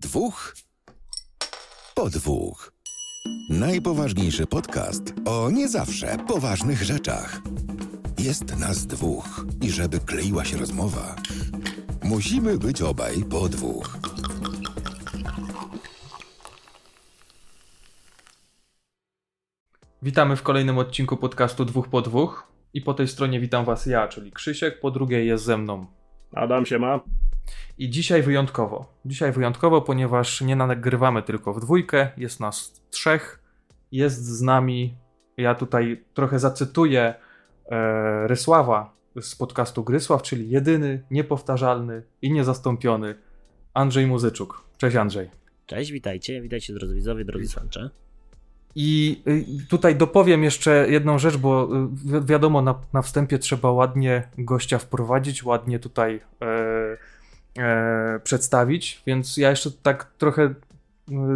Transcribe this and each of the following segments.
Dwóch po dwóch. Najpoważniejszy podcast o nie zawsze poważnych rzeczach. Jest nas dwóch i żeby kleiła się rozmowa, musimy być obaj po dwóch. Witamy w kolejnym odcinku podcastu Dwóch po Dwóch. I po tej stronie witam Was ja, czyli Krzysiek, po drugiej jest ze mną. Adam się ma. I dzisiaj wyjątkowo. Dzisiaj wyjątkowo, ponieważ nie nagrywamy tylko w dwójkę, jest nas trzech. Jest z nami, ja tutaj trochę zacytuję e, Rysława z podcastu Grysław, czyli jedyny, niepowtarzalny i niezastąpiony Andrzej Muzyczuk. Cześć Andrzej. Cześć, witajcie, witajcie drodzy widzowie, drodzy słuchacze. I y, tutaj dopowiem jeszcze jedną rzecz, bo y, wiadomo, na, na wstępie trzeba ładnie gościa wprowadzić, ładnie tutaj e, e, przedstawić, więc ja jeszcze tak trochę y,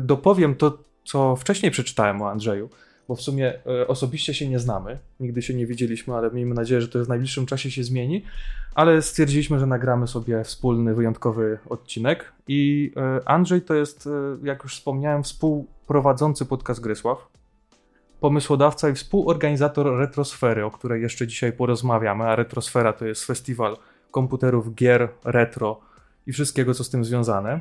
dopowiem to, co wcześniej przeczytałem o Andrzeju, bo w sumie e, osobiście się nie znamy, nigdy się nie widzieliśmy, ale miejmy nadzieję, że to w najbliższym czasie się zmieni, ale stwierdziliśmy, że nagramy sobie wspólny, wyjątkowy odcinek i e, Andrzej to jest, e, jak już wspomniałem, współprowadzący podcast Grysław, pomysłodawca i współorganizator Retrosfery, o której jeszcze dzisiaj porozmawiamy, a Retrosfera to jest festiwal komputerów, gier, retro i wszystkiego, co z tym związane.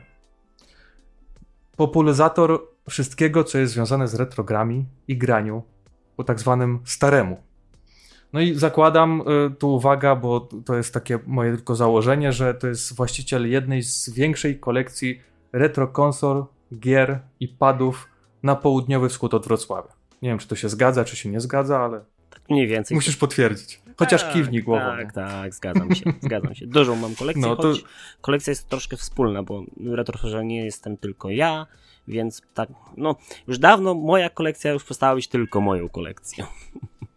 Popularyzator wszystkiego, co jest związane z retrogrami i graniu po tak zwanym staremu. No i zakładam, y, tu uwaga, bo to jest takie moje tylko założenie, że to jest właściciel jednej z większej kolekcji retro konsol, gier i padów na południowy wschód od Wrocławia. Nie wiem, czy to się zgadza, czy się nie zgadza, ale. Tak mniej więcej. Musisz potwierdzić. Chociaż tak, kiwnij głową. Tak, tak, zgadzam się, zgadzam się. Dużą mam kolekcję, No to- choć kolekcja jest troszkę wspólna, bo retroferze nie jestem tylko ja, więc tak, no, już dawno moja kolekcja już przestała być tylko moją kolekcją.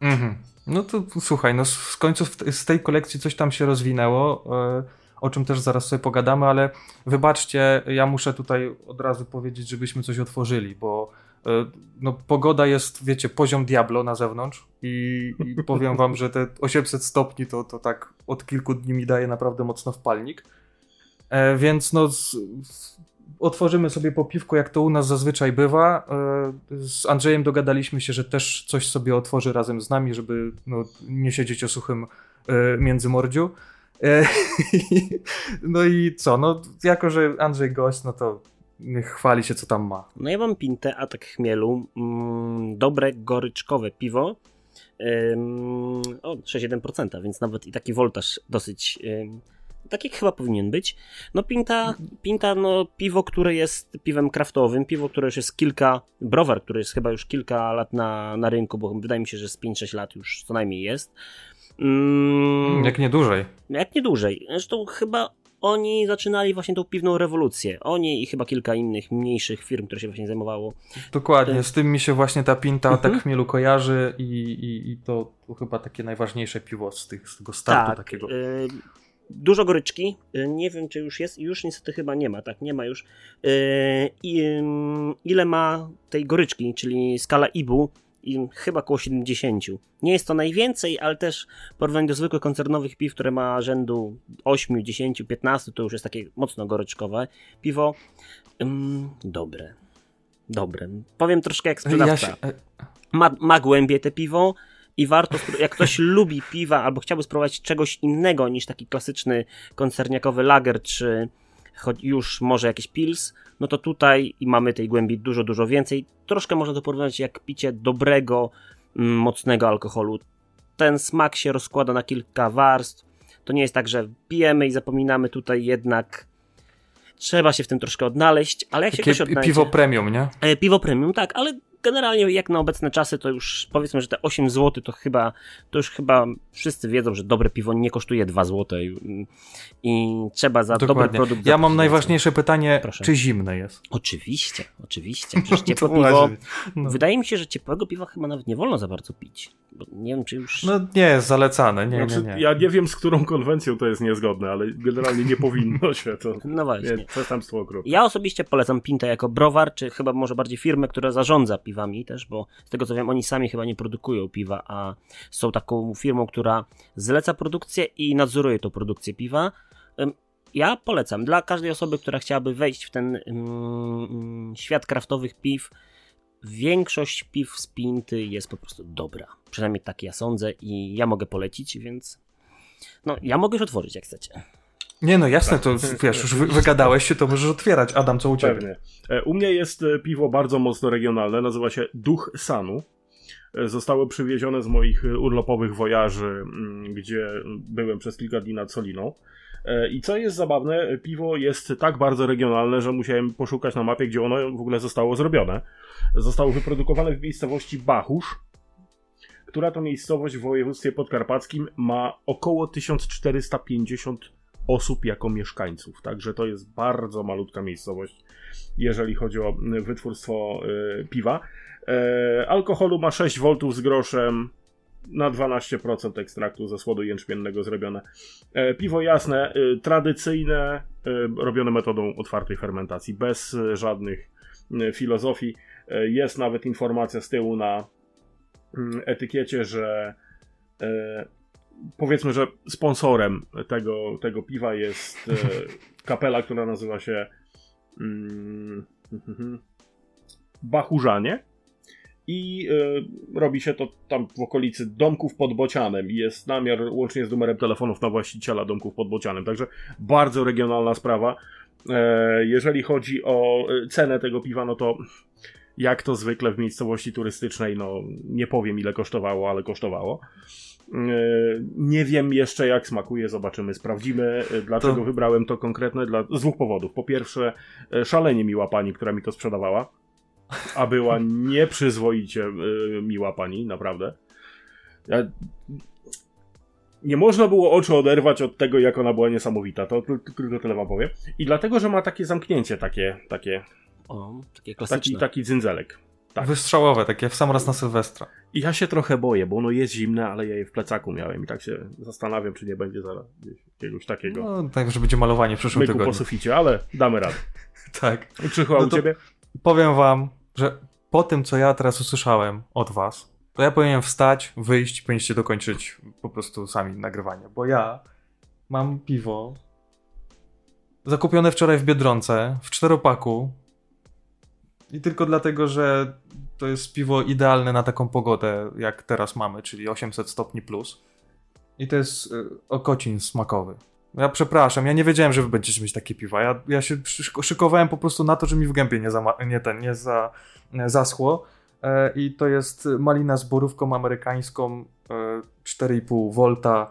Mhm. No to słuchaj, no w końcu w- z tej kolekcji coś tam się rozwinęło, e, o czym też zaraz sobie pogadamy, ale wybaczcie, ja muszę tutaj od razu powiedzieć, żebyśmy coś otworzyli, bo no, pogoda jest, wiecie, poziom Diablo na zewnątrz i, i powiem wam, że te 800 stopni to, to tak od kilku dni mi daje naprawdę mocno wpalnik. E, więc no, z, z, otworzymy sobie po piwku, jak to u nas zazwyczaj bywa. E, Z Andrzejem dogadaliśmy się, że też coś sobie otworzy razem z nami, żeby no, nie siedzieć o suchym e, międzymordziu. E, No i co? No, jako, że Andrzej gość, no to niech chwali się, co tam ma. No ja mam pintę Atak Chmielu, mm, dobre goryczkowe piwo, ym, o 6,1%, więc nawet i taki woltaż dosyć, ym, taki chyba powinien być. No pinta, pinta, no piwo, które jest piwem kraftowym, piwo, które już jest kilka, browar, który jest chyba już kilka lat na, na rynku, bo wydaje mi się, że z 5-6 lat już co najmniej jest. Mm, Jak nie dłużej. jak nie dłużej. Zresztą chyba oni zaczynali właśnie tą piwną rewolucję. Oni i chyba kilka innych mniejszych firm, które się właśnie zajmowało. Dokładnie, z tym mi się właśnie ta pinta Mhm. tak chmielu kojarzy i, i, i to, to chyba takie najważniejsze piwo z, tych, z tego startu takiego. y, dużo goryczki. Y, nie wiem, czy już jest. Już niestety chyba nie ma, tak? Nie ma już. Y, i, ym, ile ma tej goryczki, czyli skala IBU? I chyba około 70. Nie jest to najwięcej, ale też w porównaniu do zwykłych koncernowych piw, które ma rzędu 8, 10, 15, to już jest takie mocno goryczkowe. Piwo ym, dobre. Dobre. Powiem troszkę jak Ja sprzedawca się, e, ma, ma głębie te piwo i warto, jak ktoś lubi piwa albo chciałby spróbować czegoś innego niż taki klasyczny koncerniakowy lager, czy choć już może jakiś pils, no to tutaj i mamy tej głębi dużo, dużo więcej. Troszkę można to porównać jak picie dobrego, mm, mocnego alkoholu. Ten smak się rozkłada na kilka warstw. To nie jest tak, że pijemy i zapominamy tutaj jednak trzeba się w tym troszkę odnaleźć, ale jak się ktoś takie odnajdzie... piwo premium, nie? E, Piwo premium, tak, ale generalnie jak na obecne czasy to już powiedzmy, że te 8 zł to chyba, to już chyba wszyscy wiedzą, że dobre piwo nie kosztuje 2 zł i, i trzeba za dobry Dokładnie. produkt Ja mam najważniejsze pytanie, Proszę. czy zimne jest? Oczywiście, oczywiście. Przecież ciepłe piwo. No. Wydaje mi się, że ciepłego piwa chyba nawet nie wolno za bardzo pić. Bo nie wiem, czy już. No nie jest zalecane, nie, znaczy, nie, nie. Ja nie wiem, z którą konwencją to jest niezgodne, ale generalnie nie powinno się to. No właśnie. Nie, przestępstwo okropne. Ja osobiście polecam Pintę jako browar, czy chyba może bardziej firmę, która zarządza piwami też, bo z tego co wiem, oni sami chyba nie produkują piwa, a są taką firmą, która zleca produkcję i nadzoruje tą produkcję piwa. Ja polecam dla każdej osoby, która chciałaby wejść w ten mm, świat kraftowych piw. Większość piw z Pinty jest po prostu dobra. Przynajmniej tak ja sądzę i ja mogę polecić, więc no, ja mogę już otworzyć jak chcecie. Nie no, jasne, to wiesz, już wy, wygadałeś się, to możesz otwierać. Adam, co u ciebie? Pewnie. E, U mnie jest e, piwo bardzo mocno regionalne, nazywa się Duch Sanu. E, Zostało przywiezione z moich urlopowych wojaży, mm, gdzie byłem przez kilka dni nad Soliną. I co jest zabawne, piwo jest tak bardzo regionalne, że musiałem poszukać na mapie, gdzie ono w ogóle zostało zrobione. Zostało wyprodukowane w miejscowości Bachusz, która to miejscowość w województwie podkarpackim ma około 1450 osób jako mieszkańców. Także to jest bardzo malutka miejscowość, jeżeli chodzi o y, wytwórstwo y, piwa. E, alkoholu ma 6 V z groszem, na 12% ekstraktu ze słodu jęczmiennego zrobione. E, piwo jasne, y, tradycyjne, robione metodą otwartej fermentacji, bez żadnych filozofii. E, jest nawet informacja z tyłu na mm, etykiecie, że powiedzmy, że sponsorem tego, tego piwa jest e, kapela, która nazywa się mm, Bachurzanie. I e, robi się to tam w okolicy domków pod Bocianem. I jest namiar łącznie z numerem telefonów na właściciela domków pod Bocianem. Także bardzo regionalna sprawa. E, jeżeli chodzi o e, cenę tego piwa, no to jak to zwykle w miejscowości turystycznej, no nie powiem ile kosztowało, ale kosztowało. Nie wiem jeszcze jak smakuje, zobaczymy, sprawdzimy. E, Dlaczego To- wybrałem to konkretne? Dla... Z dwóch powodów. Po pierwsze, e, szalenie miła pani, która mi to sprzedawała, a była nieprzyzwoicie e, miła pani, naprawdę. Nie można było oczu oderwać od tego, jak ona była niesamowita. To tylko tyle wam powiem. I dlatego, że ma takie zamknięcie, takie, takie, O, takie taki, klasyczne. taki dzynzelek. Tak. Wystrzałowe, takie w sam raz na Sylwestra. I ja się trochę boję, bo ono jest zimne, ale ja je w plecaku miałem i tak się zastanawiam, czy nie będzie zaraz jakiegoś takiego No, tak, że będzie malowanie w przyszłym myku po tygodniu. suficie, ale damy radę. Tak. Krzychu, a No u ciebie? Powiem wam, że po tym, co ja teraz usłyszałem od was, to ja powinienem wstać, wyjść, powinniście dokończyć po prostu sami nagrywanie, bo ja mam piwo zakupione wczoraj w Biedronce, w czteropaku i tylko dlatego, że to jest piwo idealne na taką pogodę, jak teraz mamy, czyli 800 stopni plus. I to jest y, okocin smakowy. Ja przepraszam, ja nie wiedziałem, że wy będziecie mieć takie piwa. Ja, ja się szyk- szykowałem po prostu na to, że mi w gębie nie, zama- nie, ten, nie za, nie zaschło. E, I to jest malina z borówką amerykańską, e, 4,5 volta.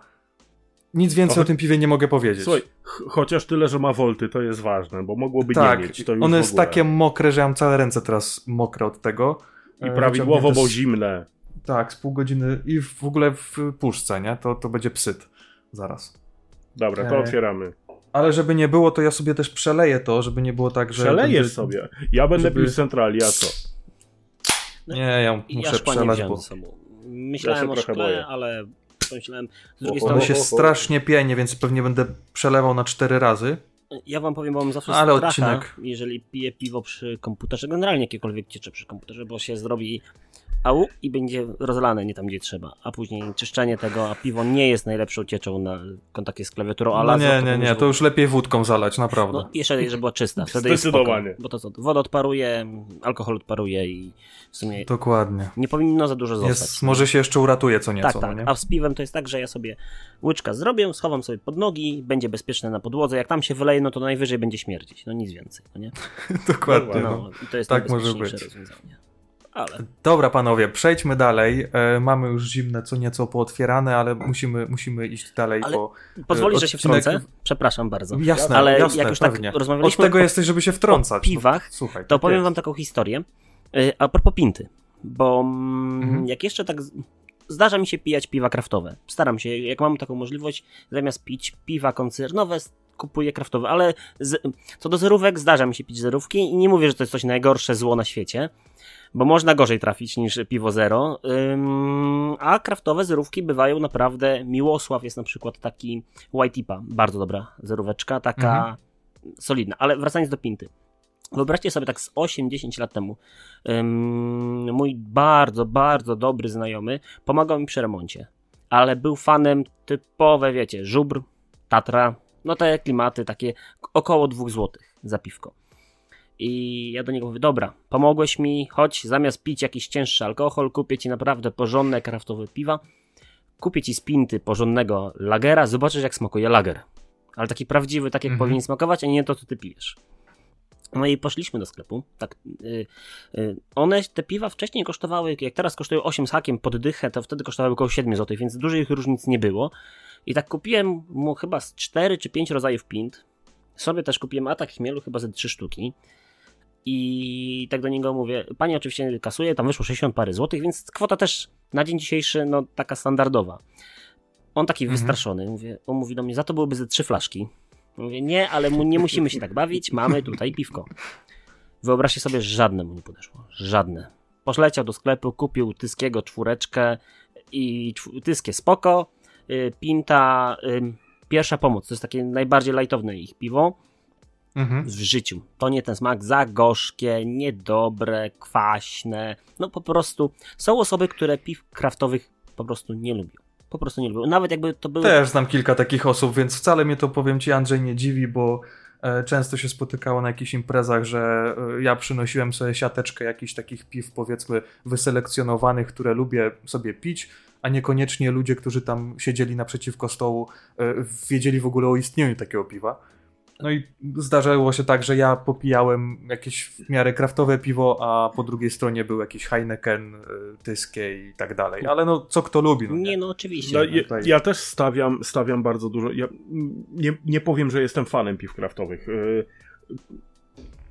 Nic więcej O, o tym piwie nie mogę powiedzieć. Słuchaj, ch- chociaż tyle, że ma wolty, to jest ważne, bo mogłoby tak, nie mieć. To już ono jest takie mokre, że ja mam całe ręce teraz mokre od tego. I E, prawidłowo, bo zimne. Tak, z pół godziny i w ogóle w puszce, nie? To, to będzie psyt zaraz. Dobra, to E, otwieramy. Ale żeby nie było, to ja sobie też przeleję to, żeby nie było tak, że... Przelejesz będzie- sobie. Ja będę żeby- pił centrali, a co? Nie, ja ja muszę przelać, bo. Myślałem się o trochę szkle, boję. ale pomyślałem z drugiej strony, się strasznie pienie, więc pewnie będę przelewał na cztery razy. ja wam powiem, bo mam zawsze Ale stracha, odcinek. jeżeli piję piwo przy komputerze, generalnie jakiekolwiek ciecze przy komputerze, bo się zrobi au i będzie rozlane nie tam, gdzie trzeba, a później czyszczenie tego, a piwo nie jest najlepszą cieczą na kontakcie z klawiaturą, a No nie, to nie, nie, to już lepiej wódką zalać, naprawdę. No, jeszcze, żeby była czysta, wtedy jest Zdecydowanie. spoko, bo to co, woda odparuje, alkohol odparuje i w sumie Dokładnie. nie powinno za dużo zostać. Jest, może się jeszcze uratuje co nieco, tak, tak. no nie? A z piwem to jest tak, że ja sobie łyczka zrobię, schowam sobie pod nogi, będzie bezpieczne na podłodze. Jak tam się wyleje, no to najwyżej będzie śmierdzić. No nic więcej, no nie? Dokładnie. No, No. I to jest tak może najbezpieczniejsze być. rozwiązanie. Ale Dobra, panowie, przejdźmy dalej. E, mamy już zimne co nieco pootwierane, ale musimy, musimy iść dalej, Ale bo... pozwolisz, e, że się wtrącę? Przepraszam bardzo. Jasne, Ale jasne, jak już tak pewnie. rozmawialiśmy Od tego jesteś, żeby się wtrącać. o piwach, No, słuchaj, To tak powiem jest. wam taką historię. Y, A propos pinty, bo mm, Mhm. jak jeszcze tak zdarza mi się pijać piwa kraftowe. Staram się, jak mam taką możliwość, zamiast pić piwa koncernowe, kupuję kraftowe, ale z, co do zerówek, zdarza mi się pić zerówki i nie mówię, że to jest coś najgorsze zło na świecie, bo można gorzej trafić niż piwo zero, Ym, a kraftowe zerówki bywają naprawdę, Miłosław jest na przykład taki White Tipa, bardzo dobra zeróweczka, taka Mhm. solidna, ale wracając do pinty. Wyobraźcie sobie tak z 8-10 lat temu. ym, mój bardzo, bardzo dobry znajomy pomagał mi przy remoncie, ale był fanem typowe, wiecie, żubr, Tatra, No te klimaty takie około 2 zł za piwko. I ja do niego mówię, dobra, pomogłeś mi, chodź, zamiast pić jakiś cięższy alkohol, kupię ci naprawdę porządne, kraftowe piwa, kupię ci z pinty porządnego lagera, zobaczysz jak smakuje lager. Ale taki prawdziwy, tak jak Mhm. powinien smakować, a nie to, co ty pijesz. No i poszliśmy do sklepu. Tak, y, y, one, te piwa wcześniej kosztowały, jak teraz kosztują 8 z hakiem pod dychę, to wtedy kosztowały około 7 zł, więc dużych różnic nie było. I tak kupiłem mu chyba z 4 czy 5 rodzajów pint. Sobie też kupiłem atak chmielu, chyba ze 3 sztuki. I tak do niego mówię, pani oczywiście kasuje, tam wyszło 60 parę złotych, więc kwota też na dzień dzisiejszy, no taka standardowa. On taki Mhm. wystraszony, mówię, on mówi do mnie, za to byłyby ze trzy flaszki. Mówię, nie, ale mu, nie musimy się tak bawić, mamy tutaj piwko. Wyobraźcie sobie, żadne mu nie podeszło. Żadne. Poszleciał do sklepu, kupił Tyskiego czwóreczkę i Tyskie spoko, y, Pinta, pierwsza pomoc, to jest takie najbardziej lightowe ich piwo Mhm. w życiu. To nie ten smak, za gorzkie, niedobre, kwaśne. No po prostu są osoby, które piw kraftowych po prostu nie lubią. Po prostu nie lubią. Nawet jakby to były... Też znam kilka takich osób, więc wcale mnie to, powiem ci, Andrzej, nie dziwi, bo e, często się spotykało na jakichś imprezach, że e, ja przynosiłem sobie siateczkę jakichś takich piw, powiedzmy, wyselekcjonowanych, które lubię sobie pić, a niekoniecznie ludzie, którzy tam siedzieli naprzeciwko stołu, e, wiedzieli w ogóle o istnieniu takiego piwa. No i zdarzało się tak, że ja popijałem jakieś w miarę kraftowe piwo, a po drugiej stronie był jakiś Heineken, e, Tyskie i tak dalej. Ale no, co kto lubi. No, Nie no, oczywiście. No, No, ja, tutaj- ja też stawiam, stawiam bardzo dużo. Ja nie, nie powiem, że jestem fanem piw kraftowych. Y,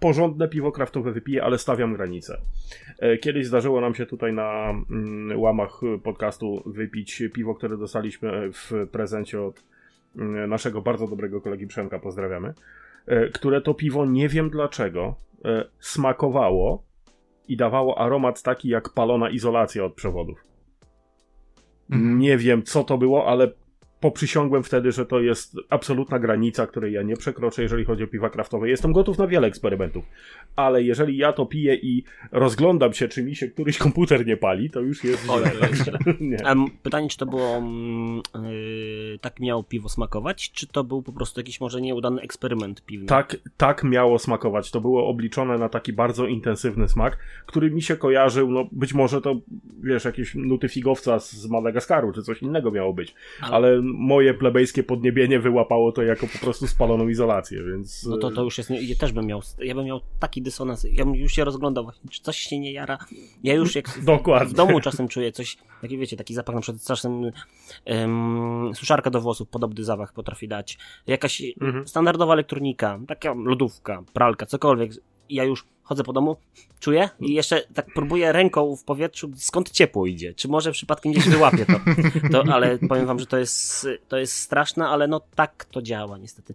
Porządne piwo kraftowe wypiję, ale stawiam granicę. E, Kiedyś zdarzyło nam się tutaj na mm, łamach podcastu wypić piwo, które dostaliśmy w prezencie od naszego bardzo dobrego kolegi Przemka, pozdrawiamy. e, Które to piwo nie wiem dlaczego e, smakowało i dawało aromat taki jak palona izolacja od przewodów. Mhm. Nie wiem, co to było, ale poprzysiągłem wtedy, że to jest absolutna granica, której ja nie przekroczę, jeżeli chodzi o piwa kraftowe. Jestem gotów na wiele eksperymentów, ale jeżeli ja to piję i rozglądam się, czy mi się któryś komputer nie pali, to już jest Oj, źle. pytanie, czy to było yy, tak miało piwo smakować, czy to był po prostu jakiś może nieudany eksperyment piwny? Tak, tak miało smakować. To było obliczone na taki bardzo intensywny smak, który mi się kojarzył, no być może to, wiesz, jakieś nuty figowca z- z Madagaskaru, czy coś innego miało być. Ale- Ale moje plebejskie podniebienie wyłapało to jako po prostu spaloną izolację, więc... No to, to już jest, ja też bym miał, ja bym miał taki dysonans, ja bym już się rozglądał właśnie, czy coś się nie jara. Ja już jak Dokładnie. w domu czasem czuję coś, taki wiecie, taki zapach na przykład czasem em, suszarka do włosów, podobny zapach potrafi dać. Jakaś Mhm. standardowa elektronika, taka lodówka, pralka, cokolwiek. Ja już chodzę po domu, czuję i jeszcze tak próbuję ręką w powietrzu, skąd ciepło idzie. Czy może przypadkiem gdzieś wyłapię to. to ale powiem wam, że to jest, to jest straszne, ale no tak to działa niestety.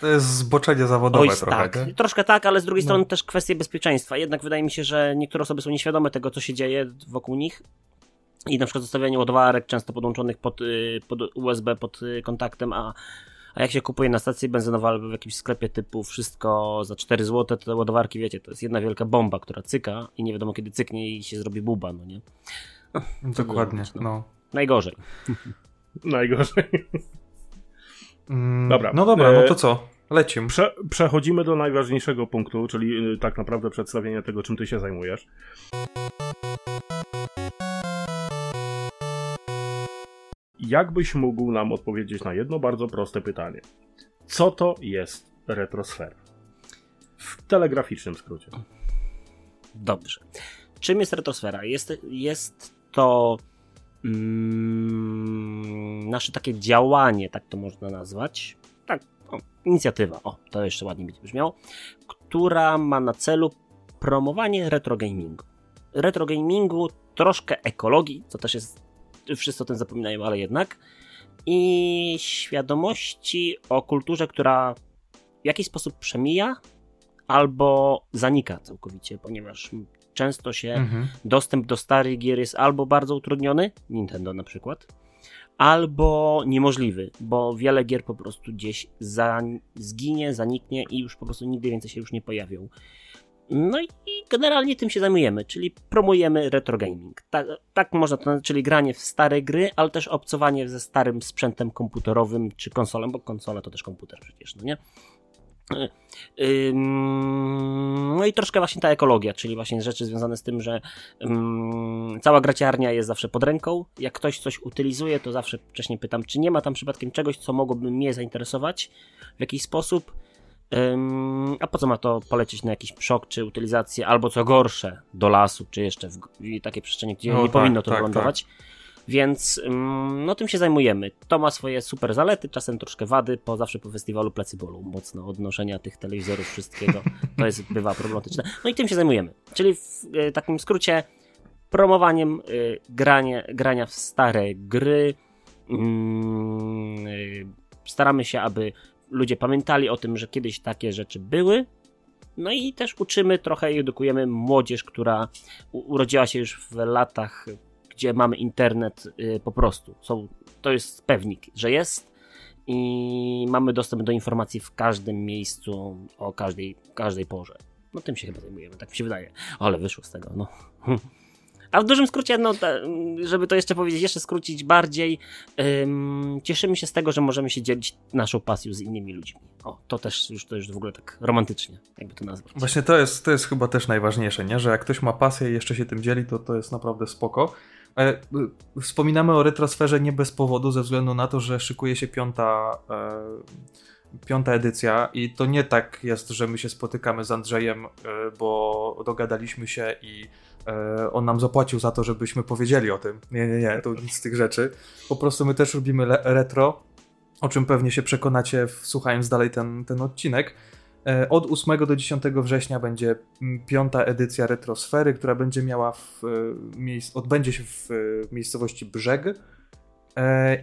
To jest zboczenie zawodowe Oj, trochę. tak. nie? Troszkę tak, ale z drugiej No. strony też kwestie bezpieczeństwa. Jednak wydaje mi się, że niektóre osoby są nieświadome tego, co się dzieje wokół nich. I na przykład zostawianie ładowarek często podłączonych pod, y, pod USB, pod y, kontaktem, a, a jak się kupuje na stacji benzynowej albo w jakimś sklepie typu wszystko za 4 zł, to te ładowarki, wiecie, to jest jedna wielka bomba, która cyka i nie wiadomo kiedy cyknie i się zrobi buba, no nie? Dokładnie, zrobić, no. no. Najgorzej. Najgorzej. Mm, Dobra. No dobra, no E, to co? Lecimy. Prze przechodzimy do najważniejszego punktu, czyli y, tak naprawdę przedstawienia tego, czym ty się zajmujesz. Jakbyś mógł nam odpowiedzieć na jedno bardzo proste pytanie? Co to jest retrosfera? W telegraficznym skrócie. Dobrze. Czym jest retrosfera? Jest, jest to mm, nasze takie działanie, tak to można nazwać. Tak, o, inicjatywa, o, to jeszcze ładnie będzie brzmiało, która ma na celu promowanie retrogamingu. Retrogamingu, troszkę ekologii, co też jest, wszyscy o tym zapominają, ale jednak, i świadomości o kulturze, która w jakiś sposób przemija, albo zanika całkowicie, ponieważ często się Mhm. dostęp do starych gier jest albo bardzo utrudniony, Nintendo na przykład, albo niemożliwy, bo wiele gier po prostu gdzieś za, zginie, zaniknie i już po prostu nigdy więcej się już nie pojawią. No i generalnie tym się zajmujemy, czyli promujemy retro gaming. Tak, tak można to czyli granie w stare gry, ale też obcowanie ze starym sprzętem komputerowym czy konsolem, bo konsola to też komputer przecież, no nie? No i troszkę właśnie ta ekologia, czyli właśnie rzeczy związane z tym, że cała graciarnia jest zawsze pod ręką. Jak ktoś coś utylizuje, to zawsze wcześniej pytam, czy nie ma tam przypadkiem czegoś, co mogłoby mnie zainteresować w jakiś sposób. A po co ma to polecieć na jakiś przok czy utylizację, albo co gorsze, do lasu, czy jeszcze w, takie przestrzenie, gdzie no, nie tak, powinno to tak, wylądować. Tak. Więc no tym się zajmujemy. To ma swoje super zalety, czasem troszkę wady, po zawsze po festiwalu plecy bolą mocno odnoszenia tych telewizorów, wszystkiego. To jest, bywa problematyczne. No i tym się zajmujemy. Czyli w e, takim skrócie promowaniem y, granie, grania w stare gry. Mm, y, staramy się, aby ludzie pamiętali o tym, że kiedyś takie rzeczy były. No i też uczymy trochę i edukujemy młodzież, która urodziła się już w latach gdzie mamy internet y, po prostu. Są, to jest pewnik, że jest i mamy dostęp do informacji w każdym miejscu o każdej, każdej porze. No tym się chyba zajmujemy, tak mi się wydaje. Ale wyszło z tego, no. A w dużym skrócie, no, żeby to jeszcze powiedzieć, jeszcze skrócić bardziej, ym, cieszymy się z tego, że możemy się dzielić naszą pasją z innymi ludźmi. O, to też już, to już w ogóle tak romantycznie, jakby to nazwać. Właśnie to jest, to jest chyba też najważniejsze, nie? że jak ktoś ma pasję i jeszcze się tym dzieli, to to jest naprawdę spoko. E, wspominamy o retrosferze nie bez powodu, ze względu na to, że szykuje się piąta, e, piąta edycja i to nie tak jest, że my się spotykamy z Andrzejem, e, bo dogadaliśmy się i on nam zapłacił za to, żebyśmy powiedzieli o tym. Nie, nie, nie, to nic z tych rzeczy. Po prostu my też robimy retro, o czym pewnie się przekonacie słuchając dalej ten, ten odcinek. E, od 8 do 10 września będzie mm, piąta edycja Retrosfery, która będzie miała w, e, odbędzie się w e, miejscowości Brzeg.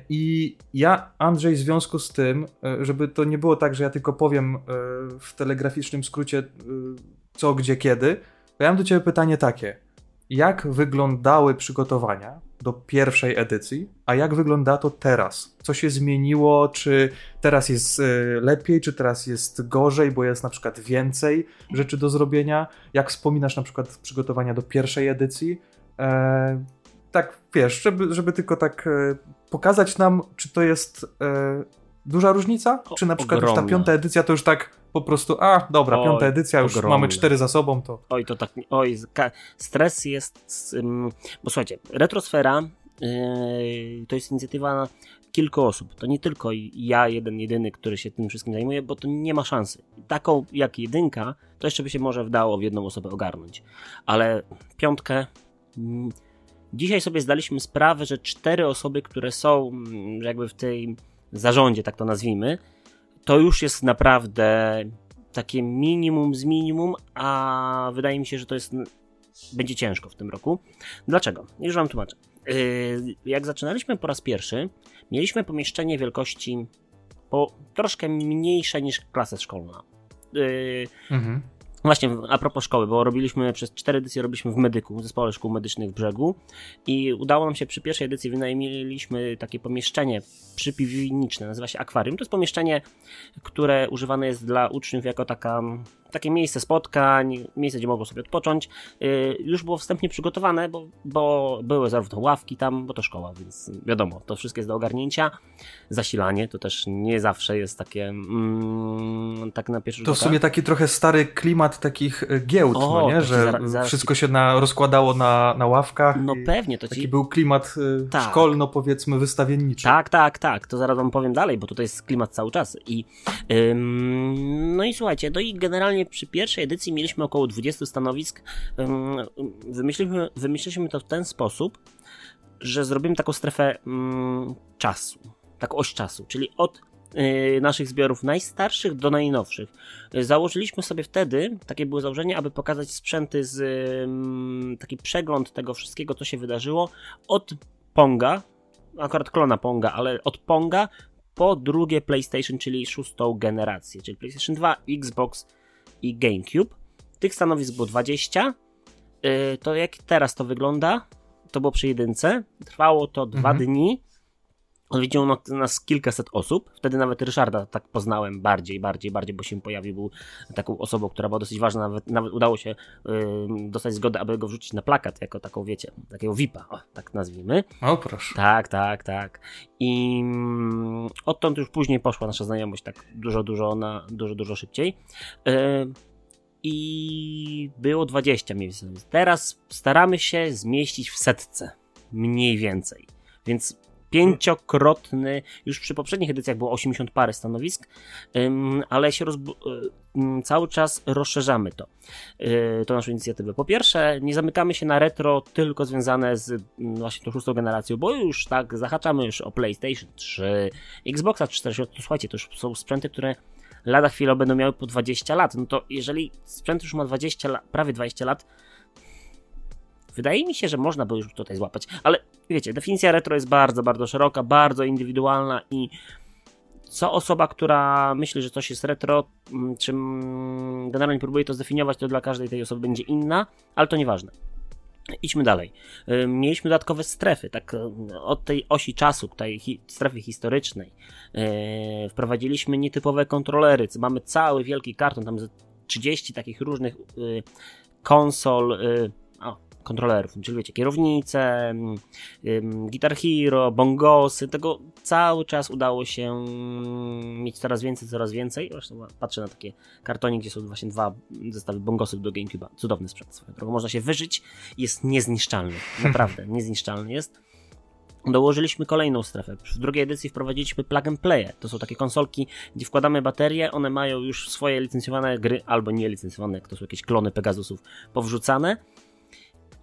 I ja, Andrzej, w związku z tym, żeby to nie było tak, że ja tylko powiem w telegraficznym skrócie co, gdzie, kiedy, ja mam do Ciebie pytanie takie. Jak wyglądały przygotowania do pierwszej edycji, a jak wygląda to teraz? Co się zmieniło? Czy teraz jest e, lepiej, czy teraz jest gorzej, bo jest na przykład więcej rzeczy do zrobienia? Jak wspominasz na przykład przygotowania do pierwszej edycji? E, tak, wiesz, żeby, żeby tylko tak e, pokazać nam, czy to jest e, duża różnica? Czy na przykład Ogromna. już ta piąta edycja to już tak po prostu, a dobra, oj, piąta edycja, już mamy cztery za sobą, to... Oj, to tak, oj, stres jest, bo słuchajcie, Retrosfera yy, to jest inicjatywa kilku osób, to nie tylko ja, jeden, jedyny, który się tym wszystkim zajmuje, bo to nie ma szansy. Taką jak jedynka, to jeszcze by się może wdało w jedną osobę ogarnąć, ale piątkę... Mm, dzisiaj sobie zdaliśmy sprawę, że cztery osoby, które są mm, jakby w tej zarządzie, tak to nazwijmy, to już jest naprawdę takie minimum z minimum, a wydaje mi się, że to jest będzie ciężko w tym roku. Dlaczego? Już wam tłumaczę. Yy, jak zaczynaliśmy po raz pierwszy, mieliśmy pomieszczenie wielkości po troszkę mniejsze niż klasa szkolna. Yy, mhm. Właśnie, a propos szkoły, bo robiliśmy przez cztery edycje robiliśmy w Medyku, w Zespole Szkół Medycznych w Brzegu i udało nam się przy pierwszej edycji wynajmiliśmy takie pomieszczenie przypiwniczne, nazywa się akwarium. To jest pomieszczenie, które używane jest dla uczniów jako taka takie miejsce spotkań, miejsce, gdzie mogą sobie odpocząć, yy, już było wstępnie przygotowane, bo, bo były zarówno ławki tam, bo to szkoła, więc wiadomo, to wszystko jest do ogarnięcia. Zasilanie to też nie zawsze jest takie mm, tak na pierwszy To w sumie taki trochę stary klimat takich e, giełd, o, no nie? że zaraz, wszystko się na, rozkładało na, na ławkach. No pewnie. To taki ci... był klimat e, tak. szkolno powiedzmy wystawienniczy. Tak, tak, tak. To zaraz wam powiem dalej, bo tutaj jest klimat cały czas. I ym, no i słuchajcie, no i generalnie przy pierwszej edycji mieliśmy około 20 stanowisk. Wymyśliliśmy, wymyśliliśmy to w ten sposób, że zrobimy taką strefę czasu, taką oś czasu, czyli od y, naszych zbiorów najstarszych do najnowszych. Założyliśmy sobie wtedy, takie było założenie, aby pokazać sprzęty z taki przegląd tego wszystkiego, co się wydarzyło od Ponga, akurat klona Ponga, ale od Ponga po drugie PlayStation, czyli szóstą generację, czyli PlayStation 2, Xbox i GameCube. Tych stanowisk było 20. Y, to jak teraz to wygląda? To było przy jedynce. Trwało to dwa mhm. dni. Odwiedziło nas kilkaset osób. Wtedy nawet Ryszarda tak poznałem bardziej, bardziej, bardziej, bo się pojawił. Był taką osobą, która była dosyć ważna. Nawet, nawet udało się dostać zgodę, aby go wrzucić na plakat, jako taką, wiecie, takiego VIP-a, o, tak nazwijmy. O, proszę. Tak, tak, tak. I mm, odtąd już później poszła nasza znajomość tak dużo, dużo, na, dużo, dużo szybciej. I było 20 mniej więcej. Teraz staramy się zmieścić w setce. Mniej więcej. Więc pięciokrotny, już przy poprzednich edycjach było 80 parę stanowisk, ale się rozbu- cały czas rozszerzamy to, y, tą naszą inicjatywę. Po pierwsze, nie zamykamy się na retro tylko związane z właśnie tą szóstą generacją, bo już tak zahaczamy już o PlayStation 3, Xboxa 4, to słuchajcie, to już są sprzęty, które lada chwilę będą miały po 20 lat, no to jeżeli sprzęt już ma 20 lat, prawie 20 lat, Wydaje mi się, że można by już tutaj złapać, ale wiecie, definicja retro jest bardzo, bardzo szeroka, bardzo indywidualna i co osoba, która myśli, że coś jest retro, mm, czym generalnie próbuje to zdefiniować, to dla każdej tej osoby będzie inna, ale to nieważne. Idźmy dalej. Mieliśmy dodatkowe strefy, tak od tej osi czasu, tej hi strefy historycznej. Yy, wprowadziliśmy nietypowe kontrolery. Mamy cały wielki karton, tam 30 takich różnych yy, konsol. Yy, kontrolerów, czyli wiecie, kierownice, Guitar Hero, bongosy, tego cały czas udało się mieć coraz więcej, coraz więcej. Zresztą patrzę na takie kartonie, gdzie są właśnie dwa zestawy bongosów do GameCube'a. Cudowny sprzęt swoją drogą. Można się wyżyć, jest niezniszczalny. Naprawdę, niezniszczalny jest. Dołożyliśmy kolejną strefę. W drugiej edycji wprowadziliśmy plug and play. To są takie konsolki, gdzie wkładamy baterie, one mają już swoje licencjonowane gry, albo nielicencjonowane, to są jakieś klony Pegasusów powrzucane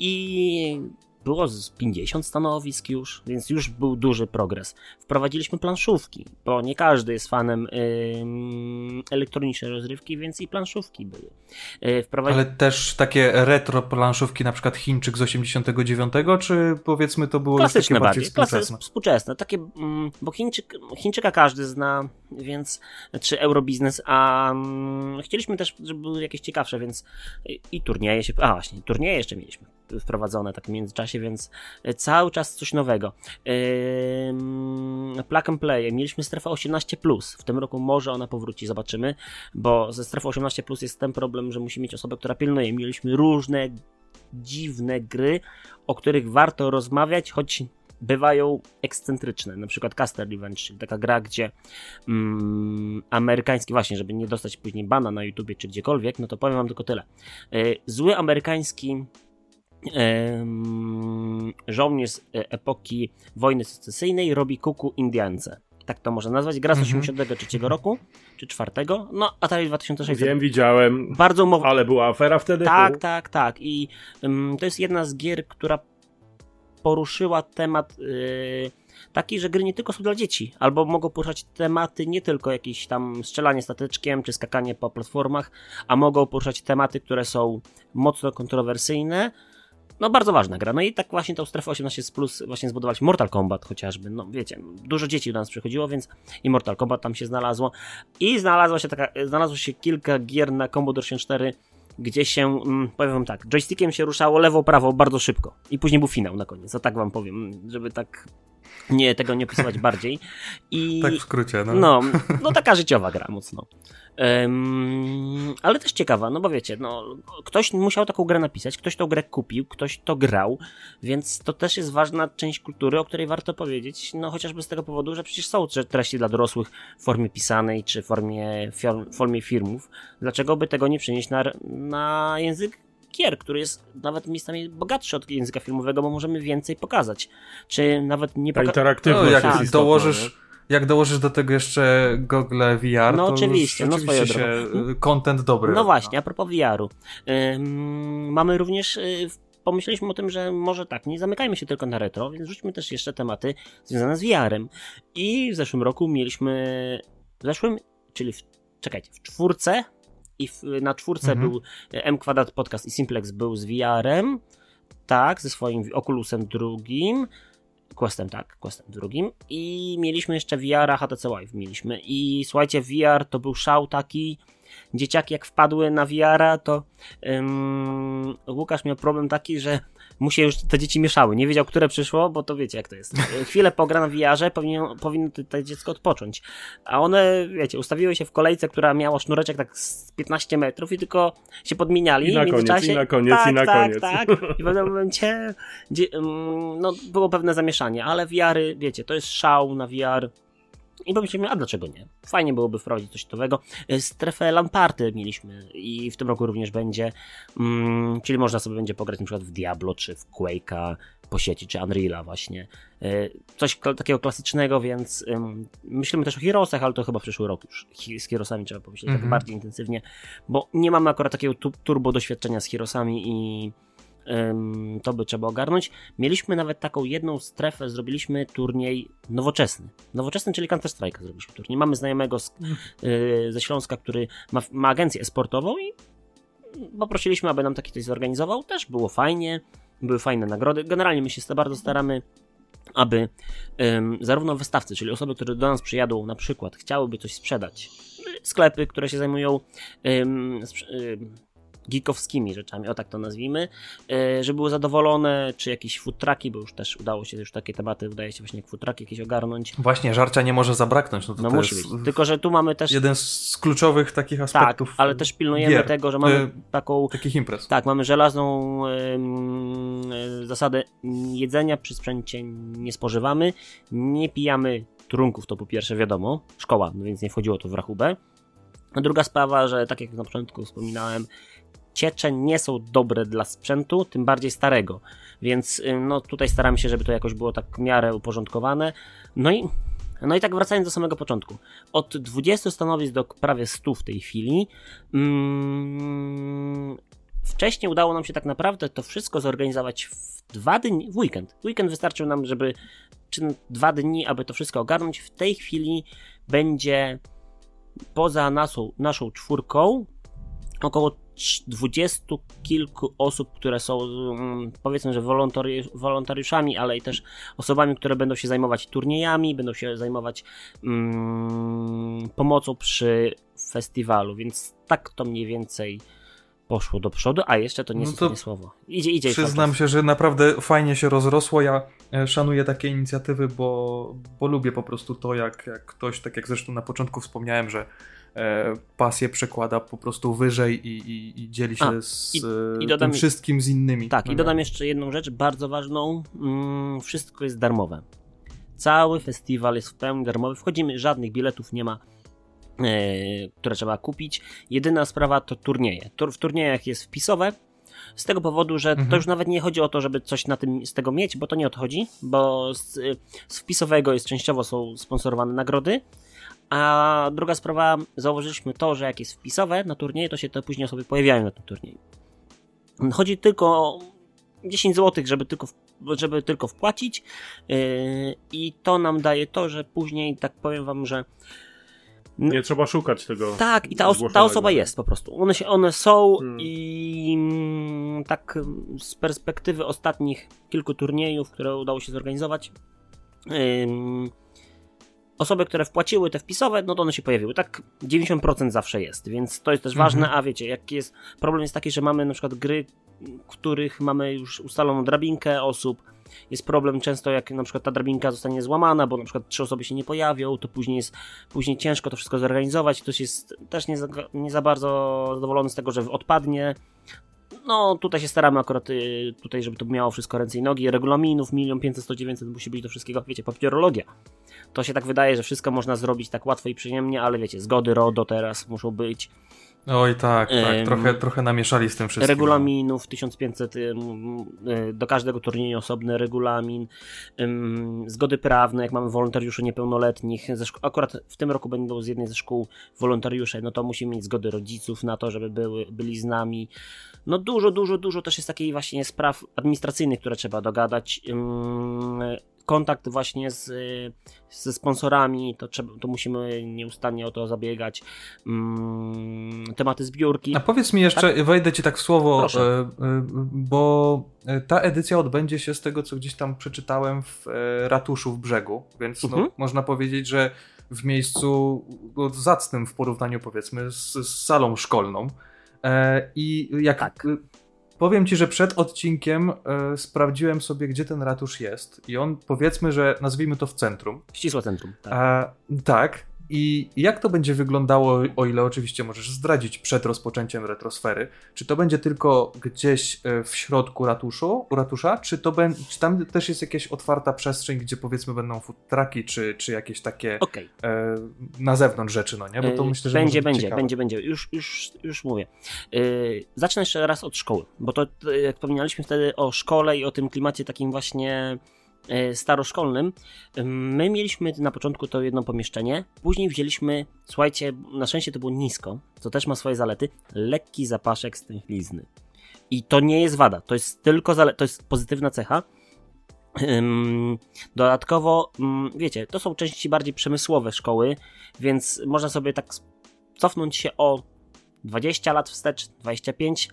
i było z 50 stanowisk już, więc już był duży progres. Wprowadziliśmy planszówki, bo nie każdy jest fanem yy, elektronicznej rozrywki, więc i planszówki były. Yy, wprowadzi... Ale też takie retro planszówki, na przykład Chińczyk z 89, czy powiedzmy to było Klasyczne już takie bardziej, bardziej współczesne? współczesne, takie, mm, bo Chińczyk, Chińczyka każdy zna, więc, czy Eurobiznes, a mm, chcieliśmy też, żeby były jakieś ciekawsze, więc i, i turnieje się, a właśnie, turnieje jeszcze mieliśmy wprowadzone tak w międzyczasie, więc e, cały czas coś nowego. Yy, plug and play. Mieliśmy strefę 18+. W tym roku może ona powróci, zobaczymy, bo ze strefą 18+, jest ten problem, że musi mieć osobę, która pilnuje. Mieliśmy różne dziwne gry, o których warto rozmawiać, choć bywają ekscentryczne. Na przykład Caster Revenge, czyli taka gra, gdzie mm, amerykański, właśnie, żeby nie dostać później bana na YouTubie czy gdziekolwiek, no to powiem wam tylko tyle. Yy, zły amerykański żołnierz z epoki wojny secesyjnej robi kuku Indiance. Tak to można nazwać. Gra z 1983 mm -hmm. roku, czy 4. No, Atari 2600. Wiem, widziałem. Bardzo umow... Ale była afera wtedy? Tak, tak, tak. I um, to jest jedna z gier, która poruszyła temat yy, taki, że gry nie tylko są dla dzieci, albo mogą poruszać tematy nie tylko jakieś tam strzelanie statyczkiem, czy skakanie po platformach, a mogą poruszać tematy, które są mocno kontrowersyjne, no bardzo ważna gra. No i tak właśnie tą strefę 18 plus właśnie zbudowaliśmy Mortal Kombat chociażby. No wiecie, dużo dzieci do nas przychodziło, więc i Mortal Kombat tam się znalazło. I znalazło się, taka, znalazło się kilka gier na Commodore 64 gdzie się, mm, powiem wam tak, joystickiem się ruszało lewo, prawo bardzo szybko. I później był finał na koniec, o tak wam powiem, żeby tak nie, tego nie opisywać bardziej. I, tak w skrócie, no. No, no taka życiowa gra mocno. Um, ale też ciekawa, no bo wiecie, no, ktoś musiał taką grę napisać, ktoś tą grę kupił, ktoś to grał, więc to też jest ważna część kultury, o której warto powiedzieć, no chociażby z tego powodu, że przecież są treści dla dorosłych w formie pisanej, czy w formie, w formie filmów. Dlaczego by tego nie przenieść na, na język gier, który jest nawet miejscami bogatszy od języka filmowego, bo możemy więcej pokazać. Czy nawet nie pokazać. interaktywność no, jak istotna, dołożysz, jak dołożysz do tego jeszcze Google VR, no to oczywiście, no swoje się y, content dobry. No właśnie, a propos VR-u. Ym, mamy również y, pomyśleliśmy o tym, że może tak, nie zamykajmy się tylko na retro, więc rzućmy też jeszcze tematy związane z VR-em. I w zeszłym roku mieliśmy, w zeszłym, czyli w, czekajcie, w czwórce i w, na czwórce mhm. był M Kwadrat Podcast i Simplex był z VR-em, tak, ze swoim Oculusem drugim, Questem, tak, Questem drugim. I mieliśmy jeszcze VR-a HTC Vive mieliśmy. I słuchajcie, VR to był szał taki, dzieciaki jak wpadły na VR-a, to Łukasz miał problem taki, że mu się już te dzieci mieszały. Nie wiedział, które przyszło, bo to wiecie, jak to jest. Chwilę pogra na VR-ze, powinien, powinno to dziecko odpocząć. A one, wiecie, ustawiły się w kolejce, która miała sznureczek tak z 15 metrów i tylko się podmieniali. I na koniec, i na koniec, tak, i na tak, koniec. Tak, I w pewnym momencie dzie, no, było pewne zamieszanie, ale VR-y, wiecie, to jest szał na VR. I pomyśleliśmy, a dlaczego nie? Fajnie byłoby wprowadzić coś nowego. E, Strefę Lamparty mieliśmy i w tym roku również będzie, mm, czyli można sobie będzie pograć na przykład w Diablo, czy w Quake'a po sieci, czy Unreal'a właśnie. E, Coś takiego klasycznego, więc myślimy też o Heroesach, ale to chyba w przyszły rok już. Z Heroesami trzeba pomyśleć tak Mhm. bardziej intensywnie, bo nie mamy akurat takiego tu- turbo doświadczenia z Heroesami i to by trzeba ogarnąć. Mieliśmy nawet taką jedną strefę, zrobiliśmy turniej nowoczesny. Nowoczesny, czyli Counter Strike zrobiliśmy turniej. Mamy znajomego z, y, ze Śląska, który ma, ma agencję esportową i poprosiliśmy, aby nam taki coś zorganizował. Też było fajnie, były fajne nagrody. Generalnie my się bardzo staramy, aby ym, zarówno wystawcy, czyli osoby, które do nas przyjadą, na przykład chciałyby coś sprzedać, sklepy, które się zajmują ym, sprz- ym, geekowskimi rzeczami, o tak to nazwijmy, y, żeby były zadowolone, czy jakieś food trucki, bo już też udało się już takie tematy, udaje się właśnie jak trucki jakieś ogarnąć. Właśnie, żarcia nie może zabraknąć. No, to No to musi być. Tylko, że tu mamy też jeden z kluczowych takich tak, aspektów. ale też pilnujemy gier. tego, że mamy Y, taką takich imprez. tak, mamy żelazną e, zasadę jedzenia przy sprzęcie nie spożywamy, nie pijamy trunków, to po pierwsze wiadomo, szkoła, no więc nie wchodziło to w rachubę. A druga sprawa, że tak jak na początku wspominałem, ciecze nie są dobre dla sprzętu, tym bardziej starego, więc ym, no tutaj staramy się, żeby to jakoś było tak w miarę uporządkowane. No i no i tak wracając do samego początku. Od 20 stanowisk do prawie 100 w tej chwili. Mm, wcześniej udało nam się tak naprawdę to wszystko zorganizować w dwa dni, w weekend. Weekend wystarczył nam, żeby czy dwa dni, aby to wszystko ogarnąć. W tej chwili będzie poza naszą, naszą czwórką około dwudziestu kilku osób, które są mm, powiedzmy, że wolontari- wolontariuszami, ale i też osobami, które będą się zajmować turniejami, będą się zajmować mm, pomocą przy festiwalu, więc tak to mniej więcej poszło do przodu, a jeszcze to nie No to słowo. Idzie, idzie. Przyznam się, że naprawdę fajnie się rozrosło. Ja e, szanuję takie inicjatywy, bo, bo lubię po prostu to, jak, jak ktoś, tak jak zresztą na początku wspomniałem, że pasję przekłada po prostu wyżej i, i, i dzieli się A, z i- e, i dodam- tym wszystkim z innymi. Tak, i No, dodam jeszcze jedną rzecz bardzo ważną. Mm, wszystko jest darmowe. Cały festiwal jest w pełni darmowy. Wchodzimy, żadnych biletów nie ma, e, które trzeba kupić. Jedyna sprawa to turnieje. Tur, w turniejach jest wpisowe. Z tego powodu, że Mhm. to już nawet nie chodzi o to, żeby coś na tym, z tego mieć, bo to nie o to chodzi, bo z, z wpisowego jest częściowo są sponsorowane nagrody. A druga sprawa, zauważyliśmy to, że jak jest wpisowe na turnieje, to się te później osoby pojawiają na tym turnieju. Chodzi tylko o 10 zł, żeby tylko, żeby tylko wpłacić yy, i to nam daje to, że później, tak powiem wam, że Nie trzeba szukać tego. tak, i ta, os- ta osoba jest po prostu. One, się, one są Hmm. i mm, tak mm, z perspektywy ostatnich kilku turniejów, które udało się zorganizować, ym, osoby, które wpłaciły te wpisowe, no to one się pojawiły. Tak 90% zawsze jest, więc to jest też Mhm. ważne, a wiecie, jak jest, problem jest taki, że mamy na przykład gry, w których mamy już ustaloną drabinkę osób, jest problem często, jak na przykład ta drabinka zostanie złamana, bo na przykład trzy osoby się nie pojawią, to później jest później ciężko to wszystko zorganizować. Ktoś jest też nie za, nie za bardzo zadowolony z tego, że odpadnie. No, tutaj się staramy akurat y, tutaj, żeby to miało wszystko ręce i nogi. Regulaminów, milion 500, 100, 900 musi być do wszystkiego, wiecie, papierologia. To się tak wydaje, że wszystko można zrobić tak łatwo i przyjemnie, ale wiecie, zgody RODO teraz muszą być. Oj tak, tak. Trochę, trochę namieszali z tym wszystkim. Regulaminów 1500 ym, y, do każdego turnieju osobny regulamin, zgody prawne, jak mamy wolontariuszy niepełnoletnich. Akurat w tym roku będą z jednej ze szkół wolontariusze, no to musimy mieć zgody rodziców na to, żeby były, byli z nami. No dużo, dużo, dużo też jest takiej właśnie spraw administracyjnych, które trzeba dogadać. Kontakt właśnie z, y, ze sponsorami, to, trzeba, to musimy nieustannie o to zabiegać. Ym, tematy zbiórki. A powiedz mi jeszcze, wejdę ci tak w słowo, Proszę. e, e, bo e, ta edycja odbędzie się z tego, co gdzieś tam przeczytałem w ratuszu w brzegu, więc no, Mhm. można powiedzieć, że w miejscu no, zacnym w porównaniu powiedzmy z, z salą szkolną. I jak Tak. Y, powiem ci, że przed odcinkiem e, sprawdziłem sobie, gdzie ten ratusz jest. I on powiedzmy, że nazwijmy to w centrum. Ścisłe centrum. Tak. A, tak. I jak to będzie wyglądało, o ile oczywiście możesz zdradzić przed rozpoczęciem retrosfery? Czy to będzie tylko gdzieś e, w środku ratuszu, ratusza, czy, to czy tam też jest jakaś otwarta przestrzeń, gdzie powiedzmy będą food trucki, czy, czy jakieś takie Okej. e, na zewnątrz rzeczy, no nie? Bo to Yy, myślę, że będzie, będzie, ciekawe. będzie, będzie. Już, już, już mówię. Yy, zacznę jeszcze raz od szkoły, bo to jak wspominaliśmy wtedy o szkole i o tym klimacie takim właśnie staroszkolnym, yy, my mieliśmy na początku to jedno pomieszczenie, później wzięliśmy, słuchajcie, na szczęście to było nisko, co też ma swoje zalety, lekki zapaszek stęchlizny. I to nie jest wada, to jest tylko zale- to jest pozytywna cecha. Dodatkowo, ym, wiecie, to są części bardziej przemysłowe szkoły, więc można sobie tak cofnąć się o 20 lat wstecz, 25,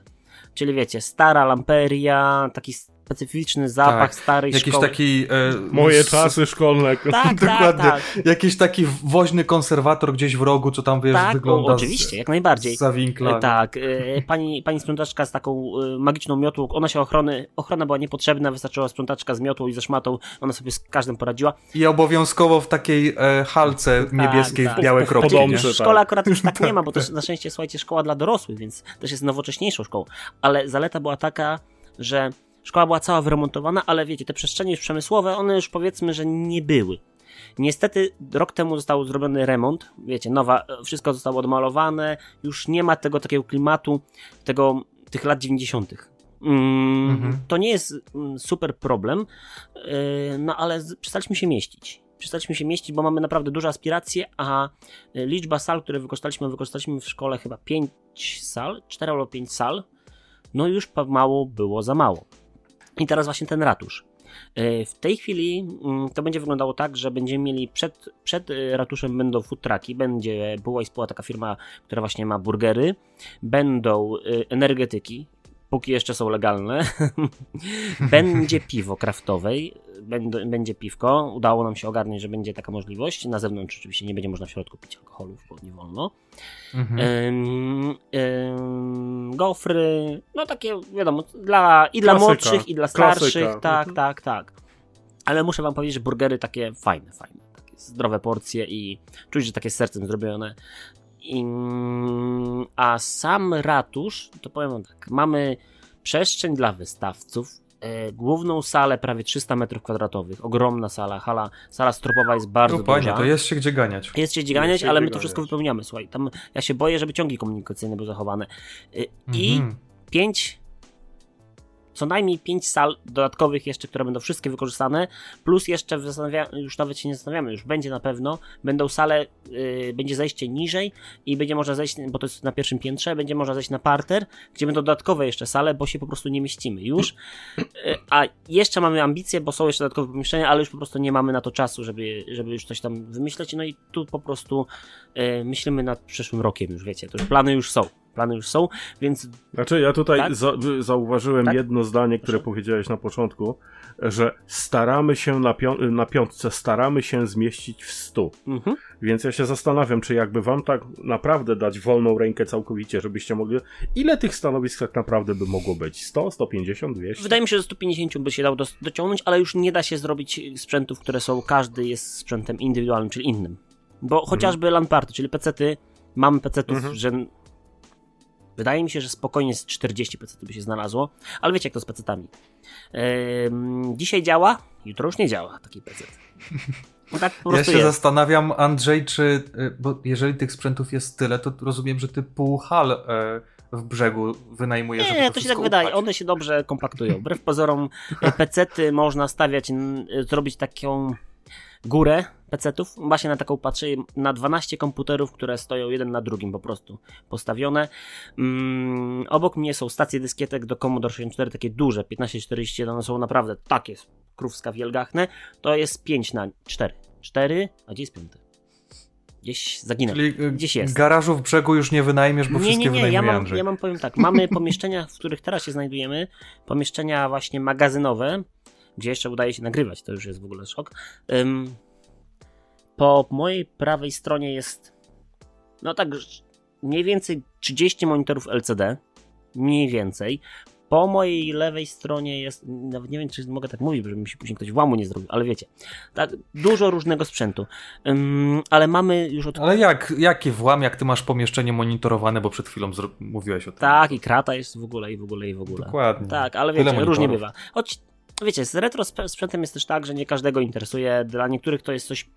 czyli wiecie, stara lamperia, taki specyficzny zapach Tak, starej Jakiś szkoły. taki... E, Moje czasy szkolne. Tak, tak, Dokładnie. tak. Jakiś taki woźny konserwator gdzieś w rogu, co tam wiesz, Tak, wygląda o, oczywiście, jak najbardziej. z, za winkla. E, Tak, e, pani, pani sprzątaczka z taką e, magiczną miotłą, ona się ochrony, ochrona była niepotrzebna, wystarczyła sprzątaczka z miotłą i ze szmatą, ona sobie z każdym poradziła. I obowiązkowo w takiej e, halce niebieskiej tak. w białe kropki. nie? W tak. szkole akurat już tak nie ma, bo to jest na szczęście, słuchajcie, szkoła dla dorosłych, więc też jest nowocześniejszą szkołą. Ale zaleta była taka, że szkoła była cała wyremontowana, ale wiecie, te przestrzenie już przemysłowe, one już powiedzmy, że nie były. Niestety rok temu został zrobiony remont, wiecie, nowa, wszystko zostało odmalowane, już nie ma tego takiego klimatu, tego, tych lat 90. Mm, Mhm. To nie jest mm, super problem, yy, no ale przestaliśmy się mieścić. Przestaliśmy się mieścić, bo mamy naprawdę duże aspiracje, a y, liczba sal, które wykorzystaliśmy, wykorzystaliśmy w szkole chyba 5 sal, 4 albo 5 sal, no już mało było za mało. I teraz właśnie ten ratusz. Y, W tej chwili mm, to będzie wyglądało tak, że będziemy mieli przed, przed y, ratuszem będą food trucki, będzie była i spóła taka firma, która właśnie ma burgery, będą y, energetyki, póki jeszcze są legalne, będzie piwo kraftowej, będzie piwko, udało nam się ogarnąć, że będzie taka możliwość, na zewnątrz oczywiście nie będzie można w środku pić alkoholów, bo nie wolno. Mhm. Ym, ym, gofry, no takie wiadomo, dla, i dla Klasyka. młodszych, i dla Klasyka. starszych, tak, Mhm. tak, tak. Ale muszę wam powiedzieć, że burgery takie fajne, fajne, takie zdrowe porcje i czuć, że takie z sercem zrobione. I, a sam ratusz, to powiem wam tak, mamy przestrzeń dla wystawców, główną salę prawie 300 m2, ogromna sala, hala, sala stropowa jest bardzo No duża. to jest się gdzie ganiać. Jest się dźganiać, Jest się ale my gdzie to wszystko ganiać. wypełniamy. Słuchaj, tam ja się boję, żeby ciągi komunikacyjne były zachowane. Y, I Mhm. pięć, co najmniej pięć sal dodatkowych jeszcze, które będą wszystkie wykorzystane, plus jeszcze już nawet się nie zastanawiamy, już będzie na pewno, będą sale, y, będzie zejście niżej i będzie można zejść, bo to jest na pierwszym piętrze, będzie można zejść na parter, gdzie będą dodatkowe jeszcze sale, bo się po prostu nie mieścimy już. Y, a jeszcze mamy ambicje, bo są jeszcze dodatkowe pomieszczenia, ale już po prostu nie mamy na to czasu, żeby, żeby już coś tam wymyśleć, no i tu po prostu y, myślimy nad przyszłym rokiem już, wiecie, to już plany już są. Plany już są, więc Znaczy, ja tutaj Tak? za, zauważyłem Tak? jedno zdanie, które Proszę. powiedziałeś na początku, że staramy się na, pią- na piątce, staramy się zmieścić w stu. mhm. Więc ja się zastanawiam, czy jakby wam tak naprawdę dać wolną rękę całkowicie, żebyście mogli. Ile tych stanowisk tak naprawdę by mogło być? 100, 150, 200? Wydaje mi się, że 150 by się dało dos- dociągnąć, ale już nie da się zrobić sprzętów, które są, każdy jest sprzętem indywidualnym, czyli innym. Bo chociażby LAN party, czyli pecety, mamy pecetów, Mhm. że wydaje mi się, że spokojnie z 40 pecetów by się znalazło, ale wiecie jak to z pecetami. Ehm, dzisiaj działa, jutro już nie działa taki pecet. No tak Ja się jest. zastanawiam, Andrzej, czy, y, bo jeżeli tych sprzętów jest tyle, to rozumiem, że ty pół hal e, w brzegu wynajmujesz, żeby Nie, to to się tak wydaje. upchać. One się dobrze kompaktują. Wbrew pozorom, e, pecety można stawiać, zrobić taką górę pecetów. Właśnie na taką patrzę, na 12 komputerów, które stoją jeden na drugim po prostu postawione. Mm, obok mnie są stacje dyskietek do Commodore 64, takie duże, 1541, one są naprawdę takie krówska wielgachne. To jest 5 na 4. 4, a gdzie jest piąty? Gdzieś zaginął. Czyli y, Gdzieś jest. garażu w brzegu już nie wynajmiesz, bo Nie, wszystkie nie, nie, ja mam, Andrzej. ja mam powiem tak, mamy pomieszczenia, w których teraz się znajdujemy, pomieszczenia właśnie magazynowe, gdzie jeszcze udaje się nagrywać, to już jest w ogóle szok. Po mojej prawej stronie jest no tak mniej więcej 30 monitorów LCD, mniej więcej. Po mojej lewej stronie jest, nawet nie wiem, czy mogę tak mówić, żeby mi się później ktoś włamu nie zrobił, ale wiecie, tak, dużo różnego sprzętu. Um, ale mamy już od... Ale jak, jakie włam, jak ty masz pomieszczenie monitorowane, bo przed chwilą mówiłeś o tym. Tak, i krata jest w ogóle, i w ogóle, i w ogóle. Dokładnie. Tak, ale wiecie, różnie bywa. Choć, wiecie, z retro sprzętem jest też tak, że nie każdego interesuje. Dla niektórych to jest coś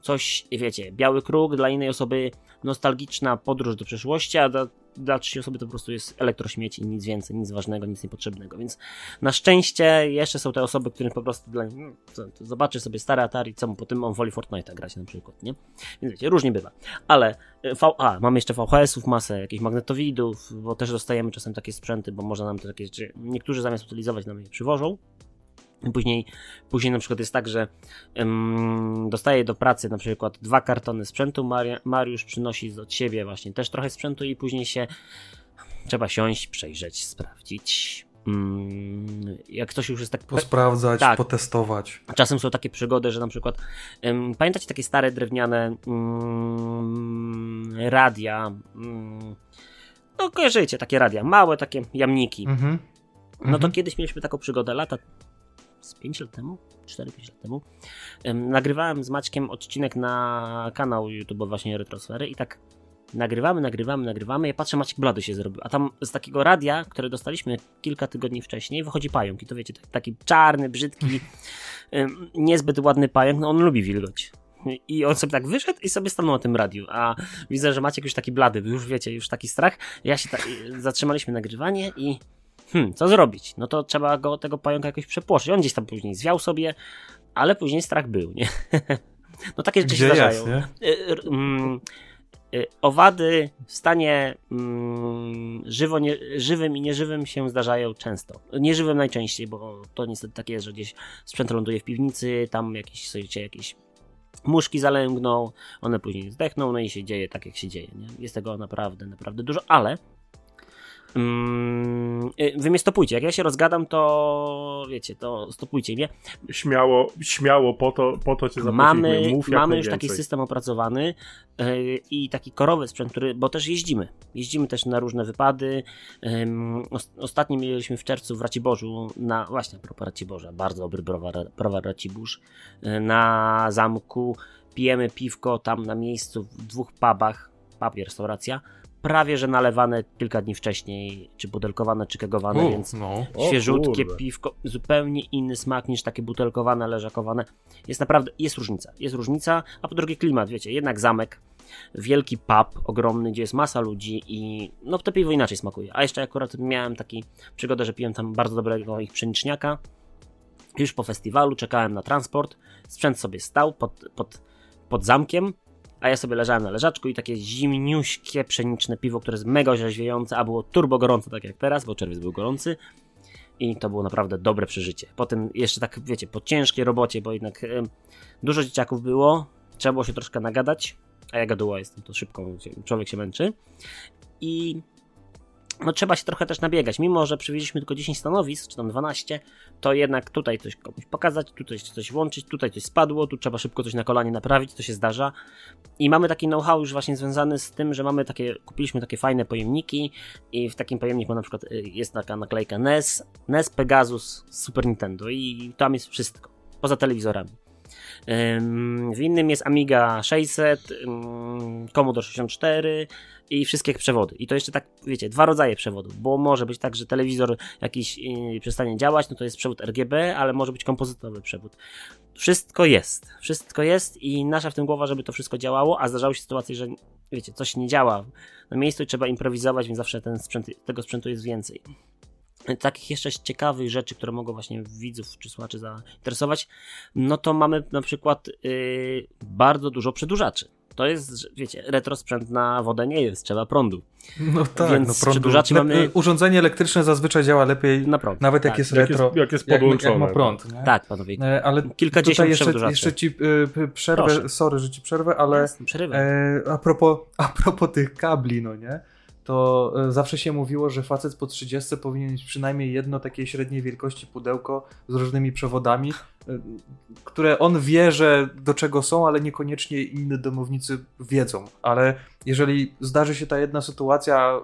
coś, wiecie, biały kruk, dla innej osoby nostalgiczna podróż do przeszłości, a dla, dla trzeciej osoby to po prostu jest elektrośmieci, nic więcej, nic ważnego, nic niepotrzebnego, więc na szczęście jeszcze są te osoby, którym po prostu dla no, zobaczy sobie stare Atari, co mu po tym on woli Fortnite'a grać na przykład, nie? Więc wiecie, różnie bywa. Ale e, VA, mamy jeszcze VHS-ów masę, jakichś magnetowidów, bo też dostajemy czasem takie sprzęty, bo można nam to takie rzeczy, niektórzy zamiast utylizować nam je przywożą, Później, później na przykład jest tak, że um, dostaje do pracy na przykład dwa kartony sprzętu, Maria, Mariusz przynosi od siebie właśnie też trochę sprzętu i później się trzeba siąść, przejrzeć, sprawdzić. Um, jak ktoś już jest tak... Posprawdzać, tak. potestować. Czasem są takie przygody, że na przykład um, pamiętacie takie stare drewniane radia no kojarzycie, takie radia, małe takie jamniki. Mhm. No to mhm. kiedyś mieliśmy taką przygodę, lata z 5 lat temu, 4-5 lat temu, nagrywałem z Maćkiem odcinek na kanał YouTube właśnie Retrosfery i tak nagrywamy, nagrywamy, nagrywamy, ja patrzę, Maciek blady się zrobił, a tam z takiego radia, które dostaliśmy kilka tygodni wcześniej, wychodzi pająk i to wiecie, taki czarny, brzydki, niezbyt ładny pająk, no on lubi wilgoć. I on sobie tak wyszedł i sobie stanął na tym radiu, a widzę, że Maciek już taki blady, już wiecie, już taki strach. Ja się tak, zatrzymaliśmy nagrywanie i hmm, co zrobić? No to trzeba go, tego pająka jakoś przepłoszyć. On gdzieś tam później zwiał sobie, ale później strach był, nie? no takie rzeczy Gdzie się zdarzają. Jest, y, mm, y, owady w stanie mm, żywo, nie, żywym i nieżywym się zdarzają często. Nieżywym najczęściej, bo to niestety tak jest, że gdzieś sprzęt ląduje w piwnicy, tam jakieś, słuchajcie, jakieś muszki zalęgną, one później zdechną, no i się dzieje tak, jak się dzieje. Nie? Jest tego naprawdę, naprawdę dużo, ale Mm, y, wy mnie stopujcie. Jak ja się rozgadam, to wiecie, to stopujcie mnie. Śmiało, śmiało po to, po to cię. Mamy, Mów mamy już taki system opracowany yy, i taki korowy sprzęt, który, bo też jeździmy. Jeździmy też na różne wypady. Yy, ostatnio mieliśmy w czerwcu w Raciborzu, na, właśnie a propos Raciborza, bardzo dobry browar, browar Racibórz, yy, na zamku pijemy piwko tam na miejscu w dwóch pubach, pub i restauracja prawie że nalewane kilka dni wcześniej, czy butelkowane, czy kegowane, U, więc no. świeżutkie piwko, zupełnie inny smak niż takie butelkowane, leżakowane. Jest naprawdę, jest różnica, jest różnica, a po drugie klimat, wiecie, jednak zamek, wielki pub ogromny, gdzie jest masa ludzi i no to piwo inaczej smakuje. A jeszcze akurat miałem taki przygodę, że piłem tam bardzo dobrego ich pszeniczniaka. Już po festiwalu czekałem na transport, sprzęt sobie stał pod, pod, pod zamkiem, a ja sobie leżałem na leżaczku i takie zimniuśkie pszeniczne piwo, które jest mega orzeźwiające, a było turbo gorące, tak jak teraz, bo czerwiec był gorący. I to było naprawdę dobre przeżycie. Potem jeszcze tak, wiecie, po ciężkiej robocie, bo jednak e, dużo dzieciaków było, trzeba było się troszkę nagadać, a ja gaduła jestem, to szybko człowiek się męczy. I no trzeba się trochę też nabiegać. Mimo, że przywieźliśmy tylko 10 stanowisk, czy tam 12, to jednak tutaj coś komuś pokazać, tutaj coś włączyć, tutaj coś spadło, tu trzeba szybko coś na kolanie naprawić, to się zdarza. I mamy taki know-how już właśnie związany z tym, że mamy takie, kupiliśmy takie fajne pojemniki i w takim pojemniku na przykład y, jest taka naklejka NES, NES Pegasus Super Nintendo i tam jest wszystko, poza telewizorami. W innym jest Amiga 600, Commodore 64 i wszystkie przewody. I to jeszcze tak, wiecie, dwa rodzaje przewodów, bo może być tak, że telewizor jakiś yy, przestanie działać, no to jest przewód RGB, ale może być kompozytowy przewód. Wszystko jest, wszystko jest i nasza w tym głowa, żeby to wszystko działało, a zdarzały się sytuacje, że wiecie, coś nie działa na miejscu i trzeba improwizować, więc zawsze ten sprzęt, tego sprzętu jest więcej takich jeszcze ciekawych rzeczy, które mogą właśnie widzów czy słuchaczy zainteresować, no to mamy na przykład yy, bardzo dużo przedłużaczy. To jest, wiecie, retro sprzęt na wodę nie jest, trzeba prądu. No tak, Więc no prądu. mamy... Y, urządzenie elektryczne zazwyczaj działa lepiej, na prąd. nawet tak. jak jest retro, jak jest, jak jest podłączone. Jak, jak ma prąd. Nie? Tak, panowie. E, ale Kilkadziesiąt jeszcze, jeszcze ci y, przerwę, Proszę. sorry, że ci przerwę, ale Jasne, e, a, propos, a propos tych kabli, no nie? To e, zawsze się mówiło, że facet po 30 powinien mieć przynajmniej jedno takiej średniej wielkości pudełko z różnymi przewodami, e, które on wie, że do czego są, ale niekoniecznie inni domownicy wiedzą. Ale jeżeli zdarzy się ta jedna sytuacja, e,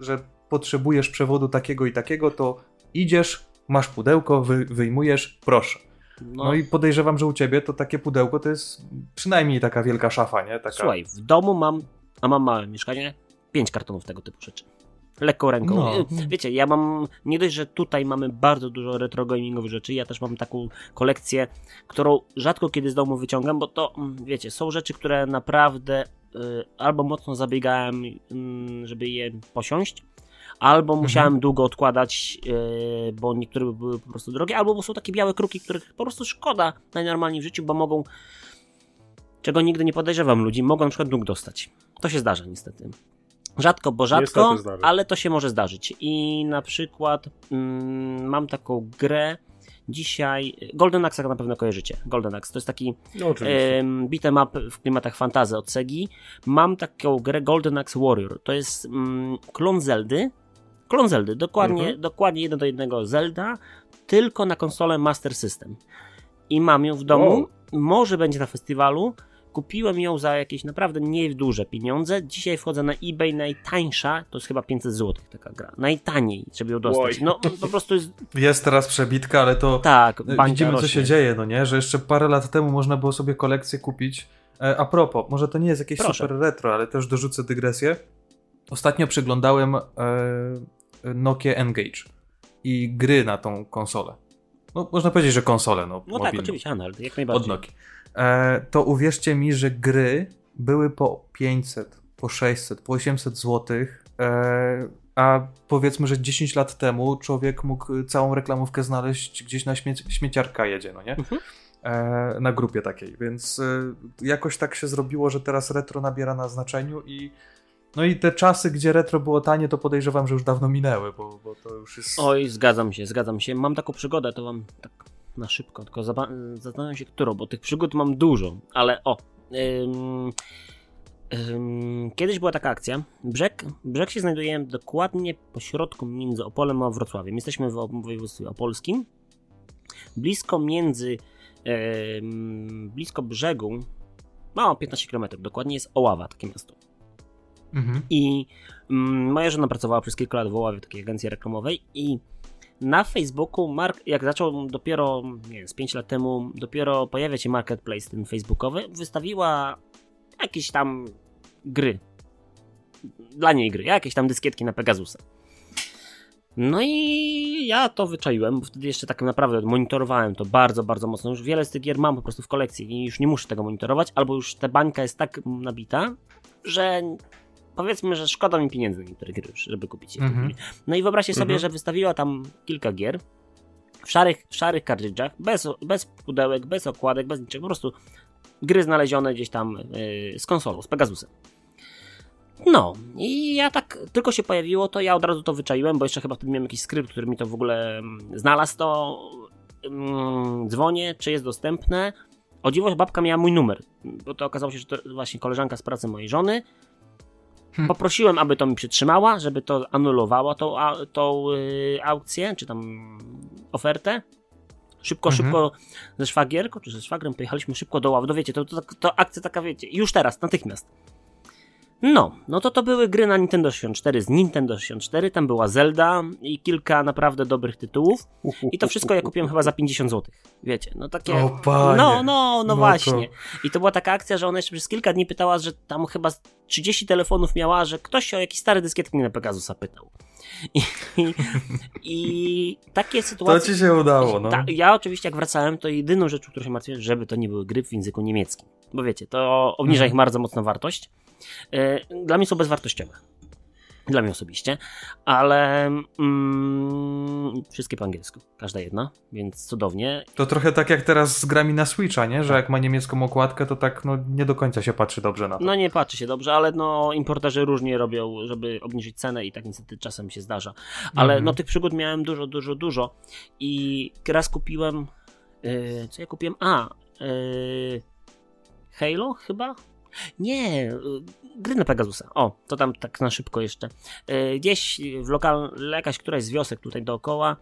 że potrzebujesz przewodu takiego i takiego, to idziesz, masz pudełko, wy, wyjmujesz, proszę. No. no. i podejrzewam, że u ciebie to takie pudełko to jest przynajmniej taka wielka szafa, nie? Taka... Słuchaj, w domu mam, a mam małe mieszkanie, pięć kartonów tego typu rzeczy. Lekką ręką. No. Wiecie, ja mam, nie dość, że tutaj mamy bardzo dużo retro gamingowych rzeczy, ja też mam taką kolekcję, którą rzadko kiedy z domu wyciągam, bo to, mm, wiecie, są rzeczy, które naprawdę y, albo mocno zabiegałem, y, żeby je posiąść, albo mhm. musiałem długo odkładać, y, bo niektóre były po prostu drogie, albo są takie białe kruki, których po prostu szkoda najnormalniej w życiu, bo mogą, czego nigdy nie podejrzewam ludzi, mogą na przykład dług dostać. To się zdarza niestety. Rzadko, bo rzadko, ale to się może zdarzyć. I na przykład mm, mam taką grę dzisiaj. Golden Axe na pewno kojarzycie. Golden Axe to jest taki no, um, beat'em up w klimatach fantazy od Segi. Mam taką grę Golden Axe Warrior. To jest um, klon Zeldy. Klon Zeldy, dokładnie, mhm. dokładnie jeden do jednego Zelda, tylko na konsolę Master System. I mam ją w domu. Może będzie na festiwalu. Kupiłem ją za jakieś naprawdę nieduże pieniądze. Dzisiaj wchodzę na eBay najtańsza, to jest chyba 500 zł taka gra. Najtaniej, żeby ją dostać. No po prostu jest... Jest teraz przebitka, ale to tak, widzimy rośnie. co się dzieje, no nie? Że jeszcze parę lat temu można było sobie kolekcję kupić. E, a propos, może to nie jest jakieś Proszę. super retro, ale też dorzucę dygresję. Ostatnio przyglądałem e, Nokia Engage i gry na tą konsolę. No, można powiedzieć, że konsolę. No, no tak, oczywiście, handheld, jak najbardziej. Od Nokia. E, to uwierzcie mi, że gry były po 500, po 600, po 800 zł, e, a powiedzmy, że 10 lat temu człowiek mógł całą reklamówkę znaleźć gdzieś na śmie śmieciarka jedzie, no nie? Mhm. E, na grupie takiej, więc jakoś tak się zrobiło, że teraz retro nabiera na znaczeniu i no i te czasy, gdzie retro było tanie, to podejrzewam, że już dawno minęły, bo, bo to już jest... Oj, zgadzam się, zgadzam się. Mam taką przygodę, to wam tak na szybko, tylko zastanawiam się, którą, bo tych przygód mam dużo, ale o. Ym, ym, kiedyś była taka akcja. Brzeg, brzeg się znajduje dokładnie po środku między Opolem a Wrocławiem. Jesteśmy w województwie opolskim. Blisko między, ym, blisko brzegu, no 15 km dokładnie, jest Oława, takie miasto. Mhm. I moja żona pracowała przez kilka lat w Oławie, w takiej agencji reklamowej i na Facebooku, Mark, jak zaczął dopiero, nie wiem, z 5 lat temu, dopiero pojawia się marketplace ten facebookowy, wystawiła jakieś tam gry. Dla niej gry, jakieś tam dyskietki na Pegasusa. No i ja to wyczaiłem, bo wtedy jeszcze tak naprawdę monitorowałem to bardzo, bardzo mocno. Już wiele z tych gier mam po prostu w kolekcji i już nie muszę tego monitorować, albo już ta bańka jest tak nabita, że powiedzmy, że szkoda mi pieniędzy na niektóre gry, żeby kupić je. -hmm. No i wyobraźcie sobie, -hmm. że wystawiła tam kilka gier w szarych, w szarych kartridżach, bez, bez pudełek, bez okładek, bez niczego, po prostu gry znalezione gdzieś tam yy, z konsolą, z Pegasusem. No, i ja tak tylko się pojawiło, to ja od razu to wyczaiłem, bo jeszcze chyba wtedy miałem jakiś skrypt, który mi to w ogóle mm, znalazł, to mm, dzwonię, czy jest dostępne. O dziwość babka miała mój numer, bo to okazało się, że to właśnie koleżanka z pracy mojej żony Hmm. Poprosiłem, aby to mi przytrzymała, żeby to anulowało tą, tą yy, aukcję, czy tam ofertę. Szybko, mhm. szybko ze szwagierką, czy ze szwagrem pojechaliśmy szybko do ławy. No wiecie, to, to, to akcja taka, wiecie, już teraz, natychmiast. No, no to to były gry na Nintendo 64 z Nintendo 64, tam była Zelda i kilka naprawdę dobrych tytułów. I to wszystko ja kupiłem chyba za 50 zł. Wiecie, no takie. O, panie. No, no, no, no właśnie. To... I to była taka akcja, że ona jeszcze przez kilka dni pytała, że tam chyba 30 telefonów miała, że ktoś o jakieś stare dyskietki na Pegasusa pytał. I, i, i takie sytuacje. To ci się udało, no. Ta, ja oczywiście, jak wracałem, to jedyną rzeczą, którą się martwiłem, żeby to nie były gry w języku niemieckim. Bo wiecie, to obniża mhm. ich bardzo mocno wartość. E, dla mnie są bezwartościowe. Dla mnie osobiście, ale mm, wszystkie po angielsku, każda jedna, więc cudownie. To trochę tak jak teraz z grami na Switcha, nie? Że tak. jak ma niemiecką okładkę, to tak no, nie do końca się patrzy dobrze na to. No nie patrzy się dobrze, ale no importerzy różnie robią, żeby obniżyć cenę i tak niestety czasem się zdarza. Ale mhm. no tych przygód miałem dużo, dużo, dużo i raz kupiłem, yy, co ja kupiłem? A, yy, Halo chyba? Nie, y, gry na Pegasusa. O, to tam tak na szybko jeszcze. Y, Gdzieś w lokal, jakaś któraś z wiosek tutaj dookoła,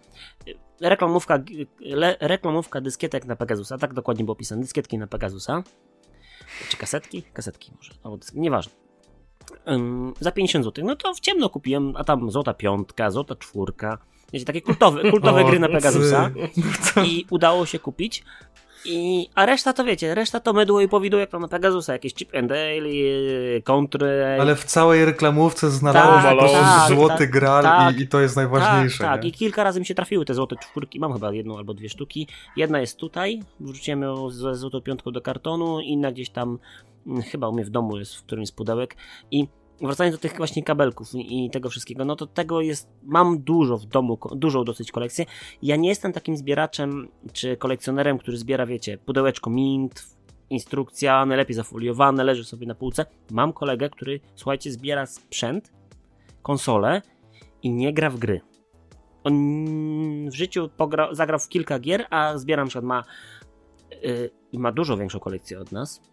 y, reklamówka, le, reklamówka dyskietek na Pegasusa, tak dokładnie było pisane, dyskietki na Pegasusa. Czy kasetki? Kasetki może, albo dysk, nieważne. Ym, za 50 zł. No to w ciemno kupiłem, a tam złota piątka, złota czwórka. Wiecie, takie kultowe, kultowe O, gry na Pegasusa. ty. I udało się kupić. I, a reszta to wiecie, reszta to mydło i powidło jak tam na Pegasusa, jakieś Chip and Dale, y, Country. Ale w całej reklamówce znalazło Tak, prostu tak, złoty tak, gral tak. i, i to jest najważniejsze. Tak, tak. nie? I kilka razy mi się trafiły te złote czwórki. Mam chyba jedną albo dwie sztuki. Jedna jest tutaj, wrzuciłem ją ze złotą piątką do kartonu, inna gdzieś tam, mm, chyba u mnie w domu jest, w którymś z pudełek. I wracając do tych właśnie kabelków i, tego wszystkiego, no to tego jest, mam dużo w domu, dużą dosyć kolekcję. Ja nie jestem takim zbieraczem czy kolekcjonerem, który zbiera, wiecie, pudełeczko mint, instrukcja, najlepiej zafoliowane, leży sobie na półce. Mam kolegę, który, słuchajcie, zbiera sprzęt, konsole i nie gra w gry. On w życiu pogra, zagrał w kilka gier, a zbiera na przykład ma, yy, ma dużo większą kolekcję od nas.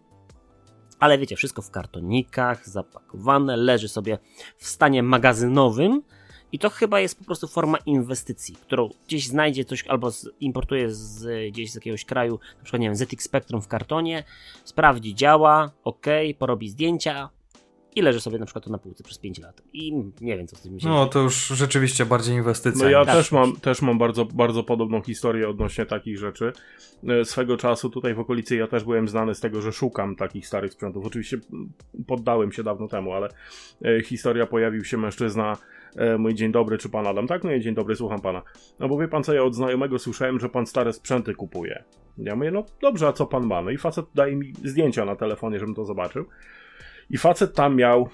Ale wiecie, wszystko w kartonikach, zapakowane, leży sobie w stanie magazynowym. I to chyba jest po prostu forma inwestycji, którą gdzieś znajdzie coś albo z, importuje z, gdzieś z jakiegoś kraju, na przykład nie wiem, ZX Spectrum w kartonie, sprawdzi, działa, ok, porobi zdjęcia i leży sobie na przykład to na półce przez 5 lat. I nie wiem, co z tym mi się No to już rzeczywiście bardziej inwestycja. No ja Tak. też mam, też mam bardzo, bardzo podobną historię odnośnie takich rzeczy. E, Swego czasu tutaj w okolicy ja też byłem znany z tego, że szukam takich starych sprzętów. Oczywiście poddałem się dawno temu, ale e, historia pojawił się mężczyzna, e, mój dzień dobry, czy pan Adam? Tak, no i dzień dobry, słucham pana. No bo wie pan co, ja od znajomego słyszałem, że pan stare sprzęty kupuje. Ja mówię, no dobrze, a co pan ma? No i facet daje mi zdjęcia na telefonie, żebym to zobaczył. I facet tam miał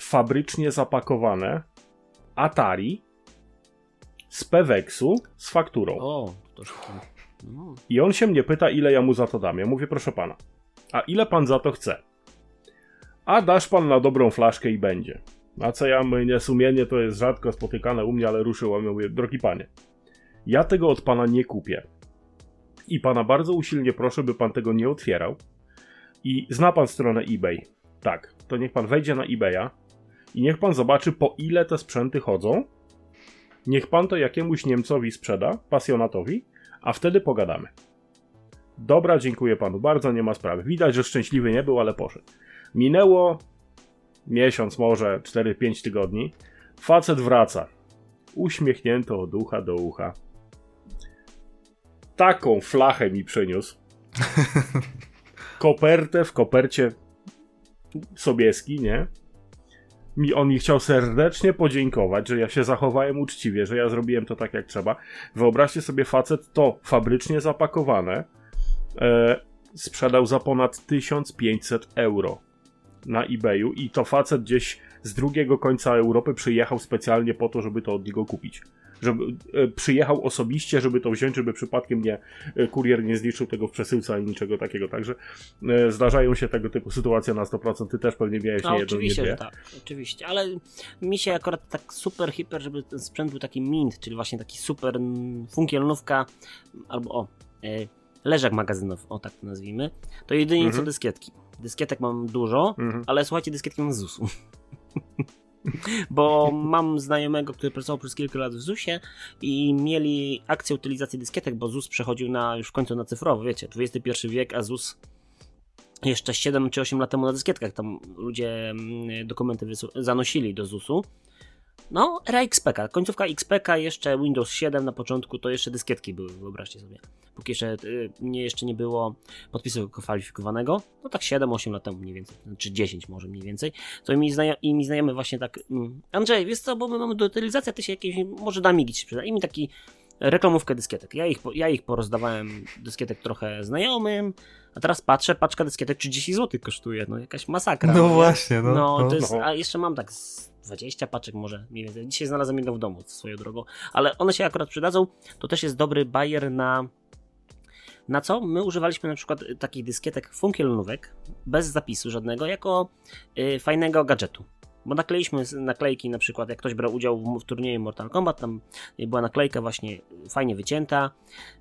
fabrycznie zapakowane Atari z Peweksu z fakturą. O, to. No. I on się mnie pyta, ile ja mu za to dam. Ja mówię, proszę pana, a ile pan za to chce? A dasz pan na dobrą flaszkę i będzie. A co ja mówię, sumienie to jest rzadko spotykane u mnie, ale ruszyło. Ja mówię, drogi panie, ja tego od pana nie kupię. I pana bardzo usilnie proszę, by pan tego nie otwierał. I zna pan stronę eBay. Tak, to niech pan wejdzie na eBaya i niech pan zobaczy, po ile te sprzęty chodzą. Niech pan to jakiemuś Niemcowi sprzeda, pasjonatowi, a wtedy pogadamy. Dobra, dziękuję panu bardzo, nie ma sprawy. Widać, że szczęśliwy nie był, ale poszedł. Minęło miesiąc, może 4-5 tygodni. Facet wraca. Uśmiechnięto od ucha do ucha. Taką flachę mi przyniósł. Kopertę w kopercie Sobieski, nie? Mi on mi chciał serdecznie podziękować, że ja się zachowałem uczciwie, że ja zrobiłem to tak jak trzeba. Wyobraźcie sobie, facet to fabrycznie zapakowane e, sprzedał za ponad 1500 euro na eBayu i to facet gdzieś z drugiego końca Europy przyjechał specjalnie po to, żeby to od niego kupić. Żeby, e, przyjechał osobiście, żeby to wziąć, żeby przypadkiem nie e, kurier nie zniszczył tego w przesyłce ani niczego takiego. Także e, zdarzają się tego typu sytuacje na 100%. Ty też pewnie miałeś No nie jedną, nie oczywiście, dwie. że tak, oczywiście, ale mi się akurat tak super hiper, żeby ten sprzęt był taki mint, czyli właśnie taki super funkielnówka, albo o, leżak magazynowy, o tak to nazwijmy, to jedynie Mhm. co dyskietki. Dyskietek mam dużo, Mhm. ale słuchajcie, dyskietki mam z ZUS-u. Bo mam znajomego, który pracował przez kilka lat w ZUS-ie i mieli akcję utylizacji dyskietek, bo ZUS przechodził na już w końcu na cyfrowo, wiecie, XXI wiek, a ZUS jeszcze 7 czy 8 lat temu na dyskietkach tam ludzie mm, dokumenty zanosili do ZUS-u. No, era XPK, końcówka XPK, jeszcze Windows 7 na początku, to jeszcze dyskietki były, wyobraźcie sobie. Póki jeszcze y, nie, jeszcze nie było podpisu kwalifikowanego, no tak 7-8 lat temu mniej więcej, czy 10 może mniej więcej, to mi, znajo- i mi znajomy właśnie tak, mm, Andrzej, wiesz co, bo my mamy do utylizacji, a ty się jakieś, może da migi ci przyda. I mi taki reklamówkę dyskietek. Ja ich, ja ich porozdawałem dyskietek trochę znajomym, a teraz patrzę, paczka dyskietek 30 zł kosztuje, no jakaś masakra. No nie? właśnie, no. No, no. jest, no. a jeszcze mam tak z 20 paczek może mniej więcej. Dzisiaj znalazłem jedną w domu swoją drogą, ale one się akurat przydadzą. To też jest dobry bajer na na co? My używaliśmy na przykład takich dyskietek funkielnówek bez zapisu żadnego jako y, fajnego gadżetu. Bo nakleiliśmy naklejki na przykład, jak ktoś brał udział w, w turnieju Mortal Kombat, tam była naklejka właśnie fajnie wycięta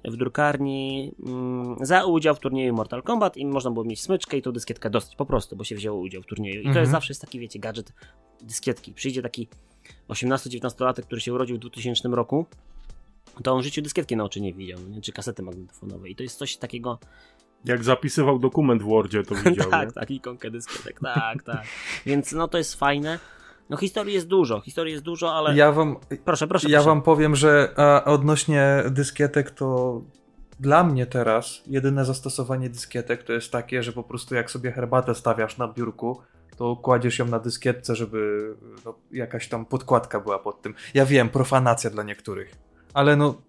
w drukarni mm, za udział w turnieju Mortal Kombat i można było mieć smyczkę i tą dyskietkę dostać po prostu, bo się wzięło udział w turnieju. I to Mhm. jest zawsze jest taki, wiecie, gadżet dyskietki. Przyjdzie taki 18-19-latek, który się urodził w 2000 roku, to on w życiu dyskietki na oczy nie widział, nie? czy kasety magnetofonowe. I to jest coś takiego, Jak zapisywał dokument w Wordzie, to widział. tak, nie? tak, ikonkę dyskietek, tak, tak. Więc no to jest fajne. No historii jest dużo, historii jest dużo, ale Ja wam, proszę, proszę. ja proszę. wam powiem, że a, odnośnie dyskietek to dla mnie teraz jedyne zastosowanie dyskietek to jest takie, że po prostu jak sobie herbatę stawiasz na biurku, to kładziesz ją na dyskietce, żeby no, jakaś tam podkładka była pod tym. Ja wiem, profanacja dla niektórych, ale no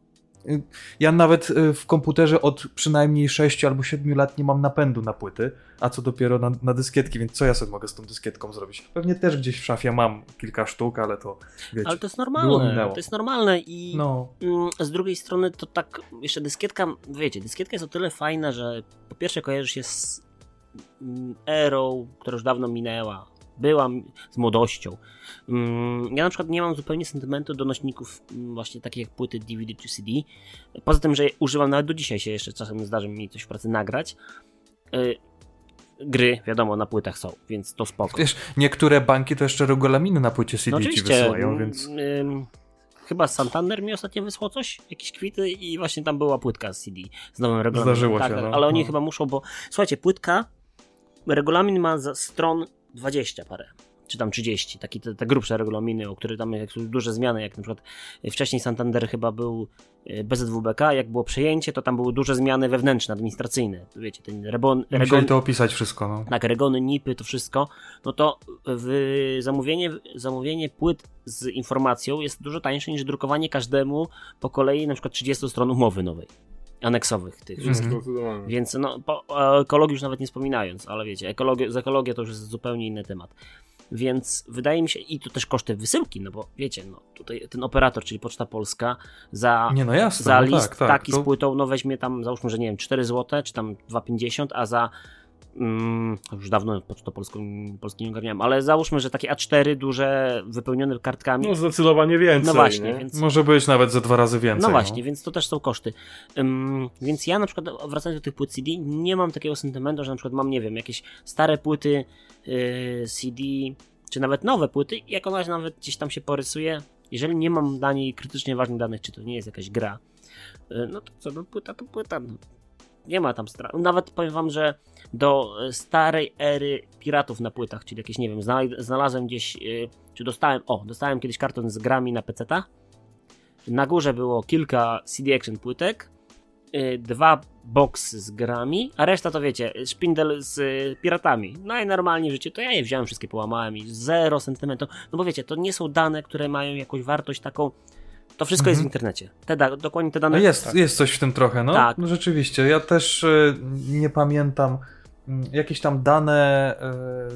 ja nawet y, w komputerze od przynajmniej 6 albo 7 lat nie mam napędu na płyty, a co dopiero na, na dyskietki, więc co ja sobie mogę z tą dyskietką zrobić? Pewnie też gdzieś w szafie mam kilka sztuk, ale to wiecie. Ale to jest normalne, to jest normalne i No, mm, z drugiej strony to tak, jeszcze dyskietka, wiecie, dyskietka jest o tyle fajna, że po pierwsze kojarzy się z mm, erą, która już dawno minęła, była m- z młodością. Mm, Ja na przykład nie mam zupełnie sentymentu do nośników mm, właśnie takich jak płyty DVD czy CD. Poza tym, że używam nawet do dzisiaj się jeszcze czasem zdarzy mi coś w pracy nagrać. Y, Gry, wiadomo, na płytach są, więc to spoko. wiesz, niektóre banki to jeszcze regulaminy na płycie CD No ci wysyłają, mm, więc... ym, chyba Santander mi ostatnio wysłał coś, jakieś kwity i właśnie tam była płytka z CD z nowym regulaminem. Zdarzyło tak, się, tak, no. Ale oni No. chyba muszą, bo słuchajcie, płytka, regulamin ma za stron 20 parę. Czy tam 30, takie te, te grubsze regulaminy, o które tam jak są duże zmiany, jak na przykład wcześniej Santander chyba był y, BZWBK, jak było przejęcie, to tam były duże zmiany wewnętrzne, administracyjne. Wiecie, ten rebon, Musieli regon, to opisać wszystko, no. tak, regony, nipy, to wszystko, no to zamówienie, zamówienie płyt z informacją jest dużo tańsze niż drukowanie każdemu po kolei na przykład 30 stron umowy nowej, aneksowych tych Mhm. wszystkich. Więc no, po, o ekologii już nawet nie wspominając, ale wiecie, ekologia, z ekologią to już jest zupełnie inny temat. Więc wydaje mi się, i to też koszty wysyłki, no bo wiecie, no tutaj ten operator, czyli Poczta Polska, za, Nie, no jasne, za no list tak, tak. taki to... z płytą, no weźmie tam, załóżmy, że nie wiem, 4 zł, czy tam 2,50, a za mm, już dawno Pocztą Polską, Polski nie ogarniałem, ale załóżmy, że takie A4 duże, wypełnione kartkami, No zdecydowanie więcej. no właśnie, nie? więc Może być nawet ze dwa razy więcej. no właśnie, więc to też są koszty. Ym, więc ja na przykład, wracając do tych płyt CD, nie mam takiego sentymentu, że na przykład mam, nie wiem, jakieś stare płyty yy, CD, czy nawet nowe płyty, i jak ona nawet gdzieś tam się porysuje, jeżeli nie mam dla niej krytycznie ważnych danych, czy to nie jest jakaś gra, yy, no to co, no płyta to płyta. No. Nie ma tam strachu. Nawet powiem wam, że do e, starej ery piratów na płytach, czyli jakieś, nie wiem, znalaz- znalazłem gdzieś, yy, czy dostałem, o, dostałem kiedyś karton z grami na PC-ta, na górze było kilka CD Action płytek, y, dwa boxy z grami, a reszta to wiecie, szpindel z piratami. Najnormalniej w życiu to ja je wziąłem, wszystkie połamałem i zero sentymentu. No bo wiecie, to nie są dane, które mają jakąś wartość taką. To wszystko jest w Mhm. internecie. Te da- dokładnie te dane. Jest, tak. jest coś w tym trochę, no. Tak. No rzeczywiście, ja też e, nie pamiętam. mm, Jakieś tam dane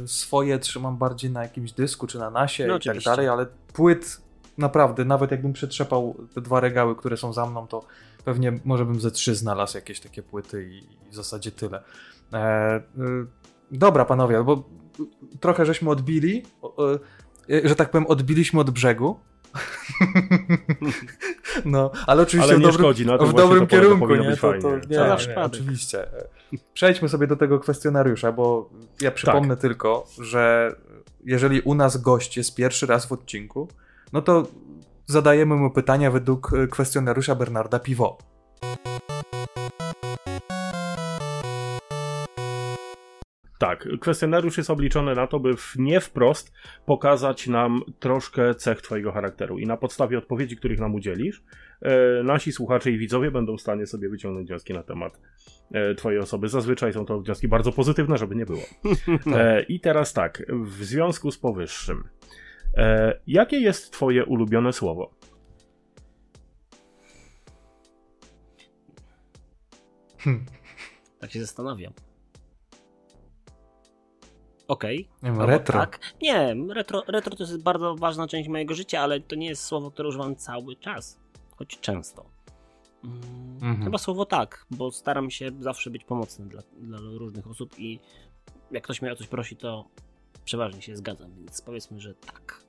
e, swoje trzymam bardziej na jakimś dysku czy na nasie No i tak dalej, ale płyt naprawdę, nawet jakbym przetrzepał te dwa regały, które są za mną, to pewnie może bym ze trzy znalazł jakieś takie płyty i, i w zasadzie tyle. E, e, dobra, panowie, bo trochę żeśmy odbili, e, że tak powiem, odbiliśmy od brzegu. no, ale oczywiście Ale w dobrym, szkodzi, tym w dobrym kierunku, nie? To, to, nie, nie, oczywiście. Przejdźmy sobie do tego kwestionariusza, bo ja przypomnę tylko, że jeżeli u nas gość jest pierwszy raz w odcinku, no to zadajemy mu pytania według e, kwestionariusza Bernarda Piwo. Tak, kwestionariusz jest obliczony na to, by nie wprost pokazać nam troszkę cech Twojego charakteru. I na podstawie odpowiedzi, których nam udzielisz, e, nasi słuchacze i widzowie będą w stanie sobie wyciągnąć wnioski na temat e, Twojej osoby. Zazwyczaj są to wnioski bardzo pozytywne, żeby nie było. E, I teraz tak, w związku z powyższym, jakie jest Twoje ulubione słowo? Tak się zastanawiam. Okej. Albo retro. Tak. Nie, retro, retro to jest bardzo ważna część mojego życia, ale to nie jest słowo, które używam cały czas, choć często. Mm, Mhm. Chyba słowo tak, bo staram się zawsze być pomocny dla, dla różnych osób i jak ktoś mnie o coś prosi, to przeważnie się zgadzam, więc powiedzmy, że tak.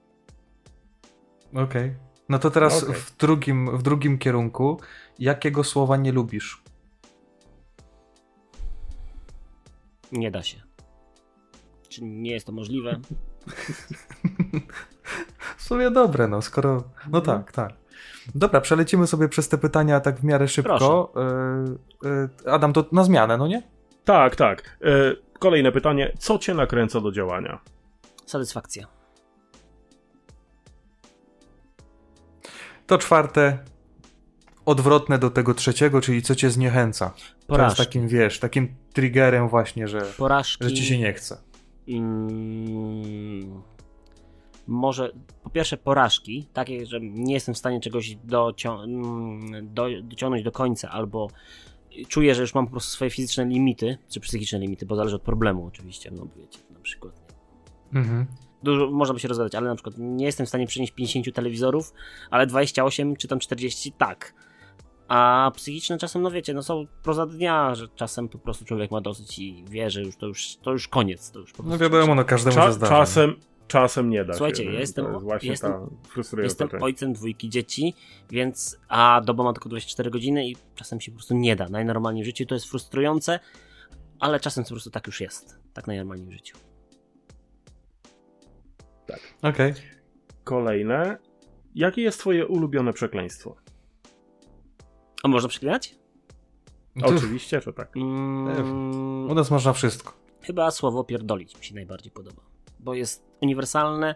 Okej. Okay. No to teraz Okay. w, drugim, w drugim kierunku. Jakiego słowa nie lubisz? Nie da się. Czy nie jest to możliwe? W sumie dobre, no skoro. No tak, tak. Dobra, przelecimy sobie przez te pytania tak w miarę szybko. Y, y, Adam, to na zmianę, no nie? Tak, tak. E, kolejne pytanie. Co cię nakręca do działania? Satysfakcja. To czwarte, odwrotne do tego trzeciego, czyli co cię zniechęca. To jest Porażki. takim, wiesz, takim triggerem właśnie, że, Porażki. że ci się nie chce. Mm, może po pierwsze porażki, takie, że nie jestem w stanie czegoś docią- mm, do, dociągnąć do końca, albo czuję, że już mam po prostu swoje fizyczne limity, czy psychiczne limity, bo zależy od problemu oczywiście, no wiecie, na przykład. Mhm. Dużo można by się rozgadać, ale na przykład nie jestem w stanie przynieść 50 telewizorów, ale 28 czy tam 40 tak. A psychiczne czasem, no wiecie, no są proza dnia, że czasem po prostu człowiek ma dosyć i wie, że już to już, to już koniec. To już po No wiadomo, no każdemu Cza- się zdarza. czasem, czasem nie da Słuchajcie, się. ja jestem- jest jestem- Jestem ojcem dwójki dzieci, więc a doba ma tylko 24 godziny i czasem się po prostu nie da. Najnormalniej w życiu to jest frustrujące, ale czasem po prostu tak już jest. Tak najnormalniej w życiu. Okej. Kolejne. Jakie jest twoje ulubione przekleństwo? A można przeklinać? To- Oczywiście, że tak. Mm, U nas można wszystko. Chyba słowo pierdolić mi się najbardziej podoba, bo jest uniwersalne.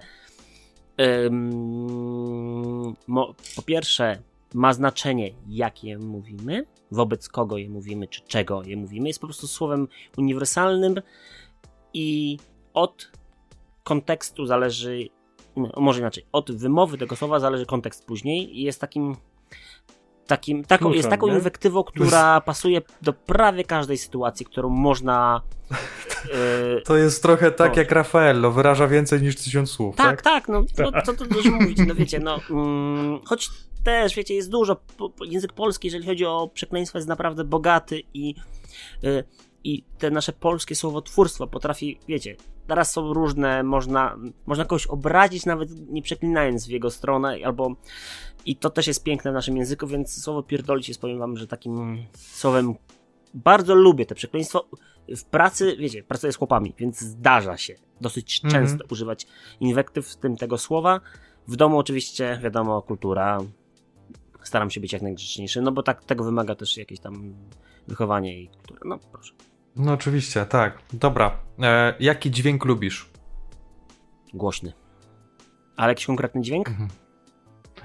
Ym, mo, po pierwsze, ma znaczenie, jak je mówimy, wobec kogo je mówimy, czy czego je mówimy. Jest po prostu słowem uniwersalnym i od kontekstu zależy, no, może inaczej, od wymowy tego słowa zależy kontekst później i jest takim. Takim, taką, Kluczem, jest taką nie? inwektywą, która pasuje do prawie każdej sytuacji, którą można. e, To jest trochę tak jak Raffaello, wyraża więcej niż tysiąc słów, tak? tak, tak, no, no co tu dużo mówić, no wiecie, no, mm, choć też, wiecie, jest dużo, język polski, jeżeli chodzi o przekleństwa, jest naprawdę bogaty i, y, i te nasze polskie słowotwórstwo potrafi, wiecie, teraz są różne, można, można kogoś obrazić nawet nie przeklinając w jego stronę, albo i to też jest piękne w naszym języku, więc słowo pierdolić jest, powiem wam, że takim słowem bardzo lubię te przekleństwo. W pracy, wiecie, pracuję z chłopami, więc zdarza się dosyć Mhm. często używać inwektyw, w tym tego słowa. W domu oczywiście, wiadomo, kultura. Staram się być jak najgrzeczniejszy, no bo tak tego wymaga też jakieś tam wychowanie i kultura. No proszę. No oczywiście, tak. Dobra. E, jaki dźwięk lubisz? Głośny. Ale jakiś konkretny dźwięk? Mhm.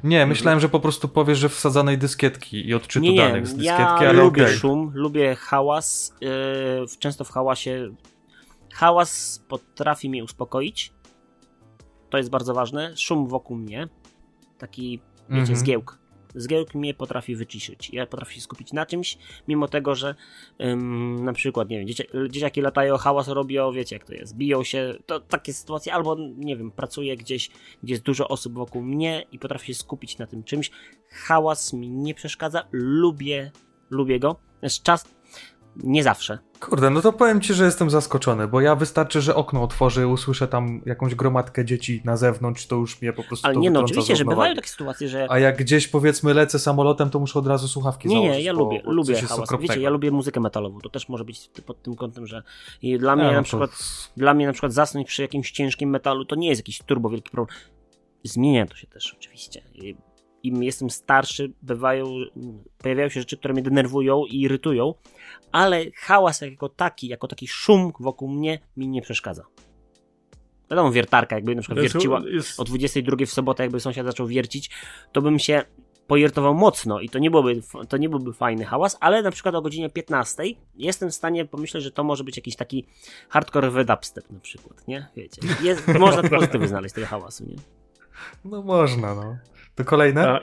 Nie, myślałem, że po prostu powiesz, że wsadzanej dyskietki i odczytu Nie, nie, danych z dyskietki, ja ale lubię okej. szum, lubię hałas. Yy, często w hałasie. Hałas potrafi mnie uspokoić. To jest bardzo ważne. Szum wokół mnie. Taki, wiecie, Mhm. zgiełk. Zgiełk mnie potrafi wyciszyć. Ja potrafię się skupić na czymś, mimo tego, że ym, na przykład, nie wiem, dzieciaki, dzieciaki latają, hałas robią, wiecie jak to jest, biją się, to takie sytuacje, albo nie wiem, pracuję gdzieś, gdzie jest dużo osób wokół mnie i potrafię się skupić na tym czymś. Hałas mi nie przeszkadza, lubię, lubię go. Czas, nie zawsze. Kurde, no to powiem ci, że jestem zaskoczony, bo ja wystarczy, że okno otworzę i usłyszę tam jakąś gromadkę dzieci na zewnątrz, to już mnie po prostu Ale to nie no, oczywiście, że bywają takie sytuacje, że A jak gdzieś powiedzmy lecę samolotem, to muszę od razu słuchawki Nie, założyć. nie, ja lubię, lubię hałas. Wiecie, ja lubię muzykę metalową. To też może być pod tym kątem, że i dla mnie A, no na to- przykład dla mnie na przykład zasnąć przy jakimś ciężkim metalu to nie jest jakiś turbo wielki problem. Zmienia to się też oczywiście. I- Im jestem starszy, bywają, pojawiają się rzeczy, które mnie denerwują i irytują, ale hałas jako taki, jako taki szum wokół mnie mi nie przeszkadza. Wiadomo, wiertarka jakby na przykład wierciła, o 22 w sobotę, jakby sąsiad zaczął wiercić, to bym się poirytował mocno i to nie, byłoby, to nie byłby fajny hałas, ale na przykład o godzinie 15 jestem w stanie pomyśleć, że to może być jakiś taki hardcore dubstep na przykład, nie? Wiecie, jest, można pozytywy znaleźć tego hałasu, nie? No można, no. To kolejne? A,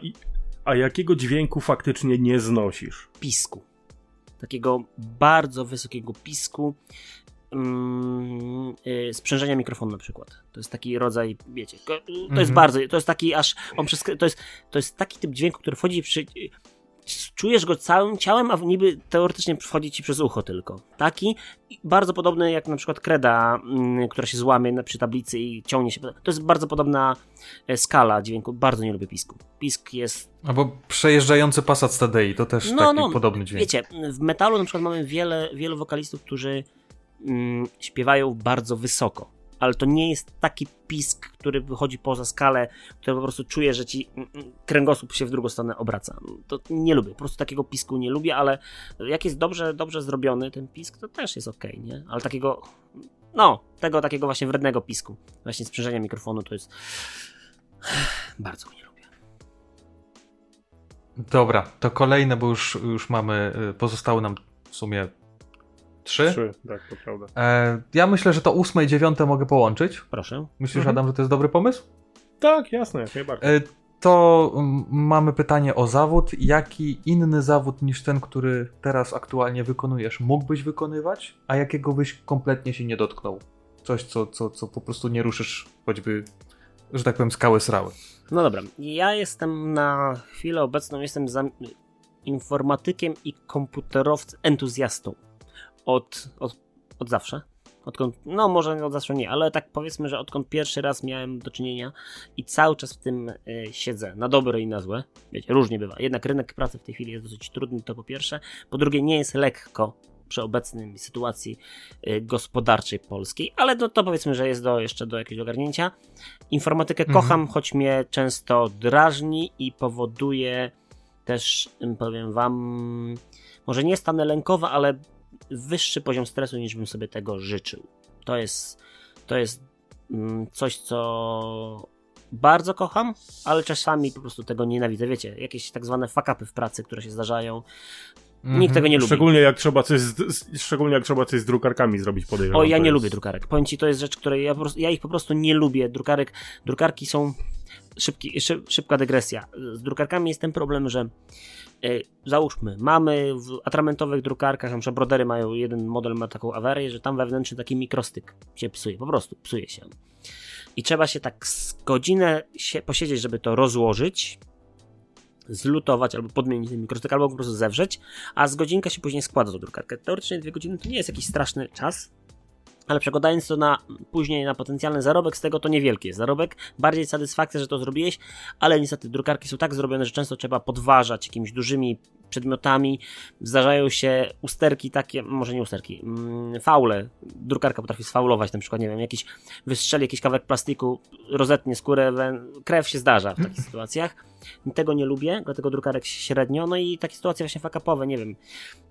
a jakiego dźwięku faktycznie nie znosisz? Pisku. Takiego bardzo wysokiego pisku, mm, y, sprzężenia mikrofonu na przykład. To jest taki rodzaj, wiecie, to jest Mhm. bardzo, to jest taki aż, on przez, to jest, to jest taki typ dźwięku, który wchodzi przy, czujesz go całym ciałem, a niby teoretycznie wchodzi ci przez ucho tylko. Taki, bardzo podobny jak na przykład kreda, mm, która się złamie przy tablicy i ciągnie się. To jest bardzo podobna e, skala dźwięku. Bardzo nie lubię pisku. Pisk jest... Albo przejeżdżający Passat Stadei, to też no, taki no, podobny dźwięk. Wiecie, w metalu na przykład mamy wiele, wielu wokalistów, którzy mm, śpiewają bardzo wysoko ale to nie jest taki pisk, który wychodzi poza skalę, który po prostu czuje, że ci mm, mm, kręgosłup się w drugą stronę obraca. To nie lubię, po prostu takiego pisku nie lubię, ale jak jest dobrze, dobrze zrobiony ten pisk, to też jest ok, nie? Ale takiego, no, tego takiego właśnie wrednego pisku, właśnie sprzężenia mikrofonu to jest bardzo nie lubię. Dobra, to kolejne, bo już, już mamy, y, pozostały nam w sumie Trzy? Trzy, tak, to prawda. E, ja myślę, że to ósme i dziewiąte mogę połączyć. Proszę. Myślisz, mhm. Adam, że to jest dobry pomysł? Tak, jasne, jak najbardziej. E, to mamy pytanie o zawód. Jaki inny zawód niż ten, który teraz aktualnie wykonujesz, mógłbyś wykonywać, a jakiego byś kompletnie się nie dotknął? Coś, co, co, co po prostu nie ruszysz, choćby, że tak powiem, skały srały. No dobra, ja jestem na chwilę obecną, jestem za informatykiem i komputerowcem, entuzjastą od, od, od zawsze. Odkąd, no może od zawsze nie, ale tak powiedzmy, że odkąd pierwszy raz miałem do czynienia i cały czas w tym y, siedzę, na dobre i na złe, wiecie, różnie bywa. Jednak rynek pracy w tej chwili jest dosyć trudny, to po pierwsze. Po drugie, nie jest lekko przy obecnej sytuacji y, gospodarczej polskiej, ale to, to powiedzmy, że jest do, jeszcze do jakiegoś ogarnięcia. Informatykę mhm. kocham, choć mnie często drażni i powoduje też, powiem wam, może nie stanę lękowa, ale wyższy poziom stresu niż bym sobie tego życzył. To jest, to jest mm, coś, co bardzo kocham, ale czasami po prostu tego nienawidzę. Wiecie, jakieś tak zwane fakapy w pracy, które się zdarzają. Nikt mm -hmm. tego nie lubi. Szczególnie jak trzeba coś z, szczególnie jak trzeba coś z drukarkami zrobić, podejrzewam. O, ja nie jest... lubię drukarek. Powiem ci, to jest rzecz, której ja, prostu, ja ich po prostu nie lubię. Drukarek, drukarki są szybki, szyb, szybka dygresja. Z drukarkami jest ten problem, że załóżmy, mamy w atramentowych drukarkach, na przykład brodery mają, jeden model ma taką awarię, że tam wewnętrzny taki mikrostyk się psuje, po prostu psuje się. I trzeba się tak z godzinę się posiedzieć, żeby to rozłożyć, zlutować albo podmienić ten mikrostyk, albo po prostu zewrzeć, a z godzinka się później składa do drukarkę. Teoretycznie dwie godziny to nie jest jakiś straszny czas, ale przekładając to na później na potencjalny zarobek, z tego to niewielki jest zarobek, bardziej satysfakcja, że to zrobiłeś, ale niestety drukarki są tak zrobione, że często trzeba podważać jakimiś dużymi przedmiotami. Zdarzają się usterki takie, może nie usterki, mm, faule. Drukarka potrafi sfaulować, na przykład, nie wiem, jakiś wystrzeli jakiś kawałek plastiku, rozetnie skórę, krew się zdarza w takich sytuacjach. Tego nie lubię, dlatego drukarek średnio. No i takie sytuacje właśnie fakapowe, nie wiem.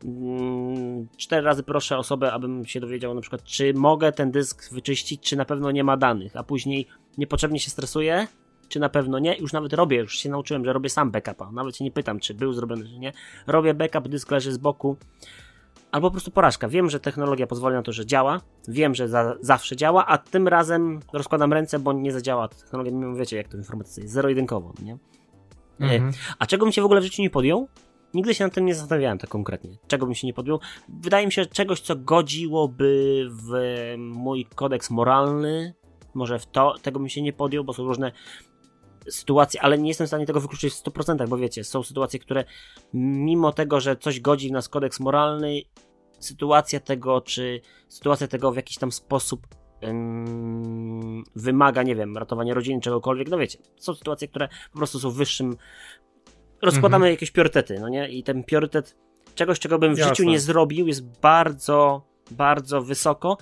Mm, cztery razy proszę osobę, abym się dowiedział na przykład, czy mogę ten dysk wyczyścić, czy na pewno nie ma danych, a później niepotrzebnie się stresuję, czy na pewno nie. Już nawet robię, już się nauczyłem, że robię sam backupa. Nawet się nie pytam, czy był zrobiony, czy nie. Robię backup, dysk leży z boku. Albo po prostu porażka. Wiem, że technologia pozwoli na to, że działa. Wiem, że za, zawsze działa, a tym razem rozkładam ręce, bo nie zadziała technologia. Mimo wiecie, jak to w informatyce jest zero-jedynkowo, nie? Mhm. A czego bym się w ogóle w życiu nie podjął? Nigdy się nad tym nie zastanawiałem tak konkretnie. Czego bym się nie podjął? Wydaje mi się, że czegoś, co godziłoby w mój kodeks moralny, może w to, tego bym się nie podjął, bo są różne sytuacje, ale nie jestem w stanie tego wykluczyć w 100%, bo wiecie, są sytuacje, które mimo tego, że coś godzi w nas kodeks moralny, sytuacja tego, czy sytuacja tego w jakiś tam sposób wymaga, nie wiem, ratowania rodziny, czegokolwiek, no wiecie, są sytuacje, które po prostu są wyższym, rozkładamy mhm. jakieś priorytety, no nie, i ten priorytet czegoś, czego bym w Jasne. życiu nie zrobił, jest bardzo, bardzo wysoko,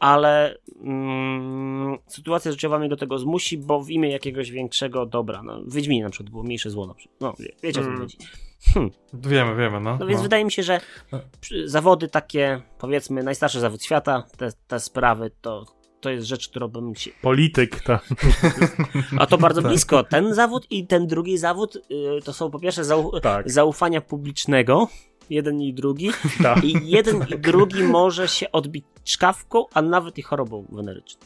ale mm, sytuacja życiowa mnie do tego zmusi, bo w imię jakiegoś większego dobra, no, Wiedźminie na przykład było mniejsze zło, na przykład. no wie, wiecie mm. co chodzi. Hm. Wiemy, wiemy, no. No więc no. wydaje mi się, że no. zawody takie, powiedzmy, najstarszy zawód świata, te, te sprawy, to, to jest rzecz, którą bym się... Polityk, tak. A to bardzo tak. blisko. Ten zawód i ten drugi zawód y, to są po pierwsze zau tak. zaufania publicznego, jeden i drugi. Tak. I jeden i drugi może się odbić czkawką, a nawet i chorobą weneryczną.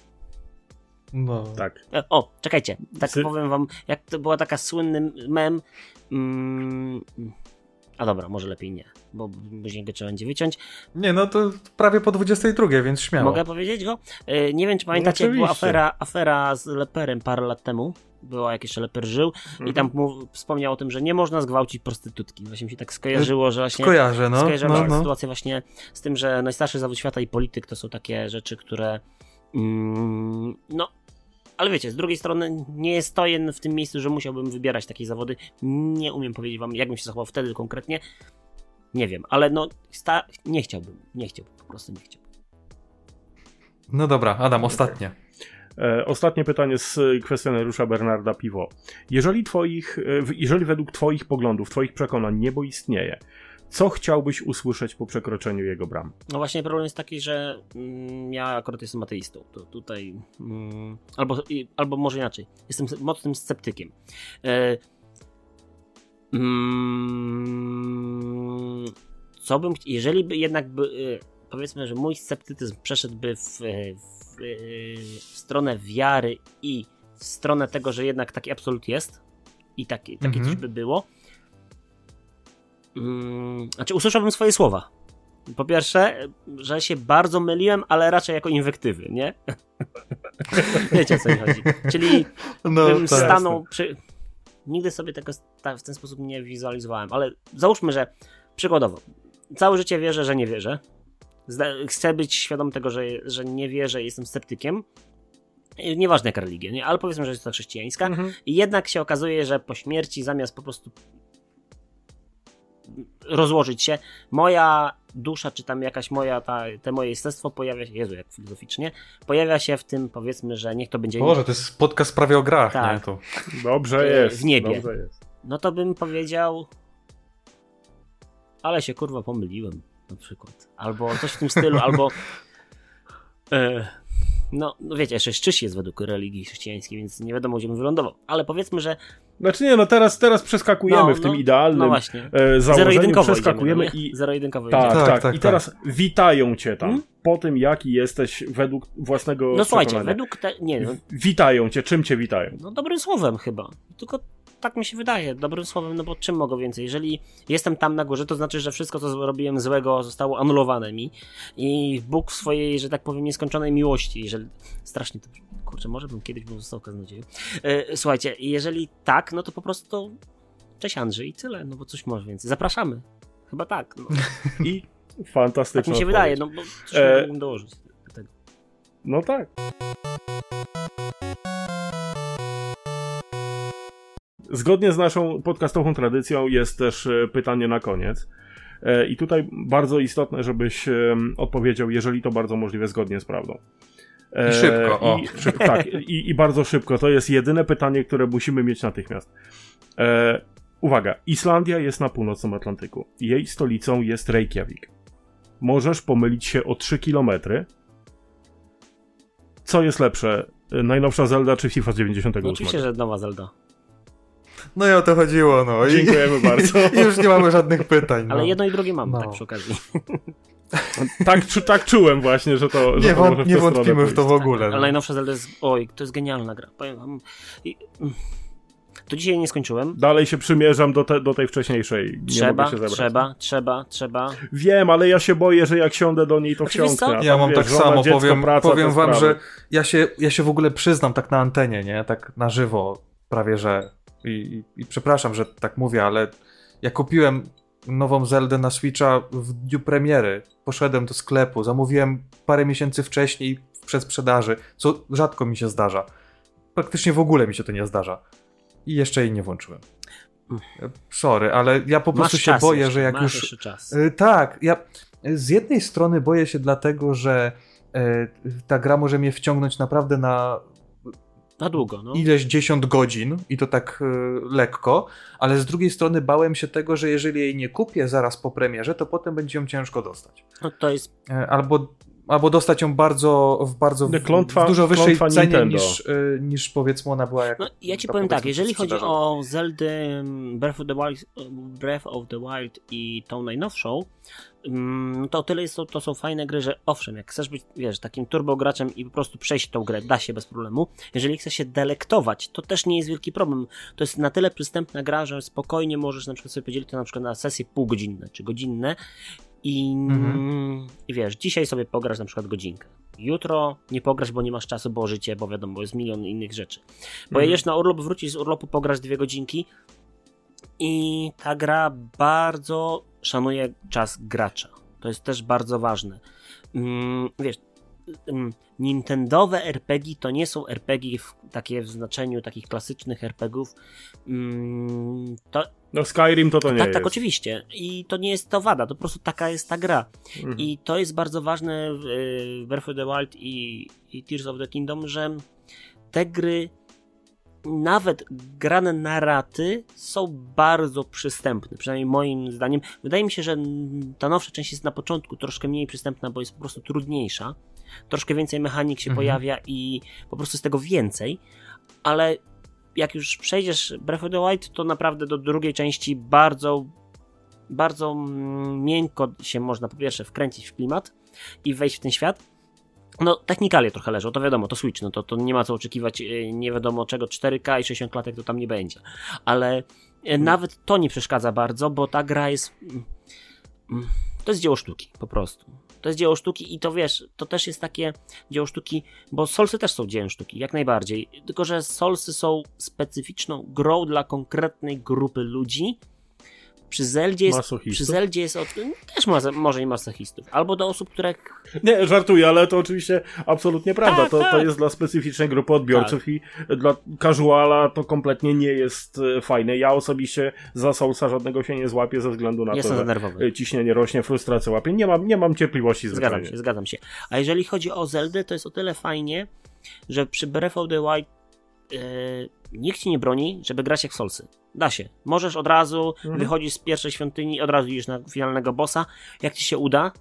No. Tak. E, o, czekajcie, tak Sy powiem wam, jak to była taka słynny mem. Mm, A dobra, może lepiej nie, bo później go trzeba będzie wyciąć. Nie, no to prawie po 22, więc śmiało. Mogę powiedzieć go? E, Nie wiem, czy pamiętacie, jak była afera, afera z Leperem parę lat temu. Była, jak jeszcze Leper żył Mhm. i tam mów, wspomniał o tym, że nie można zgwałcić prostytutki. Właśnie mi się tak skojarzyło, że właśnie... Kojarzę, no. Skojarzyłem no, no. sytuację właśnie z tym, że najstarszy zawód świata i polityk to są takie rzeczy, które mm, no, ale wiecie, z drugiej strony nie stoję w tym miejscu, że musiałbym wybierać takie zawody. Nie umiem powiedzieć wam, jakbym się zachował wtedy konkretnie. Nie wiem, ale no, sta- nie chciałbym, nie chciałbym, po prostu nie chciałbym. No dobra, Adam, ostatnie. E, Ostatnie pytanie z kwestionariusza Bernarda Piwo. Jeżeli, twoich, e, jeżeli według Twoich poglądów, Twoich przekonań niebo istnieje, co chciałbyś usłyszeć po przekroczeniu jego bram? No właśnie problem jest taki, że mm, ja akurat jestem ateistą. To tutaj. Mm, albo, i, albo może inaczej. Jestem mocnym sceptykiem. E, mm, co bym. Jeżeli by jednak by. e, Powiedzmy, że mój sceptycyzm przeszedłby w, w, w stronę wiary i w stronę tego, że jednak taki absolut jest i taki, takie Mhm. coś by było. Mm, znaczy, usłyszałbym swoje słowa. Po pierwsze, że się bardzo myliłem, ale raczej jako inwektywy, nie? Wiecie o co mi chodzi. Czyli No, bym stanął przy... Nigdy sobie tego w ten sposób nie wizualizowałem, ale załóżmy, że przykładowo, całe życie wierzę, że nie wierzę. Chcę być świadom tego, że, że nie wierzę, jestem sceptykiem. I Nieważne jaka religia, nie? ale powiedzmy, że jest to chrześcijańska. I jednak się okazuje, że po śmierci zamiast po prostu rozłożyć się, moja dusza, czy tam jakaś moja, ta, te moje jestestwo pojawia się, Jezu, jak filozoficznie, pojawia się w tym, powiedzmy, że niech to będzie, Boże, to jest podcast prawie o grach, Tak. nie? To... Dobrze E, jest. w niebie. Dobrze jest. no to bym powiedział, ale się kurwa pomyliłem, na przykład. Albo coś w tym stylu, albo e, no, no wiecie, jeszcze szczyś jest według religii chrześcijańskiej, więc nie wiadomo, gdzie bym wylądował. Ale powiedzmy, że Znaczy nie, no teraz, teraz przeskakujemy no, w tym no, idealnym no właśnie, e, założeniu. Przeskakujemy idziemy, no i Zero-jedynkowo Tak, tak, Tak, tak, I teraz witają cię tam. Hmm? Po tym, jaki jesteś według własnego No słuchajcie, według te, nie, no, Witają cię, czym cię witają? No dobrym słowem chyba. Tylko tak mi się wydaje, dobrym słowem, no bo czym mogę więcej? Jeżeli jestem tam na górze, to znaczy, że wszystko, co zrobiłem złego, zostało anulowane mi i Bóg w swojej, że tak powiem, nieskończonej miłości, jeżeli... Strasznie to... Kurczę, może bym kiedyś był został kaznodzieją. E, słuchajcie, jeżeli tak, no to po prostu to... Cześć Andrzej i tyle, no bo coś może więcej. Zapraszamy. Chyba tak. No. I fantastyczna Tak mi się wydaje, no bo coś E, mógłbym dołożyć do tego. No tak. Zgodnie z naszą podcastową tradycją jest też e, pytanie na koniec. E, I tutaj bardzo istotne, żebyś em, odpowiedział, jeżeli to bardzo możliwe, zgodnie z prawdą. E, I szybko, o. I, szyb, tak, i, i bardzo szybko. To jest jedyne pytanie, które musimy mieć natychmiast. E, uwaga, Islandia jest na północnym Atlantyku. Jej stolicą jest Reykjavik. Możesz pomylić się o 3 kilometry. Co jest lepsze? E, Najnowsza Zelda czy FIFA z 98? No, oczywiście, że nowa Zelda. No i o to chodziło, no. I, Dziękujemy bardzo. I już nie mamy żadnych pytań. No. Ale jedno i drugie mam, No. tak przy okazji. tak, czu- tak czułem właśnie, że to. że Nie, to wąt- może w nie wątpimy w to w ogóle. Ale No. najnowsza Zelda jest, oj, to jest genialna gra. Powiem wam. I, to dzisiaj nie skończyłem. Dalej się przymierzam do, te, do tej wcześniejszej. Nie Trzeba, mogę się zebrać. trzeba, trzeba, trzeba. Wiem, ale ja się boję, że jak siądę do niej, to wsiąknę. Ja mam wiesz, tak żona, samo, dziecko, powiem, praca, powiem wam, sprawy. że ja się, ja się w ogóle przyznam tak na antenie, nie? Tak na żywo, prawie że. I, i, I przepraszam, że tak mówię, ale ja kupiłem nową Zeldę na Switcha w dniu premiery. Poszedłem do sklepu, zamówiłem parę miesięcy wcześniej w przedsprzedaży, co rzadko mi się zdarza. Praktycznie w ogóle mi się to nie zdarza. I jeszcze jej nie włączyłem. Sorry, ale ja po prostu Masz się boję, jeszcze, że jak masz już czas. Y, Tak, ja z jednej strony boję się dlatego, że e, ta gra może mnie wciągnąć naprawdę na Na długo, no. ileś dziesiąt godzin i to tak e, lekko, ale z drugiej strony bałem się tego, że jeżeli jej nie kupię zaraz po premierze, to potem będzie ją ciężko dostać. no to jest. E, Albo albo dostać ją bardzo, w bardzo w, klątwa, w dużo wyższej cenie Nintendo. niż, y, niż powiedzmy ona była jak No, ja ci powiem tak, jeżeli chodzi o Zelda mm, Breath of the Wild, Breath of the Wild i tą najnowszą, to o tyle jest, to, to są fajne gry, że owszem, jak chcesz być, wiesz, takim turbo graczem i po prostu przejść tą grę, da się bez problemu. Jeżeli chcesz się delektować, to też nie jest wielki problem. To jest na tyle przystępna gra, że spokojnie możesz na przykład sobie podzielić to na przykład na sesje półgodzinne czy godzinne i, Mhm. i wiesz, dzisiaj sobie pograsz na przykład godzinkę. Jutro nie pograsz, bo nie masz czasu, bo życie, bo wiadomo, jest milion innych rzeczy. Pojedziesz na urlop, wrócisz z urlopu, pograsz dwie godzinki i ta gra bardzo szanuje czas gracza. To jest też bardzo ważne. Mm, wiesz, mm, Nintendowe RPG to nie są RPG w, takie w znaczeniu takich klasycznych RPGów. Mm, to, No Skyrim to to nie tak, jest. tak, oczywiście. I to nie jest to wada, to po prostu taka jest ta gra. Mhm. I to jest bardzo ważne w y, Breath of the Wild i, i Tears of the Kingdom, że te gry, nawet grane na raty, są bardzo przystępne. Przynajmniej moim zdaniem. Wydaje mi się, że ta nowsza część jest na początku troszkę mniej przystępna, bo jest po prostu trudniejsza. Troszkę więcej mechanik się Mhm. pojawia i po prostu jest tego więcej. Ale jak już przejdziesz Breath of the Wild, to naprawdę do drugiej części bardzo bardzo mm, miękko się można po pierwsze wkręcić w klimat i wejść w ten świat. No, technikalie trochę leżą, to wiadomo, to Switch, no to, to nie ma co oczekiwać yy, nie wiadomo czego, 4K i 60 klatek to tam nie będzie. Ale yy, nawet to nie przeszkadza bardzo, bo ta gra jest... mm, mm, To jest dzieło sztuki, po prostu. To jest dzieło sztuki i to wiesz, to też jest takie dzieło sztuki, bo Solsy też są dziełem sztuki, jak najbardziej. Tylko, że Solsy są specyficzną grą dla konkretnej grupy ludzi. Przy Zeldzie jest, Masochistów? przy Zeldzie jest od, też może, może i masochistów. Albo do osób, które Nie, żartuję, ale to oczywiście absolutnie prawda. Tak, to, to tak. jest dla specyficznej grupy odbiorców i dla casuala to kompletnie nie jest e, fajne. Ja osobiście za Soulsa żadnego się nie złapię ze względu na jestem to, że e, ciśnienie rośnie, frustracja łapie. Nie mam, nie mam cierpliwości Zgadzam zwyczajnie. się, zgadzam się. A jeżeli chodzi o Zeldę, to jest o tyle fajnie, że przy Breath of the Wild e, nikt ci nie broni, żeby grać jak w Solsy. Da się. Możesz od razu Mhm. wychodzić z pierwszej świątyni, od razu idziesz na finalnego bossa. Jak ci się uda,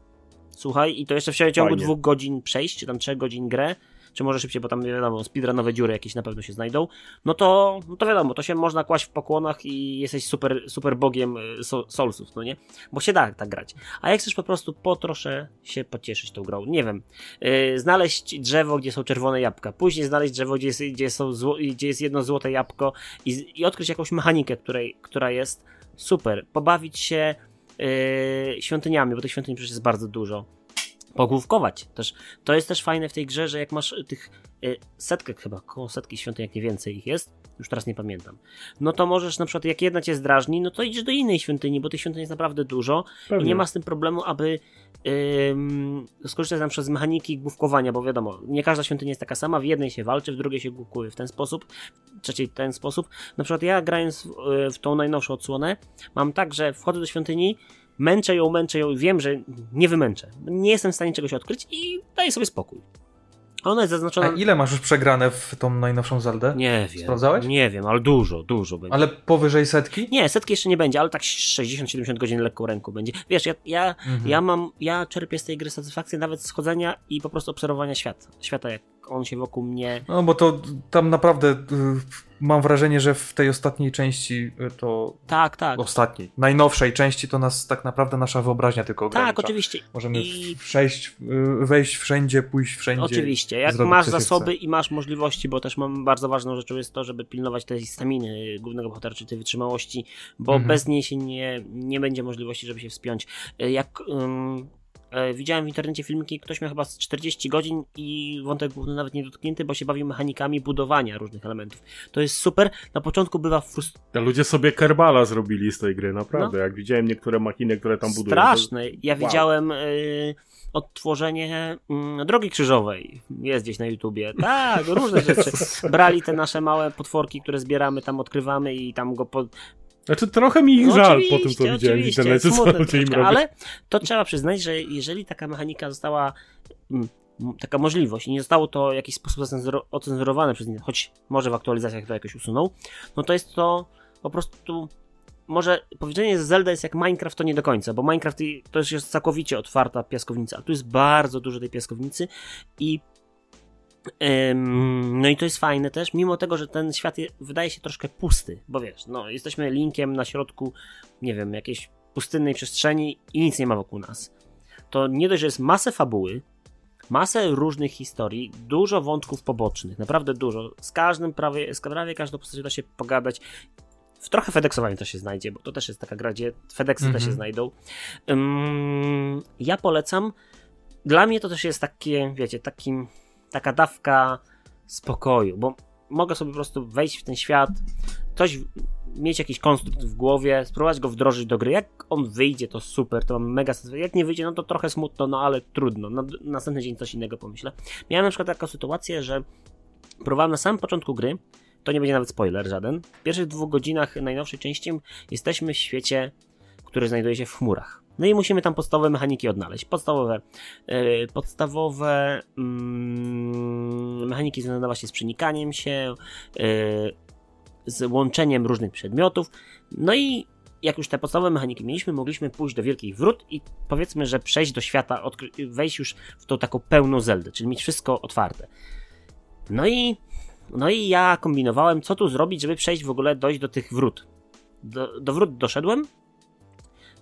słuchaj, i to jeszcze w ciągu Fajnie. dwóch godzin przejść, czy tam trzech godzin grę, czy może szybciej, bo tam wiadomo, speedrunowe dziury jakieś na pewno się znajdą, no to, no to wiadomo, to się można kłaść w pokłonach i jesteś super, super bogiem e, so, Soulsów, no nie? Bo się da tak grać. A jak chcesz po prostu po trosze się pocieszyć tą grą, nie wiem, yy, znaleźć drzewo, gdzie są czerwone jabłka, później znaleźć drzewo, gdzie jest, gdzie są zło, gdzie jest jedno złote jabłko i, i odkryć jakąś mechanikę, której, która jest super. Pobawić się yy, świątyniami, bo tych świątyni przecież jest bardzo dużo. Pogłówkować też. To jest też fajne w tej grze, że jak masz tych y, setkę chyba, koło setki świątyń, jak nie więcej ich jest, już teraz nie pamiętam, no to możesz na przykład, jak jedna cię zdrażni, no to idziesz do innej świątyni, bo tych świątyń jest naprawdę dużo i Pewnie. nie ma z tym problemu, aby ym, skorzystać na przykład z mechaniki główkowania, bo wiadomo, nie każda świątynia jest taka sama, w jednej się walczy, w drugiej się główkuje w ten sposób, w trzeciej w ten sposób. Na przykład ja grając w, y, w tą najnowszą odsłonę, mam tak, że wchodzę do świątyni, męczę ją, męczę ją i wiem, że nie wymęczę. Nie jestem w stanie czegoś odkryć i daję sobie spokój. Ona jest A zaznaczona... ile masz już przegrane w tą najnowszą Zeldę? Nie wiem. Sprawdzałeś? Nie wiem, ale dużo, dużo będzie. Ale powyżej setki? Nie, setki jeszcze nie będzie, ale tak 60-70 godzin lekką ręką będzie. Wiesz, ja, ja, Mhm. ja mam, ja czerpię z tej gry satysfakcję nawet z chodzenia i po prostu obserwowania świata. Świata, jak on się wokół mnie... No bo to tam naprawdę y, mam wrażenie, że w tej ostatniej części y, to Tak, tak. ostatniej, najnowszej części to nas tak naprawdę nasza wyobraźnia tylko ogranicza. Tak, oczywiście. Możemy I- przejść, y, wejść wszędzie, pójść wszędzie. Oczywiście, jak masz zasoby i masz możliwości, bo też mam bardzo ważną rzeczą jest to, żeby pilnować tej staminy głównego bohatera, czy tej wytrzymałości, bo Mhm. bez niej się nie, nie będzie możliwości, żeby się wspiąć. E, Jak e, widziałem w internecie filmiki, ktoś miał chyba z 40 godzin i wątek główny nawet nie dotknięty, bo się bawił mechanikami budowania różnych elementów. To jest super. Na początku bywa frustrujące. Ludzie sobie Kerbala zrobili z tej gry, naprawdę. Jak widziałem niektóre machiny, które tam budują. to- No. Straszne. Ja Wow. widziałem y, odtworzenie mm, drogi krzyżowej. Jest gdzieś na YouTubie. Tak, różne rzeczy. Brali te nasze małe potworki, które zbieramy, tam odkrywamy i tam go po... Znaczy trochę mi ich No żal po tym, co widziałem w internecie, co ludzie im robią. Ale to trzeba przyznać, że jeżeli taka mechanika została mm, m, taka możliwość i nie zostało to w jakiś sposób ocenzurowane przez nie, choć może w aktualizacjach to jakoś usunął, no to jest to po prostu może powiedzenie, że Zelda jest jak Minecraft, to nie do końca, bo Minecraft to jest całkowicie otwarta piaskownica, a tu jest bardzo dużo tej piaskownicy i no i to jest fajne też, mimo tego, że ten świat je, wydaje się troszkę pusty, bo wiesz, no jesteśmy linkiem na środku, nie wiem, jakiejś pustynnej przestrzeni i nic nie ma wokół nas. To nie dość, że jest masę fabuły, masę różnych historii, dużo wątków pobocznych, naprawdę dużo. Z każdym prawie, z prawie każdą postacią da się pogadać. W trochę FedExowaniu też się znajdzie, bo to też jest taka gra, gdzie FedExy też się Mhm. znajdą. Ym, ja polecam. Dla mnie to też jest takie, wiecie, taki, taka dawka spokoju, bo mogę sobie po prostu wejść w ten świat, coś, mieć jakiś konstrukt w głowie, spróbować go wdrożyć do gry. Jak on wyjdzie, to super, to mam mega satysfakcję. Jak nie wyjdzie, no to trochę smutno, no ale trudno. Na, następny dzień coś innego pomyślę. Miałem na przykład taką sytuację, że próbowałem na samym początku gry, to nie będzie nawet spoiler żaden. W pierwszych dwóch godzinach najnowszej części jesteśmy w świecie, który znajduje się w chmurach. No i musimy tam podstawowe mechaniki odnaleźć. Podstawowe, yy, podstawowe mm, mechaniki związane właśnie z przenikaniem się, yy, z łączeniem różnych przedmiotów. No i jak już te podstawowe mechaniki mieliśmy, mogliśmy pójść do wielkich wrót i powiedzmy, że przejść do świata, wejść już w tą taką pełną Zeldę, czyli mieć wszystko otwarte. No i, no i ja kombinowałem, co tu zrobić, żeby przejść w ogóle, dojść do tych wrót. Do, do wrót doszedłem,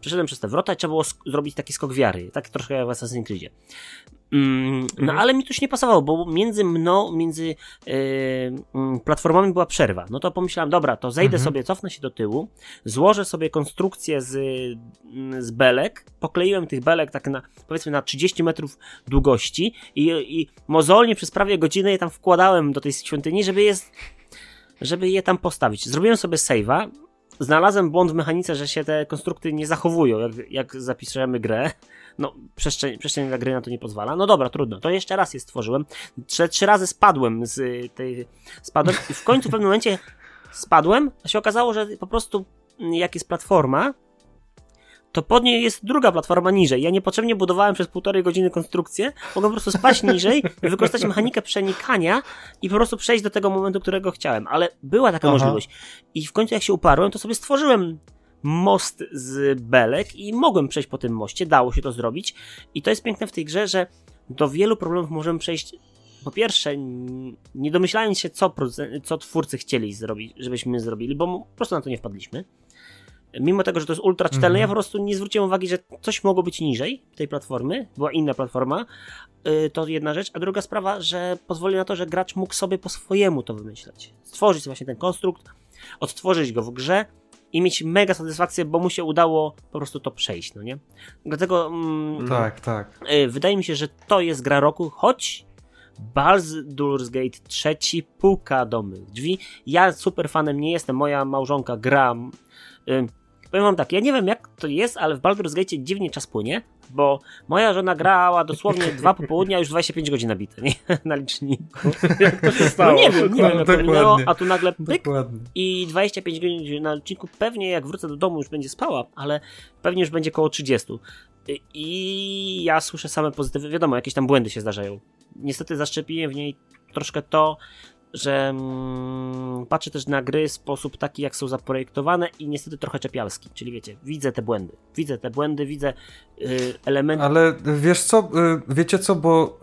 przeszedłem przez te wrota i trzeba było zrobić taki skok wiary, tak troszkę jak w Assassin's Creedzie. Mm, no Mhm. ale mi to już nie pasowało, bo między mną, między yy, platformami była przerwa. No to pomyślałem, dobra, to zejdę Mhm. sobie, cofnę się do tyłu, złożę sobie konstrukcję z, mm, z belek, pokleiłem tych belek tak na, powiedzmy na 30 metrów długości i, i mozolnie przez prawie godzinę je tam wkładałem do tej świątyni, żeby je, żeby je tam postawić. Zrobiłem sobie save'a, znalazłem błąd w mechanice, że się te konstrukty nie zachowują, jak, jak zapiszemy grę. No, przestrzeń, przestrzeń dla gry na to nie pozwala. No dobra, trudno. To jeszcze raz je stworzyłem. Trzy, trzy razy spadłem z y, tej. Spadłem i w końcu w pewnym momencie spadłem, a się okazało, że po prostu mm, jak jest platforma, to pod niej jest druga platforma niżej. Ja niepotrzebnie budowałem przez półtorej godziny konstrukcję, mogłem po prostu spaść niżej, wykorzystać mechanikę przenikania i po prostu przejść do tego momentu, którego chciałem. Ale była taka Aha. możliwość. I w końcu jak się uparłem, to sobie stworzyłem most z belek i mogłem przejść po tym moście, dało się to zrobić. I to jest piękne w tej grze, że do wielu problemów możemy przejść. Po pierwsze, nie domyślając się, co, co twórcy chcieli zrobić, żebyśmy zrobili, bo po prostu na to nie wpadliśmy. Mimo tego, że to jest ultra czytelne, Mhm. ja po prostu nie zwróciłem uwagi, że coś mogło być niżej tej platformy, była inna platforma. Yy, to jedna rzecz. A druga sprawa, że pozwoli na to, że gracz mógł sobie po swojemu to wymyśleć. Stworzyć właśnie ten konstrukt, odtworzyć go w grze i mieć mega satysfakcję, bo mu się udało po prostu to przejść, no nie? Dlatego mm, Tak, tak. y, wydaje mi się, że to jest gra roku, choć Baldur's Gate 3 puka do mych drzwi. Ja super fanem nie jestem, moja małżonka gra. Powiem wam tak, ja nie wiem jak to jest, ale w Baldur's Gate dziwnie czas płynie, bo moja żona grała dosłownie dwa popołudnia, już 25 godzin nabite, nie? Na liczniku. Jak to się No stało? nie wiem, nie wiem jak to Dokładnie. minęło, a tu nagle pyk, Dokładnie. i 25 godzin na odcinku pewnie jak wrócę do domu już będzie spała, ale pewnie już będzie koło 30. I- I ja słyszę same pozytywy, wiadomo, jakieś tam błędy się zdarzają. Niestety zaszczepiłem w niej troszkę to, że mm, patrzę też na gry w sposób taki, jak są zaprojektowane i niestety trochę czepialski, czyli wiecie, widzę te błędy, widzę te błędy, widzę y, elementy, Ale wiesz co, y, wiecie co, bo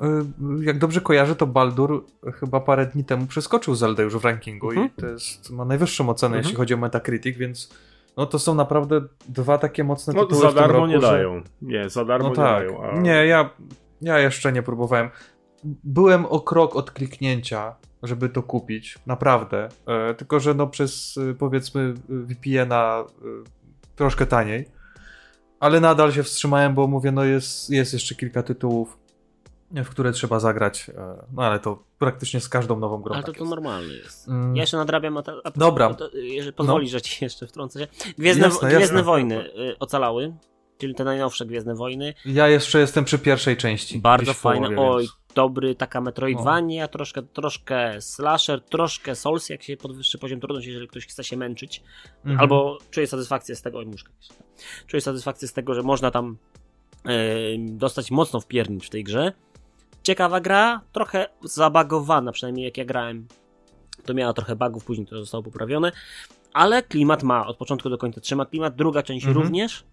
y, jak dobrze kojarzę, to Baldur chyba parę dni temu przeskoczył Zeldę już w rankingu Mhm. i to jest, ma najwyższą ocenę, Mhm. jeśli chodzi o Metacritic, więc no to są naprawdę dwa takie mocne No, tytuły za w tym darmo roku, nie że- dają. Nie, za darmo No nie tak. dają. A... Nie, ja, ja jeszcze nie próbowałem. Byłem o krok od kliknięcia, żeby to kupić, naprawdę. E, tylko, że no przez y, powiedzmy VPN-a y, troszkę taniej. Ale nadal się wstrzymałem, bo mówię, no jest, jest jeszcze kilka tytułów, w które trzeba zagrać. E, no ale to praktycznie z każdą nową grą. ale to tak to jest. normalne jest. Mm. Ja jeszcze nadrabiam, a, ta, a Dobra. to, jeżeli pozwolisz, że ci jeszcze wtrącę się. Gwiezdne, Jasne, Gwiezdne jasne. Wojny ocalały, czyli te najnowsze Gwiezdne Wojny. Ja jeszcze jestem przy pierwszej części. Bardzo fajne. połowie, Oj, więc- dobry, taka Metroidvania, troszkę, troszkę slasher, troszkę Souls, jak się podwyższy poziom trudności, jeżeli ktoś chce się męczyć. Mhm. Albo czuje satysfakcję z tego, oj muszka, czuje satysfakcję z tego, że można tam e, dostać mocno w piernicz w tej grze. Ciekawa gra, trochę zabagowana, przynajmniej jak ja grałem, to miała trochę bugów, później to zostało poprawione, ale klimat ma, od początku do końca trzyma klimat, druga część Mhm. również.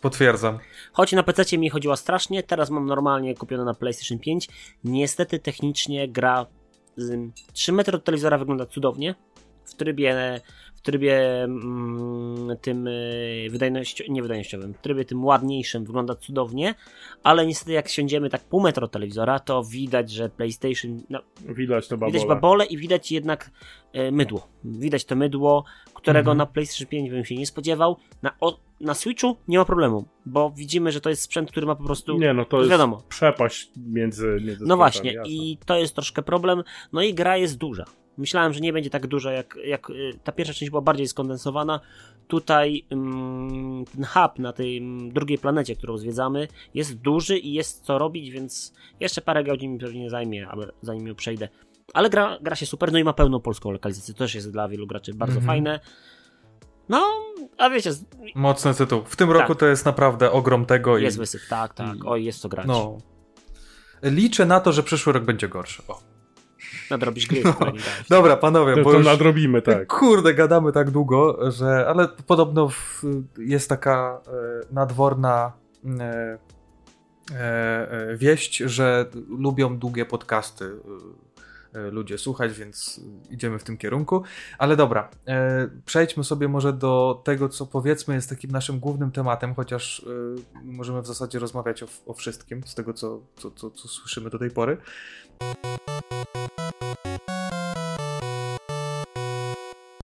Potwierdzam. Choć na PC mi chodziła strasznie, teraz mam normalnie kupione na PlayStation 5. Niestety technicznie gra z 3 metry od telewizora wygląda cudownie. W trybie, w trybie mm, tym y, wydajnościo, nie wydajnościowym, w trybie tym ładniejszym wygląda cudownie, ale niestety jak siądziemy tak pół metra telewizora, to widać, że PlayStation, no, Widać to babole. widać babole i widać jednak e, mydło. Widać to mydło, którego Mhm. na PlayStation 5 bym się nie spodziewał. Na, o, na Switchu nie ma problemu, bo widzimy, że to jest sprzęt, który ma po prostu. Nie, no to jest wiadomo. przepaść między, między No właśnie, jasne. i to jest troszkę problem. No i gra jest duża. Myślałem, że nie będzie tak duża, jak, jak y, ta pierwsza część była bardziej skondensowana. Tutaj ym, ten hub na tej ym, drugiej planecie, którą zwiedzamy, jest duży i jest co robić, więc jeszcze parę godzin mi pewnie zajmie, aby, zanim ją przejdę. Ale gra, gra się super, no i ma pełną polską lokalizację. To też jest dla wielu graczy bardzo Mhm. fajne. No, a wiecie, z- Mocny tytuł. W tym Tak. roku to jest naprawdę ogrom tego. jest i, wysyp, tak, tak. Oj, jest co grać. No. Liczę na to, że przyszły rok będzie gorszy. O. Nadrobisz gry, No. Dobra, panowie, To, bo to już... nadrobimy, tak. Kurde, gadamy tak długo, że. Ale podobno w, jest taka e, nadworna e, e, e, wieść, że lubią długie podcasty ludzie słuchać, więc idziemy w tym kierunku. Ale dobra, e, przejdźmy sobie może do tego, co powiedzmy jest takim naszym głównym tematem, chociaż e, możemy w zasadzie rozmawiać o, o wszystkim z tego, co, co, co, co słyszymy do tej pory.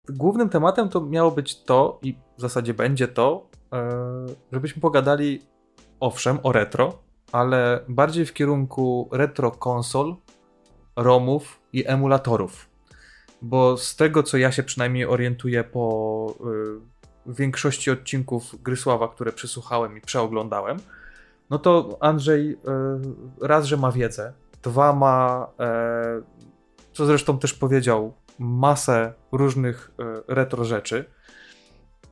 Głównym tematem to miało być to, i w zasadzie będzie to, e, żebyśmy pogadali owszem o retro, ale bardziej w kierunku retro konsol, ROMów i emulatorów. Bo z tego, co ja się przynajmniej orientuję po y, większości odcinków Grysława, które przesłuchałem i przeoglądałem, no to Andrzej y, raz, że ma wiedzę, dwa ma, e, co zresztą też powiedział, masę różnych e, retro rzeczy.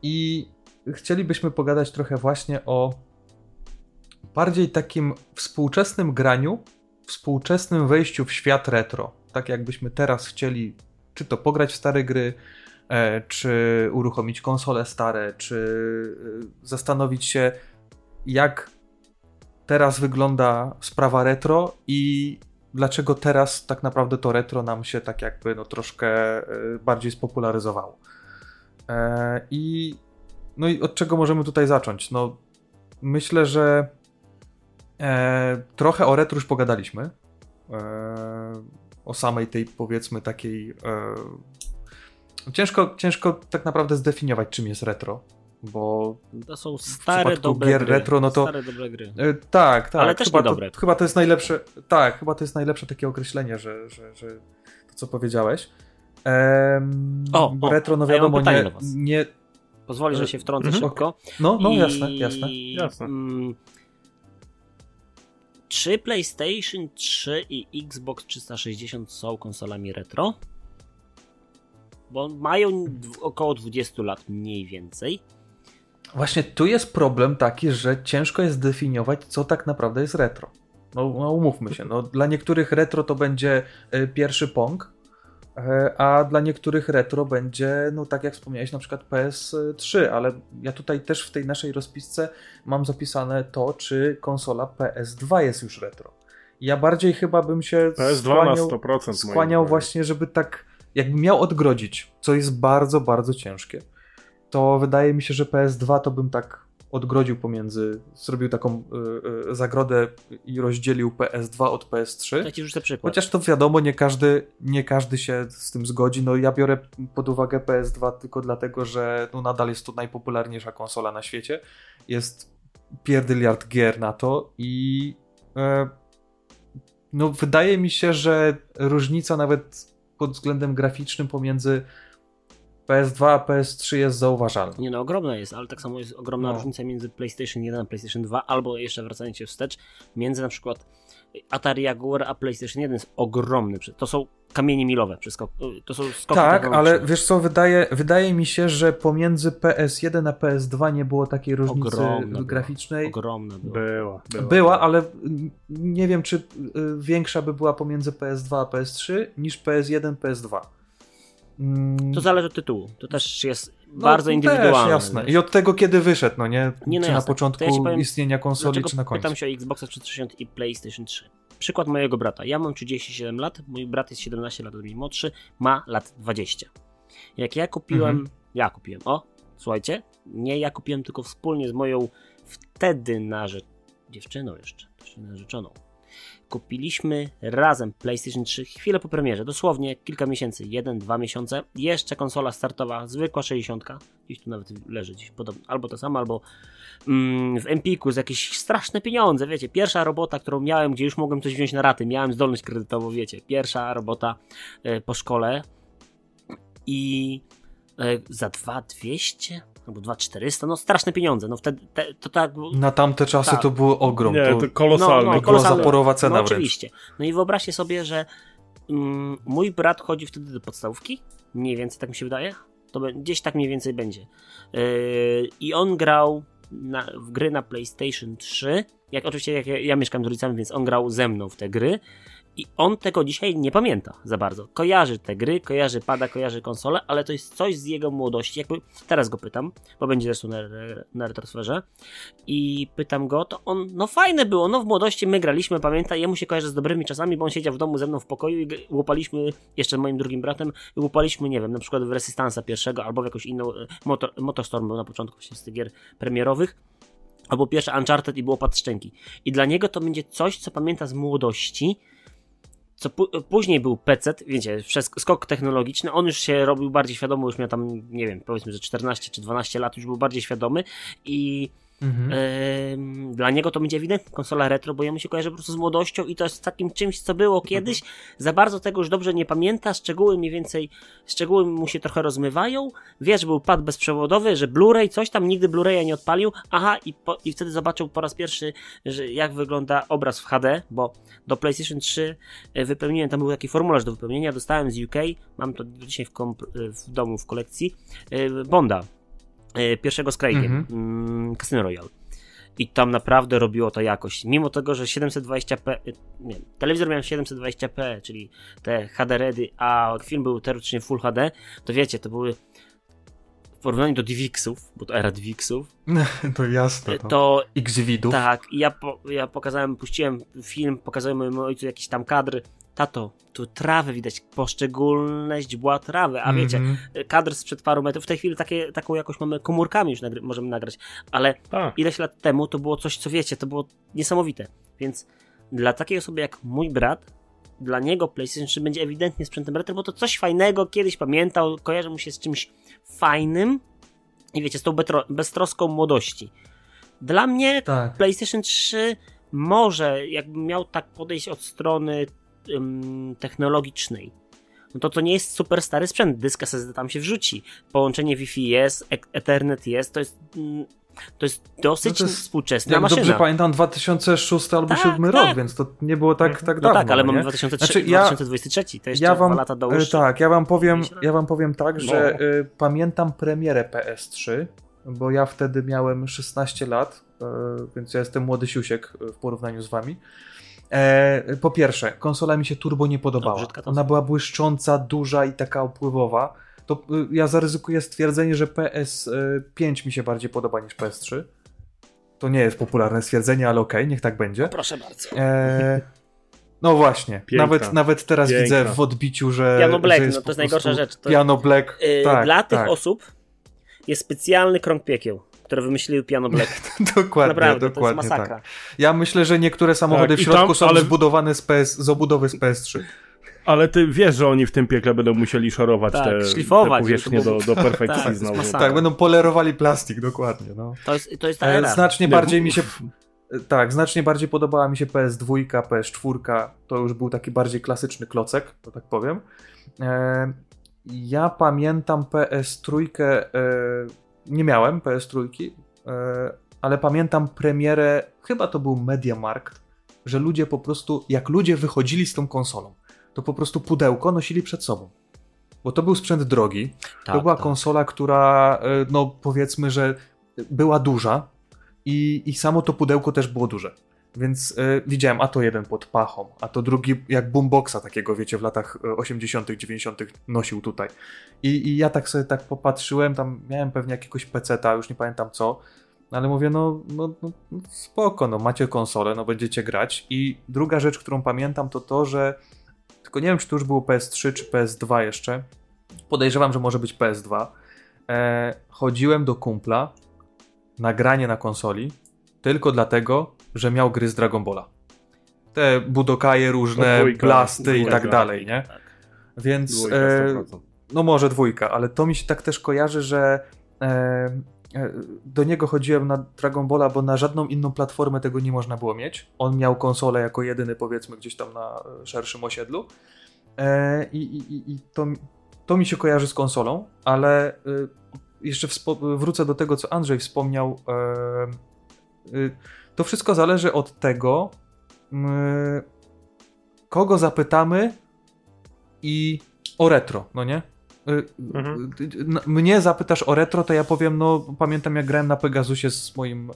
I chcielibyśmy pogadać trochę właśnie o bardziej takim współczesnym graniu, współczesnym wejściu w świat retro. Tak jakbyśmy teraz chcieli, czy to pograć w stare gry, e, czy uruchomić konsole stare, czy e, zastanowić się, jak teraz wygląda sprawa retro i dlaczego teraz tak naprawdę to retro nam się tak jakby no troszkę e, bardziej spopularyzowało. I no i od czego możemy tutaj zacząć? No myślę, że e, trochę o retro już pogadaliśmy. E, o samej tej powiedzmy takiej e, ciężko, ciężko tak naprawdę zdefiniować czym jest retro, bo To są stare, dobre gier gry. retro, no to- Stare, dobre gry. E, tak, tak. Ale też chyba niedobre. To, chyba to jest najlepsze. Tak, chyba to jest najlepsze takie określenie, że, że, że to co powiedziałeś. O, bo o, retro, no ja wiadomo, nie, nie. Pozwoli, że się wtrącę Mhm. szybko. No, no I- jasne, jasne. Jasne. Mm, czy PlayStation 3 i Xbox 360 są konsolami retro? Bo mają około 20 lat mniej więcej. Właśnie tu jest problem taki, że ciężko jest zdefiniować, co tak naprawdę jest retro. No, no umówmy się, no, dla niektórych retro to będzie e, pierwszy Pong, a dla niektórych retro będzie, no tak jak wspomniałeś, na przykład PS3, ale ja tutaj też w tej naszej rozpisce mam zapisane to, czy konsola PS2 jest już retro. Ja bardziej chyba bym się PS2 skłaniał, na 100% moim skłaniał właśnie, żeby tak, jakbym miał odgrodzić, co jest bardzo, bardzo ciężkie, to wydaje mi się, że PS2 to bym tak odgrodził pomiędzy, zrobił taką y, y, zagrodę i rozdzielił PS2 od PS3. Ja ci rzucę przykład. Chociaż to wiadomo, nie każdy, nie każdy się z tym zgodzi. No ja biorę pod uwagę PS2 tylko dlatego, że no nadal jest to najpopularniejsza konsola na świecie. Jest pierdyliard gier na to i e, no wydaje mi się, że różnica nawet pod względem graficznym pomiędzy PS2 a PS3 jest zauważalna. Nie no, ogromna jest, ale tak samo jest ogromna No. różnica między PlayStation 1 a PlayStation 2, albo jeszcze wracając się wstecz, między na przykład Atari Jaguar a PlayStation 1 jest ogromny. To są kamienie milowe, przeskok, to są skoki Tak, ale wiesz co, wydaje, wydaje mi się, że pomiędzy PS1 a PS2 nie było takiej różnicy Ogromna była. graficznej. Ogromna była. Była, była. Była, ale nie wiem, czy y, większa by była pomiędzy PS2 a PS3 niż PS1, PS2. Mm, To zależy od tytułu. To też jest no, bardzo indywidualne. Też, jasne. I od tego, kiedy wyszedł, no nie? Nie, no czy na jasne. początku To ja powiem, istnienia konsoli, czy na końcu. pytam się o Xboxa 360 i PlayStation 3? Przykład mojego brata. Ja mam 37 lat, mój brat jest 17 lat od mnie młodszy, ma lat 20. Jak ja kupiłem, Mhm. ja kupiłem, o, słuchajcie, nie ja kupiłem, tylko wspólnie z moją wtedy narze... dziewczyną jeszcze, jeszcze narzeczoną. Kupiliśmy razem PlayStation 3 chwilę po premierze, dosłownie kilka miesięcy, jeden, dwa miesiące. Jeszcze konsola startowa, zwykła 60, gdzieś tu nawet leży, gdzieś podobno, albo to samo, albo mm, w Empiku za jakieś straszne pieniądze, wiecie, pierwsza robota, którą miałem, gdzie już mogłem coś wziąć na raty, miałem zdolność kredytową, wiecie, pierwsza robota e, po szkole. I e, za 2200 albo 2400, no straszne pieniądze, no wtedy te, to tak Na tamte czasy Tak. to było ogrom. Nie, to, to kolosalne. No, no, była kolosalne. zaporowa cena no, wręcz. oczywiście. No i wyobraźcie sobie, że mm, mój brat chodzi wtedy do podstawówki, mniej więcej tak mi się wydaje, to be- gdzieś tak mniej więcej będzie. Yy, I on grał na, w gry na PlayStation 3, jak oczywiście jak ja, ja mieszkam z rodzicami, więc on grał ze mną w te gry i on tego dzisiaj nie pamięta za bardzo. Kojarzy te gry, kojarzy pada, kojarzy konsolę, ale to jest coś z jego młodości. Jakby teraz go pytam, bo będzie zresztą na, na retrosferze i pytam go, to on, no fajne było, no w młodości my graliśmy, pamięta, jemu się kojarzy z dobrymi czasami, bo on siedział w domu ze mną w pokoju i łupaliśmy, jeszcze moim drugim bratem, i łupaliśmy, nie wiem, na przykład w Resistance'a pierwszego, albo w jakąś inną, e, Motor, Motorstorm był na początku właśnie z tych gier premierowych, albo pierwsze Uncharted i było pad szczęki. I dla niego to będzie coś, co pamięta z młodości, co później był PC, wiecie, skok technologiczny, on już się robił bardziej świadomy, już miał tam, nie wiem, powiedzmy, że 14 czy 12 lat, już był bardziej świadomy i Mhm. Dla niego to będzie ewidentnie konsola retro, bo jemu się kojarzy po prostu z młodością i to jest takim czymś, co było kiedyś. Za bardzo tego już dobrze nie pamięta, szczegóły mniej więcej, szczegóły mu się trochę rozmywają. Wie, że był pad bezprzewodowy, że Blu-ray, coś tam, nigdy Blu-raya nie odpalił. Aha, i, po, i wtedy zobaczył po raz pierwszy, że jak wygląda obraz w HD, bo do PlayStation 3 e, wypełniłem, tam był taki formularz do wypełnienia, dostałem z UK, mam to dzisiaj w, komp- w domu w kolekcji, e, Bonda, e, pierwszego z Craigiem, Mhm. mm, Casino Royale. I tam naprawdę robiło to jakość. Mimo tego, że 720p, y, nie, telewizor miał 720p, czyli te HD Redy, a film był teoretycznie Full HD, to wiecie, to były w porównaniu do DivXów, bo to era DivXów, To jasne. y, No. to X-Widów. tak, i ja, po, ja pokazałem, puściłem film, pokazałem mojemu ojcu jakiś tam kadr. Tato, tu trawę widać, poszczególne źdźbła trawy, a wiecie, Mhm. kadr sprzed paru metrów, w tej chwili takie, taką jakość mamy komórkami już nagry- możemy nagrać, ale Tak. ileś lat temu to było coś, co wiecie, to było niesamowite. Więc dla takiej osoby jak mój brat, dla niego PlayStation 3 będzie ewidentnie sprzętem retro, bo to coś fajnego, kiedyś pamiętał, kojarzy mu się z czymś fajnym i wiecie, z tą beztroską młodości. Dla mnie Tak. PlayStation 3 może, jakbym miał tak podejść od strony technologicznej, no to to nie jest super stary sprzęt, dysk SSD tam się wrzuci, połączenie Wi-Fi jest, e- Ethernet jest, to jest, mm, to jest dosyć No to jest- współczesna Jak maszyna. dobrze pamiętam, 2006 albo Tak, 2007 tak. rok, więc to nie było tak, tak no dawno. tak, ale no mamy nie? 2003, Znaczy, ja- 2023, to jeszcze ja wam, dwa lata do e. Tak, ja wam powiem, ja wam powiem tak, No. że e, pamiętam premierę PS3, bo ja wtedy miałem 16 lat, e, więc ja jestem młody siusiek w porównaniu z wami. E, po pierwsze, konsola mi się turbo nie No, podobała. to Ona była błyszcząca, duża i taka opływowa. To e, ja zaryzykuję stwierdzenie, że PS5 mi się bardziej podoba niż PS3. To nie jest popularne stwierdzenie, ale okej, niech tak będzie. Proszę bardzo. E, no właśnie, Piękna. nawet, nawet teraz Piękna. widzę w odbiciu, że. Piano Black, że no jest to po jest najgorsza rzecz. To, Piano Black. Yy, tak, dla tych tak. osób jest specjalny krąg piekieł, które wymyśliły Piano Black. dokładnie, Naprawdę, dokładnie. to jest masakra. Tak. Ja myślę, że niektóre samochody Tak, w środku tam, są ale- zbudowane z, PS, z obudowy z PS3. Ale ty wiesz, że oni w tym piekle będą musieli szorować Tak, te, szlifować, te powierzchnie do, do perfekcji Tak, znowu. Tak, będą polerowali plastik, dokładnie. No. To jest, to jest ta E, era. znacznie Nie, bardziej mi się. Tak, znacznie bardziej podobała mi się PS2, PS4. To już był taki bardziej klasyczny klocek, to tak powiem. E, ja pamiętam PS3. Nie miałem PS3, e, ale pamiętam premierę, chyba to był Mediamarkt, że ludzie po prostu, jak ludzie wychodzili z tą konsolą, to po prostu pudełko nosili przed sobą. Bo to był sprzęt drogi, to Tak, była tak. konsola, która, e, no powiedzmy, że była duża i, i samo to pudełko też było duże. Więc y, widziałem, a to jeden pod pachą, a to drugi jak boomboxa takiego, wiecie, w latach 80., 90. nosił tutaj. I, I ja tak sobie tak popatrzyłem, tam miałem pewnie jakiegoś peceta, już nie pamiętam co, ale mówię, no, no, no spoko, no macie konsolę, no będziecie grać. I druga rzecz, którą pamiętam, to to, że tylko nie wiem, czy to już było PS3 czy PS2 jeszcze. Podejrzewam, że może być PS2. E, chodziłem do kumpla na granie na konsoli tylko dlatego, że miał gry z Dragon Balla. Te budokaje różne, dwójka, blasty dwójka, i tak dalej, nie? Tak. Więc dwójka, e, no może dwójka, ale to mi się tak też kojarzy, że e, e, do niego chodziłem na Dragon Balla, bo na żadną inną platformę tego nie można było mieć. On miał konsolę jako jedyny, powiedzmy, gdzieś tam na e, szerszym osiedlu. E, I, i, i to, to mi się kojarzy z konsolą, ale e, jeszcze wrócę do tego, co Andrzej wspomniał. To wszystko zależy od tego, kogo zapytamy i o retro, no nie? Y, mhm. Mnie zapytasz o retro, to ja powiem, no pamiętam jak grałem na Pegasusie z moim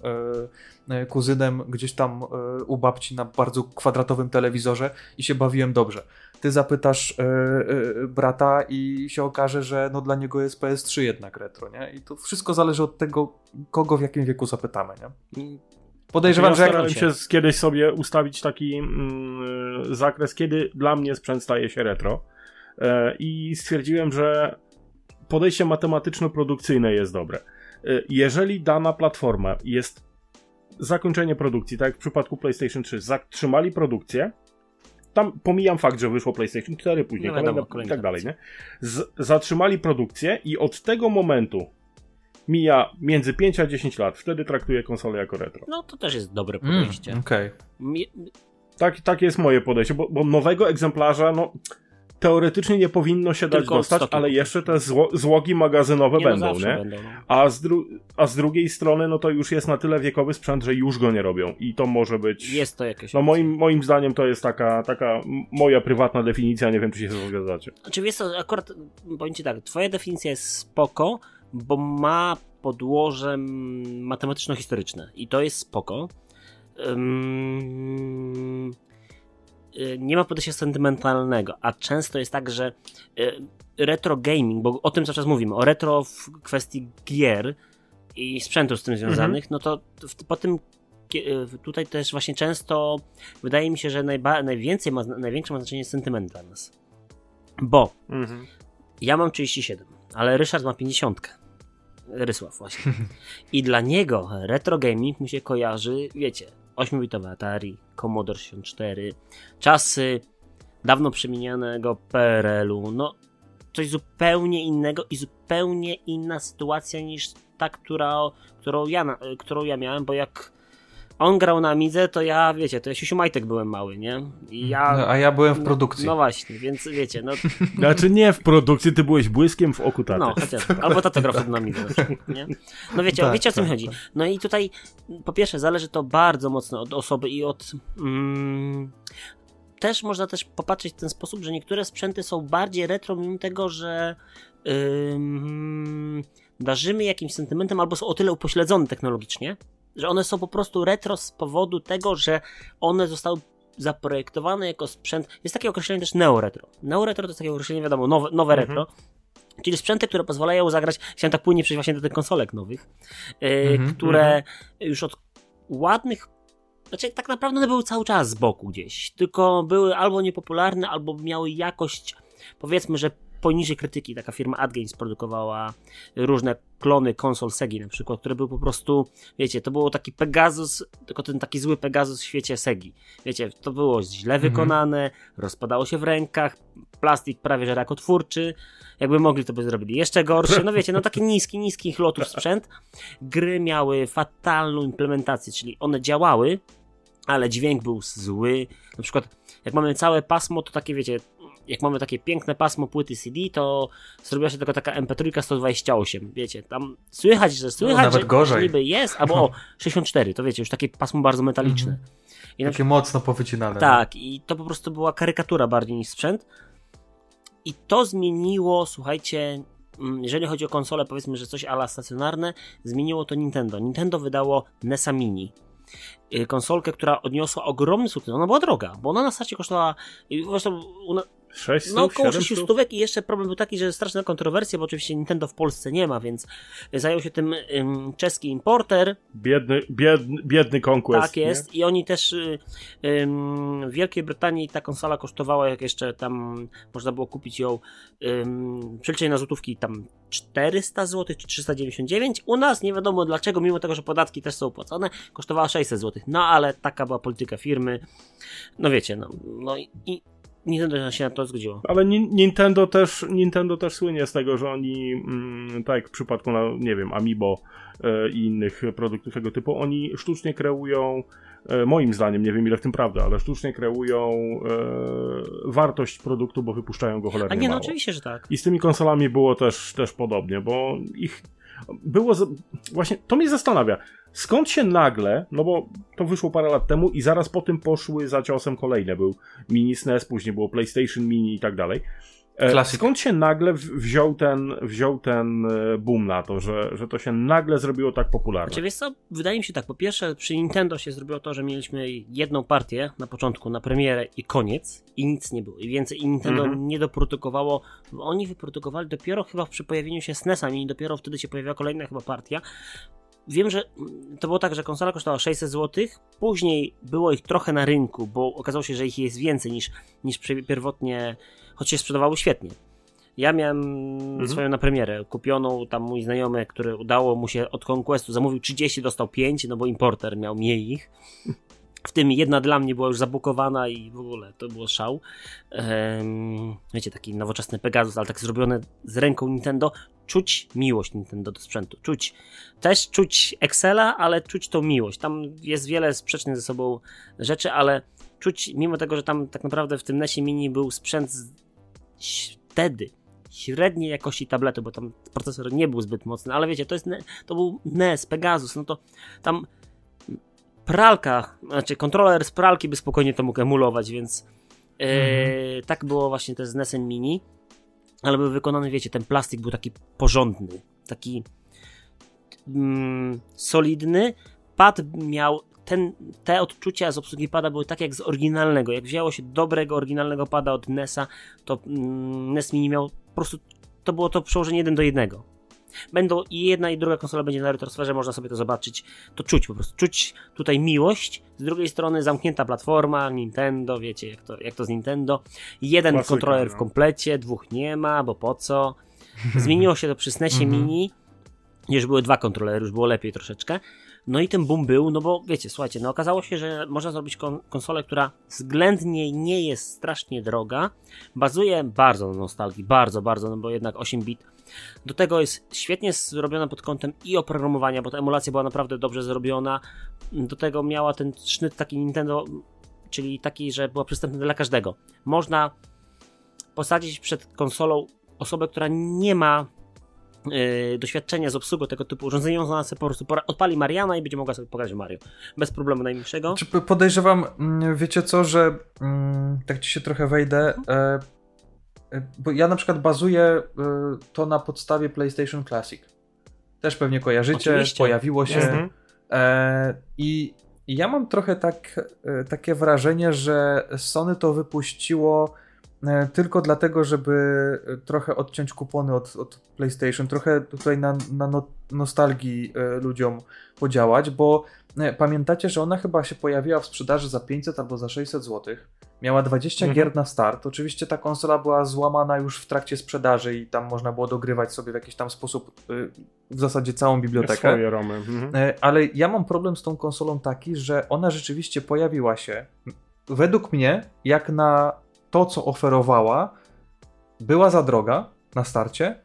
e, e, kuzynem gdzieś tam e, u babci na bardzo kwadratowym telewizorze i się bawiłem dobrze. Ty zapytasz e, brata i się okaże, że no dla niego jest PS3 jednak retro, nie? I to wszystko zależy od tego, kogo w jakim wieku zapytamy, nie? Podejrzewam, ja że starałem się kiedyś sobie ustawić taki mm, zakres, kiedy dla mnie sprzęt staje się retro. E, I stwierdziłem, że podejście matematyczno-produkcyjne jest dobre. E, jeżeli dana platforma jest zakończenie produkcji, tak jak w przypadku PlayStation 3, zatrzymali produkcję, tam pomijam fakt, że wyszło PlayStation 4 później, no wiadomo, i tak dalej, nie? Z, zatrzymali produkcję i od tego momentu mija między 5 a 10 lat. Wtedy traktuję konsolę jako retro. No to też jest dobre mm, podejście. Mm, Okej. Okay. Tak, tak jest moje podejście, bo, bo nowego egzemplarza, no teoretycznie nie powinno się dać dostać, ale jeszcze te zło, złogi magazynowe nie, no będą, no nie? Będą, no. a, z a z drugiej strony, no to już jest na tyle wiekowy sprzęt, że już go nie robią i to może być... Jest to jakieś... No moim, moim zdaniem to jest taka, taka moja prywatna definicja, nie wiem, czy się zgadzacie. Znaczy wiesz co, akurat powiem ci tak, twoja definicja jest spoko, bo ma podłoże matematyczno-historyczne i to jest spoko. Um, nie ma podejścia sentymentalnego, a często jest tak, że y, retro gaming, bo o tym cały czas mówimy, o retro w kwestii gier i sprzętu z tym związanych, mhm. no to po tym y, tutaj też właśnie często wydaje mi się, że najba, najwięcej ma, największe ma znaczenie sentyment dla nas. Bo mhm. ja mam 37, ale Ryszard ma 50. Rysław właśnie. I dla niego retro gaming mu się kojarzy, wiecie, 8-bitowe Atari, Commodore 64, czasy dawno przemienianego PRL-u, no coś zupełnie innego i zupełnie inna sytuacja niż ta, która, którą, ja, którą ja miałem, bo jak on grał na Amidze, to ja, wiecie, to ja Siusiu Majtek byłem mały, nie? I ja, no, a ja byłem w produkcji. No, no, właśnie, więc wiecie, no... Znaczy nie w produkcji, ty byłeś błyskiem w oku taty. No, chociaż, albo tata grał wtedy na Amidze, nie? No wiecie, tak, wiecie o co tak, mi chodzi. Tak. No i tutaj, po pierwsze, zależy to bardzo mocno od osoby i od... Mm, też można też popatrzeć w ten sposób, że niektóre sprzęty są bardziej retro, mimo tego, że yy, darzymy jakimś sentymentem albo są o tyle upośledzone technologicznie, że one są po prostu retro z powodu tego, że one zostały zaprojektowane jako sprzęt. Jest takie określenie też neoretro. Neoretro to jest takie określenie, wiadomo, nowe, nowe mhm. retro. Czyli sprzęty, które pozwalają zagrać, chciałem tak płynnie przejść właśnie do tych konsolek nowych, yy, które mhm. już od ładnych znaczy, tak naprawdę one były cały czas z boku gdzieś, tylko były albo niepopularne, albo miały jakość, powiedzmy, że poniżej krytyki. Taka firma AdGames produkowała różne klony konsol Segi na przykład, które były po prostu, wiecie, to było taki Pegasus, tylko ten taki zły Pegasus w świecie Segi. Wiecie, to było źle mhm. wykonane, rozpadało się w rękach, plastik prawie że rakotwórczy. Jakby mogli, to by zrobili jeszcze gorszy. No wiecie, no taki niski, niski lotów sprzęt. Gry miały fatalną implementację, czyli one działały, ale dźwięk był zły. Na przykład, jak mamy całe pasmo, to takie, wiecie, jak mamy takie piękne pasmo płyty CD, to zrobiła się tylko taka MP3 128, wiecie, tam słychać, że słychać, no, nawet że gorzej. niby jest, albo o, 64, to wiecie, już takie pasmo bardzo metaliczne. Mhm. I takie mocno powycinane. Tak, no. i to po prostu była karykatura bardziej niż sprzęt. I to zmieniło, słuchajcie, mm, jeżeli chodzi o konsole, powiedzmy, że coś ala stacjonarne, zmieniło to Nintendo. Nintendo wydało NESa Mini. y, konsolkę, która odniosła ogromny sukces. Ona była droga, bo ona na starcie kosztowała, zresztą una- 600, no około 700? 600 stówek i jeszcze problem był taki, że straszna kontrowersja, bo oczywiście Nintendo w Polsce nie ma, więc zajął się tym ym, czeski importer, Biedny, biedny, biedny Conquest. tak jest. I oni też ym, w Wielkiej Brytanii ta konsola kosztowała, jak jeszcze tam można było kupić ją przeliczenie na złotówki tam 400 zł czy 399. U nas nie wiadomo dlaczego, mimo tego, że podatki też są opłacone, kosztowała 600 zł. No ale taka była polityka firmy. No wiecie, no, no i, i Nintendo się na to zgodziło. Ale Ni- Nintendo też, Nintendo też słynie z tego, że oni, mm, tak jak w przypadku, na, nie wiem, Amiibo e, i innych produktów tego typu, oni sztucznie kreują, e, moim zdaniem, nie wiem ile w tym prawda, ale sztucznie kreują e, wartość produktu, bo wypuszczają go cholernie A nie, no mało. oczywiście, że tak. I z tymi konsolami było też, też podobnie, bo ich było. Właśnie to mnie zastanawia. Skąd się nagle, no bo to wyszło parę lat temu i zaraz po tym poszły za ciosem kolejne. Był Mini SNES, później było PlayStation Mini i tak dalej. E. Skąd się nagle wziął ten, wziął ten e, boom na to, że, że to się nagle zrobiło tak popularne? Znaczy, wiesz co, wydaje mi się tak, po pierwsze przy Nintendo się zrobiło to, że mieliśmy jedną partię na początku, na premierę i koniec i nic nie było. I więcej i Nintendo Mhm. nie doprodukowało, bo oni wyprodukowali dopiero chyba przy pojawieniu się SNES-a i dopiero wtedy się pojawiła kolejna chyba partia. Wiem, że to było tak, że konsola kosztowała 600 zł, później było ich trochę na rynku, bo okazało się, że ich jest więcej niż, niż pierwotnie, choć się sprzedawały świetnie. Ja miałem swoją na premierę kupioną, tam mój znajomy, który udało mu się od Conquestu, zamówił 30, dostał 5, no bo importer miał mniej ich. W tym jedna dla mnie była już zabukowana i w ogóle to było szał. Ehm, wiecie, taki nowoczesny Pegasus, ale tak zrobione z ręką Nintendo. Czuć miłość Nintendo do sprzętu. Czuć też czuć Excela, ale czuć tą miłość. Tam jest wiele sprzecznych ze sobą rzeczy, ale czuć, mimo tego, że tam tak naprawdę w tym NESie Mini był sprzęt z, wtedy średniej jakości tabletu, bo tam procesor nie był zbyt mocny, ale wiecie, to jest, ne- to był NES, Pegasus, no to tam pralka, znaczy kontroler z pralki by spokojnie to mógł emulować, więc e, tak było właśnie też z NESem Mini, ale był wykonany, wiecie, ten plastik był taki porządny, taki mm, solidny, pad miał ten, te odczucia z obsługi pada były takie jak z oryginalnego. Jak wzięło się dobrego, oryginalnego pada od NESa, to mm, NES Mini miał po prostu, to było to przełożenie jeden do jednego. Będą i jedna i druga konsola będzie na retrosferze, można sobie to zobaczyć, to czuć po prostu, czuć tutaj miłość, z drugiej strony zamknięta platforma, Nintendo, wiecie jak to, jak to z Nintendo, jeden Klasyka, kontroler w no. komplecie, dwóch nie ma, bo po co, zmieniło się to przy SNESie Mhm. Mini, już były dwa kontrolery, już było lepiej troszeczkę. No i ten boom był, no bo wiecie, słuchajcie, no okazało się, że można zrobić kon- konsolę, która względnie nie jest strasznie droga, bazuje bardzo na nostalgii, bardzo, bardzo, no bo jednak 8 bit. Do tego jest świetnie zrobiona pod kątem i oprogramowania, bo ta emulacja była naprawdę dobrze zrobiona. Do tego miała ten sznyt taki Nintendo, czyli taki, że była przystępna dla każdego. Można posadzić przed konsolą osobę, która nie ma yy, doświadczenia z obsługą tego typu urządzenia, ona sobie po prostu odpali Mariana i będzie mogła sobie w Mario. Bez problemu najmniejszego. Czy p- podejrzewam, mm, wiecie co, że mm, tak ci się trochę wejdę, e, bo ja na przykład bazuję e, to na podstawie PlayStation Classic. Też pewnie kojarzycie, Oczywiście. pojawiło się. Mhm. E, I ja mam trochę tak, e, takie wrażenie, że Sony to wypuściło tylko dlatego, żeby trochę odciąć kupony od, od PlayStation, trochę tutaj na, na no, nostalgii ludziom podziałać, bo pamiętacie, że ona chyba się pojawiła w sprzedaży za 500 albo za 600 zł. Miała 20 Mhm. gier na start. Oczywiście ta konsola była złamana już w trakcie sprzedaży i tam można było dogrywać sobie w jakiś tam sposób y, w zasadzie całą bibliotekę. Swoje romy. Mhm. E, Ale ja mam problem z tą konsolą taki, że ona rzeczywiście pojawiła się. Według mnie, jak na to, co oferowała, była za droga na starcie,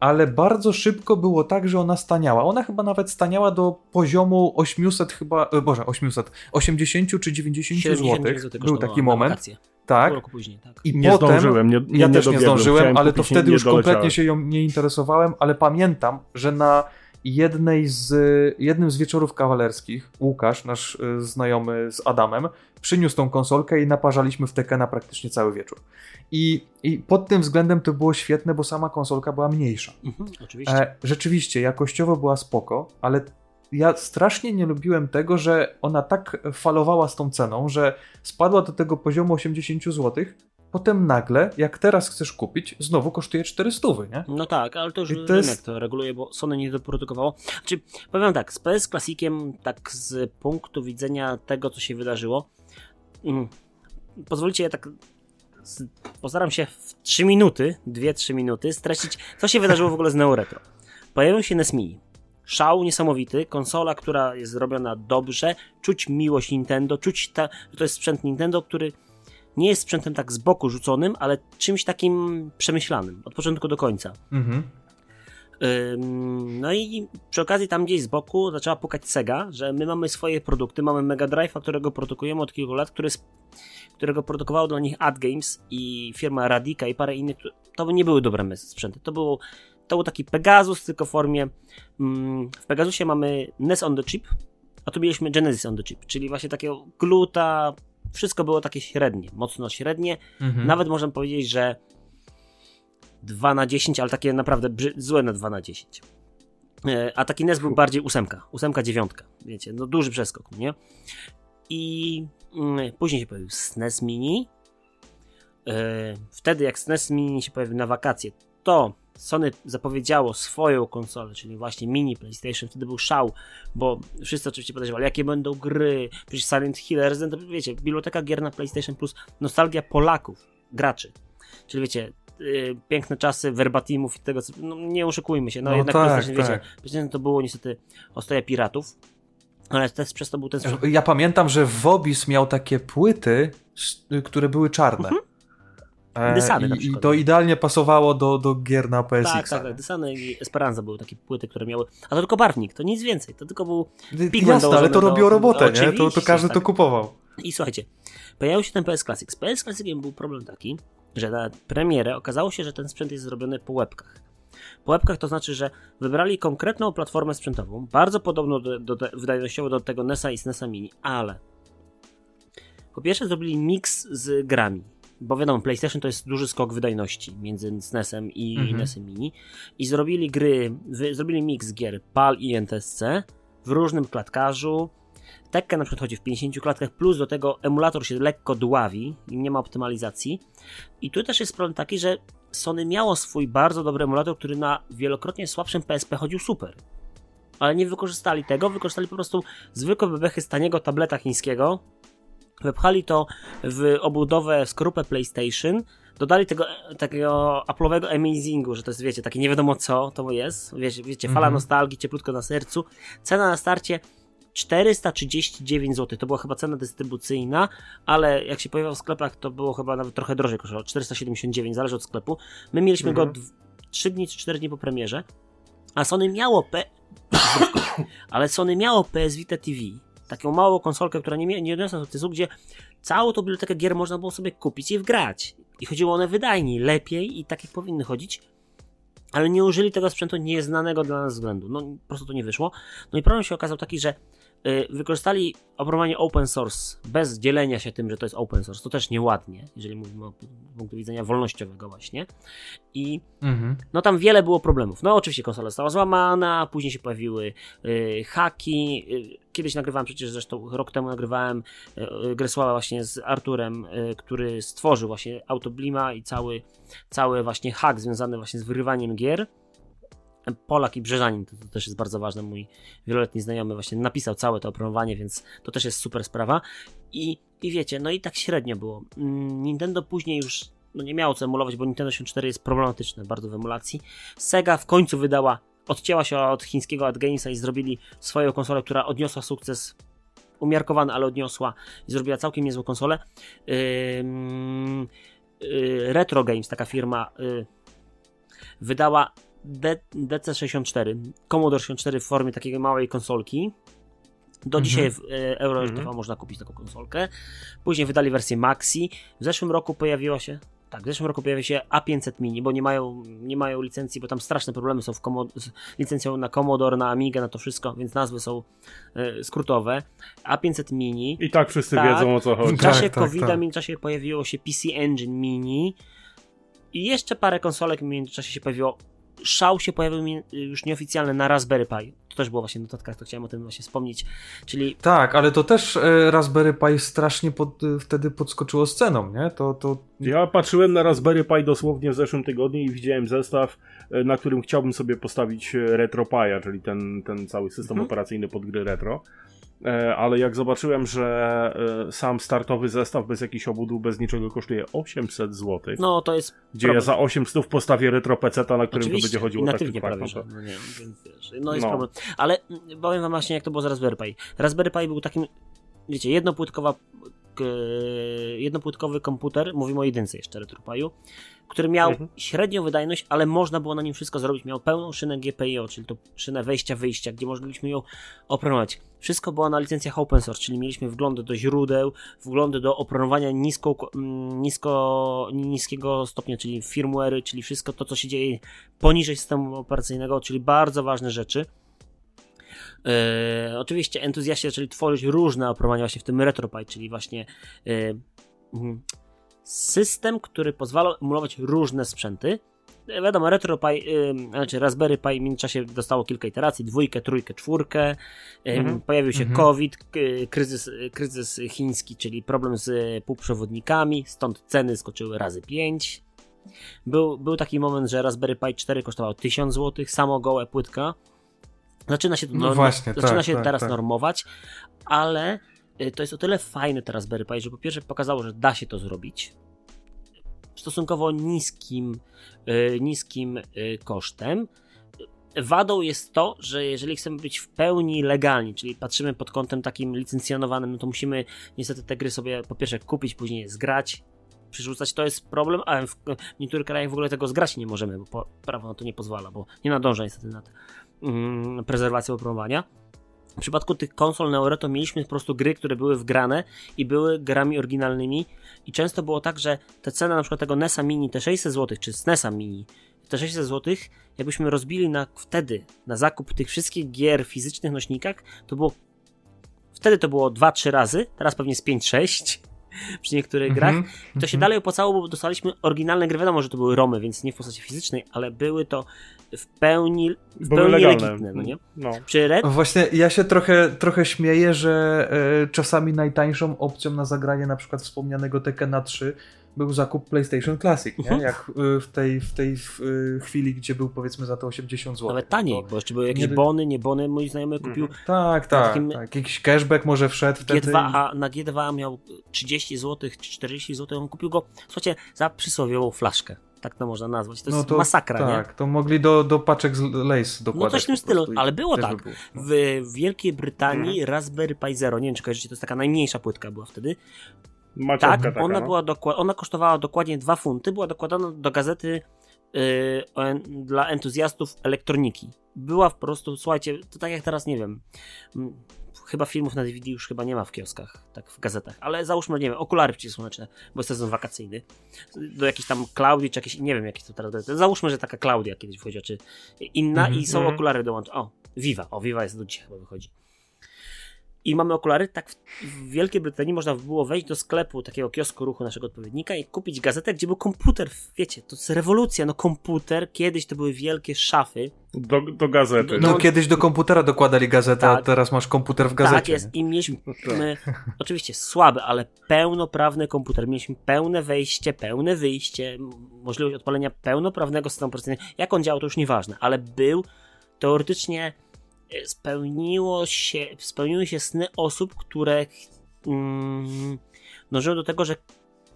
ale bardzo szybko było tak, że ona staniała. Ona chyba nawet staniała do poziomu 800 chyba, e, boże, 800, 80 czy 90 zł. 79 zł Był taki moment, wakacje. tak. Później, tak. I Nie potem, zdążyłem, nie, nie, ja też nie zdążyłem, Chciałem ale to wtedy już kompletnie się ją nie interesowałem, ale pamiętam, że na jednej z, jednym z wieczorów kawalerskich Łukasz, nasz y, znajomy z Adamem, przyniósł tą konsolkę i naparzaliśmy w Tekena praktycznie cały wieczór. I, I pod tym względem to było świetne, bo sama konsolka była mniejsza. Mhm, oczywiście. E, rzeczywiście, jakościowo była spoko, ale ja strasznie nie lubiłem tego, że ona tak falowała z tą ceną, że spadła do tego poziomu 80 zł, potem nagle, jak teraz chcesz kupić, znowu kosztuje 400, nie? No tak, ale to już I to to jest- rynek to reguluje, bo Sony nie doprodukowało. Znaczy, powiem tak, z PS Classiciem, tak z punktu widzenia tego, co się wydarzyło, mm, pozwólcie, ja tak postaram się w 3 minuty, 2-3 minuty streścić, co się wydarzyło w ogóle z Neo Retro. Pojawił się NES Mini. Szał niesamowity, konsola, która jest zrobiona dobrze, czuć miłość Nintendo, czuć, ta, że to jest sprzęt Nintendo, który nie jest sprzętem tak z boku rzuconym, ale czymś takim przemyślanym, od początku do końca. Mhm. No i przy okazji tam gdzieś z boku zaczęła pukać Sega, że my mamy swoje produkty, mamy Mega Drive'a, którego produkujemy od kilku lat, który, którego produkowało dla nich Ad Games i firma Radica i parę innych. To nie były dobre sprzęty. To, było, to był taki Pegasus, tylko w formie. Mm, w Pegasusie mamy NES on the chip, a tu mieliśmy Genesis on the chip, czyli właśnie takiego gluta. Wszystko było takie średnie, mocno średnie. Mhm. Nawet można powiedzieć, że 2 na 10, ale takie naprawdę złe na 2 na 10. E, A taki NES był bardziej ósemka, ósemka, dziewiątka, wiecie, no duży przeskok, nie? I mm, później się pojawił SNES Mini. E, Wtedy jak SNES Mini się pojawił na wakacje, to Sony zapowiedziało swoją konsolę, czyli właśnie mini PlayStation. Wtedy był szał, bo wszyscy oczywiście podejrzewali, jakie będą gry. Przecież Silent Hill, Resident Evil, wiecie, biblioteka gier na PlayStation Plus, nostalgia Polaków, graczy. Czyli wiecie, y, piękne czasy verbatimów i tego, co, no nie oszukujmy się, no, No jednak tak, PlayStation, wiecie, tak. PlayStation to było niestety ostoja piratów, ale też przez to był ten. Ja pamiętam, że Wobis miał takie płyty, które były czarne. E, Dysany i, I to idealnie pasowało do, do gier na PSX. Tak, tak, tak. Dysany i Esperanza były takie płyty, które miały. A to tylko barwnik, to nic więcej. To tylko był. Jasne, Pigment ale dołożony to robiło robotę, nie? To, to każdy to tak. kupował. I słuchajcie, pojawił się ten PS Classic. Z PS Classiciem był problem taki, że na premierę okazało się, że ten sprzęt jest zrobiony po łebkach. Po łebkach to znaczy, że wybrali konkretną platformę sprzętową, bardzo podobną do, do, do, wydajnościowo do tego NESa i SNESa Mini, ale po pierwsze zrobili mix z grami, bo wiadomo, PlayStation to jest duży skok wydajności między SNESem i Mhm. NESem Mini i zrobili gry, wy, zrobili mix gier PAL i NTSC w różnym klatkarzu, Tekken na przykład chodzi w 50 klatkach, plus do tego emulator się lekko dławi i nie ma optymalizacji. I tu też jest problem taki, że Sony miało swój bardzo dobry emulator, który na wielokrotnie słabszym PSP chodził super. Ale nie wykorzystali tego, wykorzystali po prostu zwykłe bebechy z taniego tableta chińskiego, wepchali to w obudowę skorupę PlayStation, dodali tego takiego Apple'owego amazingu, że to jest, wiecie, takie nie wiadomo co to jest, wiecie, wiecie fala Mhm. nostalgii, cieplutko na sercu. Cena na starcie 439 zł. To była chyba cena dystrybucyjna, ale jak się pojawiał w sklepach, to było chyba nawet trochę drożej kosztowało. 479, zależy od sklepu. My mieliśmy Mhm. go 3 dni czy 4 dni po premierze, a Sony miało P... ale Sony miało PS Vita TV. Taką małą konsolkę, która nie, nie odniosła sukcesu, gdzie całą tą bibliotekę gier można było sobie kupić i wgrać. I chodziło one wydajniej, lepiej i tak jak powinny chodzić. Ale nie użyli tego sprzętu nieznanego dla nas względu. No po prostu to nie wyszło. No i problem się okazał taki, że wykorzystali oprogramowanie open source bez dzielenia się tym, że to jest open source. To też nieładnie, jeżeli mówimy o punktu widzenia wolnościowego właśnie. I Mhm. no tam wiele było problemów. No oczywiście konsola została złamana, później się pojawiły y, haki. Y, kiedyś nagrywałem przecież zresztą rok temu nagrywałem y, y, grę Sława właśnie z Arturem, y, który stworzył właśnie Autoblima i cały, cały właśnie hak związany właśnie z wyrywaniem gier. Polak i Brzeżanin, to, to też jest bardzo ważne. Mój wieloletni znajomy właśnie napisał całe to oprogramowanie, więc to też jest super sprawa. I, i wiecie, no i tak średnio było. Mm, Nintendo później już no nie miało co emulować, bo Nintendo 64 jest problematyczne bardzo w emulacji. Sega w końcu wydała, odcięła się od chińskiego Ad Gamesa i zrobili swoją konsolę, która odniosła sukces umiarkowany, ale odniosła i zrobiła całkiem niezłą konsolę. Ym, y, Retro Games, taka firma, y, wydała DC64, Commodore 64 w formie takiej małej konsolki. Do Mhm. dzisiaj w e, Euro Mhm. Można kupić taką konsolkę. Później wydali wersję Maxi. W zeszłym roku pojawiła się. Tak, w zeszłym roku pojawi się A500 Mini, bo nie mają, nie mają licencji, bo tam straszne problemy są w Commo- z licencją na Commodore, na Amigę, na to wszystko, więc nazwy są e, skrótowe. A500 Mini. I tak wszyscy Tak. wiedzą o co chodzi. W czasie Tak, tak, COVID-a tak. w międzyczasie pojawiło się PC Engine Mini i jeszcze parę konsolek w międzyczasie się pojawiło szał się pojawił mi już nieoficjalny na Raspberry Pi. To też było właśnie w notatkach, to chciałem o tym właśnie wspomnieć. Czyli Tak, ale to też e, Raspberry Pi strasznie pod, e, wtedy podskoczyło z ceną, nie? To, to Ja patrzyłem na Raspberry Pi dosłownie w zeszłym tygodniu i widziałem zestaw, e, na którym chciałbym sobie postawić RetroPie'a, czyli ten, ten cały system Mhm. operacyjny pod gry retro. E, Ale jak zobaczyłem, że e, sam startowy zestaw bez jakichś obudów, bez niczego kosztuje 800 zł, no to jest gdzie problem. ja za 800 postawię retro PC, na którym to Oczywiście, będzie chodziło tak tak, prawie, no że, to- no nie, więc wiesz, no jest No. problem. Ale powiem wam właśnie, jak to było z Raspberry Pi. Raspberry Pi był takim, wiecie, jednopłytkowa, jednopłytkowy komputer, mówimy o jedynce jeszcze RetroPi'u, który miał Mhm. średnią wydajność, ale można było na nim wszystko zrobić. Miał pełną szynę GPIO, czyli to szynę wejścia-wyjścia, gdzie mogliśmy ją oprogramować. Wszystko było na licencjach open source, czyli mieliśmy wglądy do źródeł, wglądy do oprogramowania nisko, nisko, niskiego stopnia, czyli firmware, czyli wszystko to, co się dzieje poniżej systemu operacyjnego, czyli bardzo ważne rzeczy. E, oczywiście entuzjaści zaczęli tworzyć różne oprogramowania właśnie w tym RetroPie, czyli właśnie e, mm, system, który pozwala emulować różne sprzęty. E, Wiadomo, RetroPie, y, znaczy Raspberry Pi w międzyczasie dostało kilka iteracji, dwójkę, trójkę, czwórkę. Ym, Mhm. Pojawił się Mhm. COVID, kryzys, kryzys chiński, czyli problem z półprzewodnikami, stąd ceny skoczyły razy 5. Był, był taki moment, że Raspberry Pi 4 kosztowało 1000 zł, samo gołe płytka. Zaczyna się No właśnie, zaczyna tak, się tak, teraz tak. normować, ale y, to jest o tyle fajne te Raspberry Pi, że po pierwsze pokazało, że da się to zrobić stosunkowo niskim, y, niskim y, kosztem. Wadą jest to, że jeżeli chcemy być w pełni legalni, czyli patrzymy pod kątem takim licencjonowanym, no to musimy niestety te gry sobie po pierwsze kupić, później zgrać, przerzucać, to jest problem, a w, niektórych krajach w ogóle tego zgrać nie możemy, bo prawo na to nie pozwala, bo nie nadąża niestety nad mm, oprogramowania. W przypadku tych konsol Neoreto mieliśmy po prostu gry, które były wgrane i były grami oryginalnymi i często było tak, że te ceny na przykład tego NESa Mini, te 600 zł, czy SNESa Mini, te 600 zł, jakbyśmy rozbili na wtedy na zakup tych wszystkich gier w fizycznych nośnikach, to było wtedy to było 2-3 razy, teraz pewnie z 5-6 przy niektórych grach. Mhm, I to się mhm. dalej opłacało, bo dostaliśmy oryginalne gry. Wiadomo, że to były romy, więc nie w postaci fizycznej, ale były to w pełni, w Były pełni legalne. legitne, no nie? No. Przy Red, Właśnie ja się trochę, trochę śmieję, że e, czasami najtańszą opcją na zagranie na przykład wspomnianego Tekkena 3 był zakup PlayStation Classic, nie? Mhm. Jak e, w tej, w tej w, e, chwili, gdzie był powiedzmy za to 80 zł. nawet taniej, bo jeszcze były jakieś nie bony, nie bony. Mój znajomy kupił Mhm. Tak, tak, takim- tak. Jakiś cashback może wszedł wtedy. G2A, na G2A miał 30 zł czy 40 zł, on kupił go, słuchajcie, za przysłowiową flaszkę. Tak to można nazwać. To jest masakra, nie? Tak, to mogli do, do paczek z Lace dokładać. No coś w tym stylu, ale było tak. by było. W Wielkiej Brytanii Mhm. Raspberry Pi Zero, nie wiem czy kojarzycie, to jest taka najmniejsza płytka była wtedy. Tak, taka, ona, no. była dokła- ona kosztowała dokładnie 2 funty, była dokładana do gazety yy, en- dla entuzjastów elektroniki. Była po prostu, słuchajcie, to tak jak teraz, nie wiem, chyba filmów na DVD już chyba nie ma w kioskach, tak w gazetach, ale załóżmy, nie wiem, okulary przeciwsłoneczne, bo jest sezon wakacyjny, do jakiejś tam Klaudii, czy jakieś, nie wiem jakie to teraz, załóżmy, że taka Klaudia kiedyś wchodziła, czy inna Mhm, i są mhm. okulary dołączone. O, Viva, o Viva jest do dzisiaj chyba wychodzi. I mamy okulary, tak w, w Wielkiej Brytanii można było wejść do sklepu takiego kiosku ruchu naszego odpowiednika i kupić gazetę, gdzie był komputer. Wiecie, to jest rewolucja, no komputer, kiedyś to były wielkie szafy. Do, do gazety. No, No, kiedyś do komputera dokładali gazetę, a Tak. teraz masz komputer w gazecie. tak jest, i mieliśmy oczywiście słaby, ale pełnoprawny komputer. Mieliśmy pełne wejście, pełne wyjście, możliwość odpalenia pełnoprawnego systemu operacyjnego. Jak on działał, to już nieważne, ale był teoretycznie spełniło się, spełniły się sny osób, które mm, dążyły do tego, że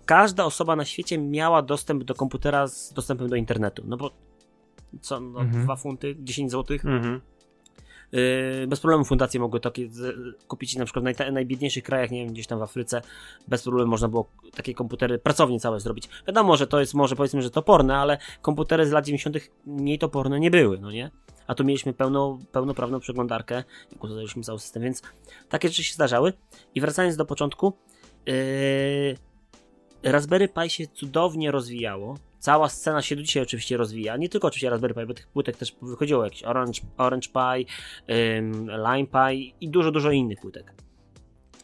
każda osoba na świecie miała dostęp do komputera z dostępem do internetu. No bo co, no, Mhm. 2 funty, 10 złotych, Mhm. Yy, bez problemu fundacje mogły z, kupić na przykład w naj, najbiedniejszych krajach, nie wiem, gdzieś tam w Afryce, bez problemu można było takie komputery, pracownie całe zrobić. Wiadomo, że to jest może powiedzmy, że toporne, ale komputery z lat 90. mniej toporne nie były, no nie? A tu mieliśmy pełną, pełnoprawną przeglądarkę, jak uzależniliśmy cały system, więc takie rzeczy się zdarzały. I wracając do początku, yy, Raspberry Pi się cudownie rozwijało. Cała scena się do dzisiaj oczywiście rozwija. Nie tylko oczywiście Raspberry Pi, bo tych płytek też wychodziło jakieś Orange, Orange Pi, ym, Lime Pi i dużo, dużo innych płytek.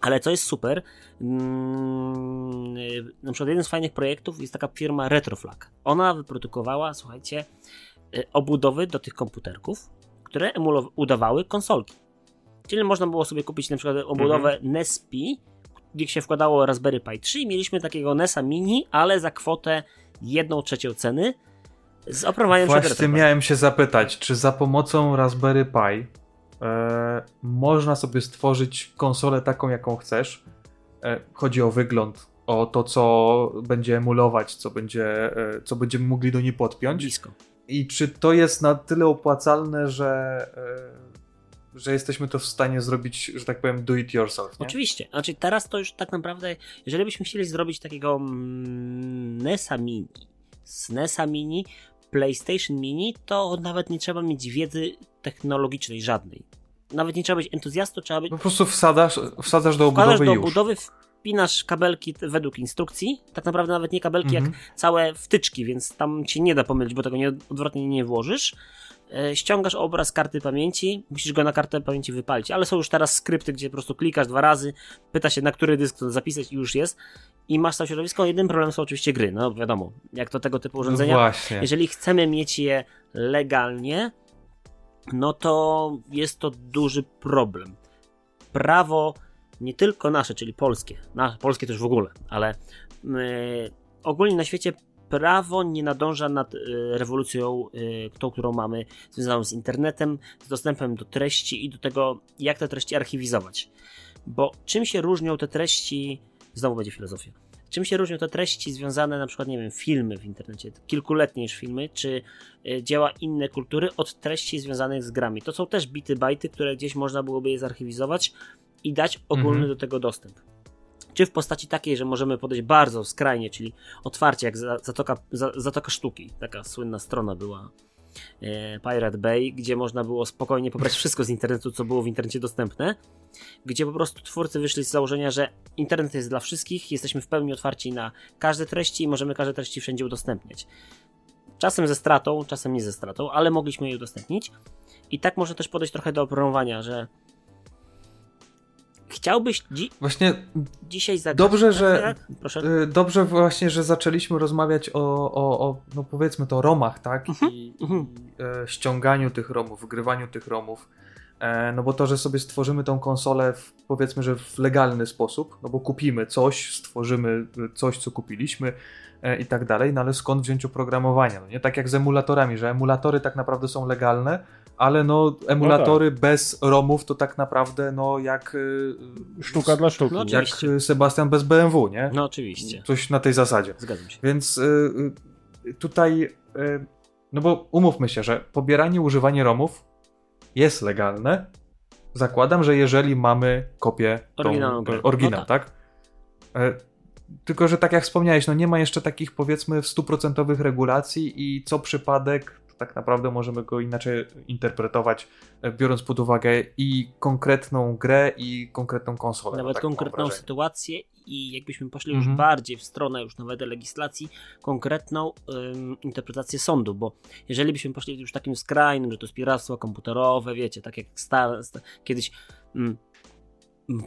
Ale co jest super, mm, na przykład jeden z fajnych projektów jest taka firma Retroflag. Ona wyprodukowała, słuchajcie, y, obudowy do tych komputerków, które udawały konsolki. Czyli można było sobie kupić na przykład obudowę Mhm. NESP, gdzie się wkładało Raspberry Pi 3 i mieliśmy takiego NESa mini, ale za kwotę 1 trzecią ceny z oprogramowaniem Właśnie miałem się zapytać, czy za pomocą Raspberry Pi e, można sobie stworzyć konsolę taką, jaką chcesz? E, chodzi o wygląd, o to, co będzie emulować, co, będzie, e, co będziemy mogli do niej podpiąć. Blisko. I czy to jest na tyle opłacalne, że, e, że jesteśmy to w stanie zrobić, że tak powiem, do it yourself? Nie? Oczywiście. Znaczy teraz to już tak naprawdę, jeżeli byśmy chcieli zrobić takiego mm, NESa Mini, z NESa Mini, PlayStation Mini, to nawet nie trzeba mieć wiedzy technologicznej żadnej. Nawet nie trzeba być entuzjastą, trzeba być... Po prostu wsadasz, wsadzasz do obudowy do i już. obudowy, wpinasz kabelki według instrukcji, tak naprawdę nawet nie kabelki, Mhm. jak całe wtyczki, więc tam się nie da pomylić, bo tego nie, odwrotnie nie włożysz. E, Ściągasz obraz karty pamięci, musisz go na kartę pamięci wypalić, ale są już teraz skrypty, gdzie po prostu klikasz dwa razy, pyta się na który dysk to zapisać i już jest i masz całe środowisko. Jedynym problemem są oczywiście gry, no wiadomo, jak to tego typu urządzenia. No właśnie. Jeżeli chcemy mieć je legalnie, no to jest to duży problem. Prawo nie tylko nasze, czyli polskie, na, polskie też w ogóle, ale yy, ogólnie na świecie prawo nie nadąża nad y, rewolucją, y, tą, którą mamy, związaną z internetem, z dostępem do treści i do tego, jak te treści archiwizować. Bo czym się różnią te treści, znowu będzie filozofia, czym się różnią te treści związane, na przykład, nie wiem, filmy w internecie, kilkuletnie już filmy, czy y, dzieła inne kultury, od treści związanych z grami. To są też bity, bajty, które gdzieś można byłoby je zarchiwizować i dać ogólny Mhm. do tego dostęp. Czy w postaci takiej, że możemy podejść bardzo skrajnie, czyli otwarcie, jak za- Zatoka, za, Zatoka Sztuki, taka słynna strona była e, Pirate Bay, gdzie można było spokojnie pobrać wszystko z internetu, co było w internecie dostępne, gdzie po prostu twórcy wyszli z założenia, że internet jest dla wszystkich, jesteśmy w pełni otwarci na każde treści i możemy każde treści wszędzie udostępniać. Czasem ze stratą, czasem nie ze stratą, ale mogliśmy je udostępnić. I tak można też podejść trochę do oprogramowania, że chciałbyś dzi- Właśnie dzisiaj zagrać... Dobrze, że- y, dobrze właśnie, że zaczęliśmy rozmawiać o, o, o no powiedzmy to romach, tak? I, mhm. i e, ściąganiu tych romów, wygrywaniu tych romów. E, no bo to, że sobie stworzymy tą konsolę w, powiedzmy, że w legalny sposób, no bo kupimy coś, stworzymy y, coś, co kupiliśmy e, i tak dalej, no ale skąd wziąć oprogramowanie? No nie tak jak z emulatorami, że emulatory tak naprawdę są legalne, ale no emulatory bez romów to tak naprawdę no jak y, Sztuka dla sztuki. No, jak y, Sebastian bez BMW, nie? No oczywiście. Coś na tej zasadzie. Zgadzam się. Więc y, y, tutaj, y, no bo umówmy się, że pobieranie, używanie ROMów jest legalne. Zakładam, że jeżeli mamy kopię, tą, Oryginalną grę. oryginał, No tak? E, Tylko, że tak jak wspomniałeś, no nie ma jeszcze takich powiedzmy stuprocentowych regulacji i co przypadek tak naprawdę możemy go inaczej interpretować, e, biorąc pod uwagę i konkretną grę i konkretną konsolę. Nawet tak konkretną sytuację i jakbyśmy poszli Mhm. już bardziej w stronę już nawet legislacji, konkretną ym, interpretację sądu, bo jeżeli byśmy poszli już takim skrajnym, że to jest piractwo komputerowe, wiecie, tak jak sta, sta, kiedyś ym,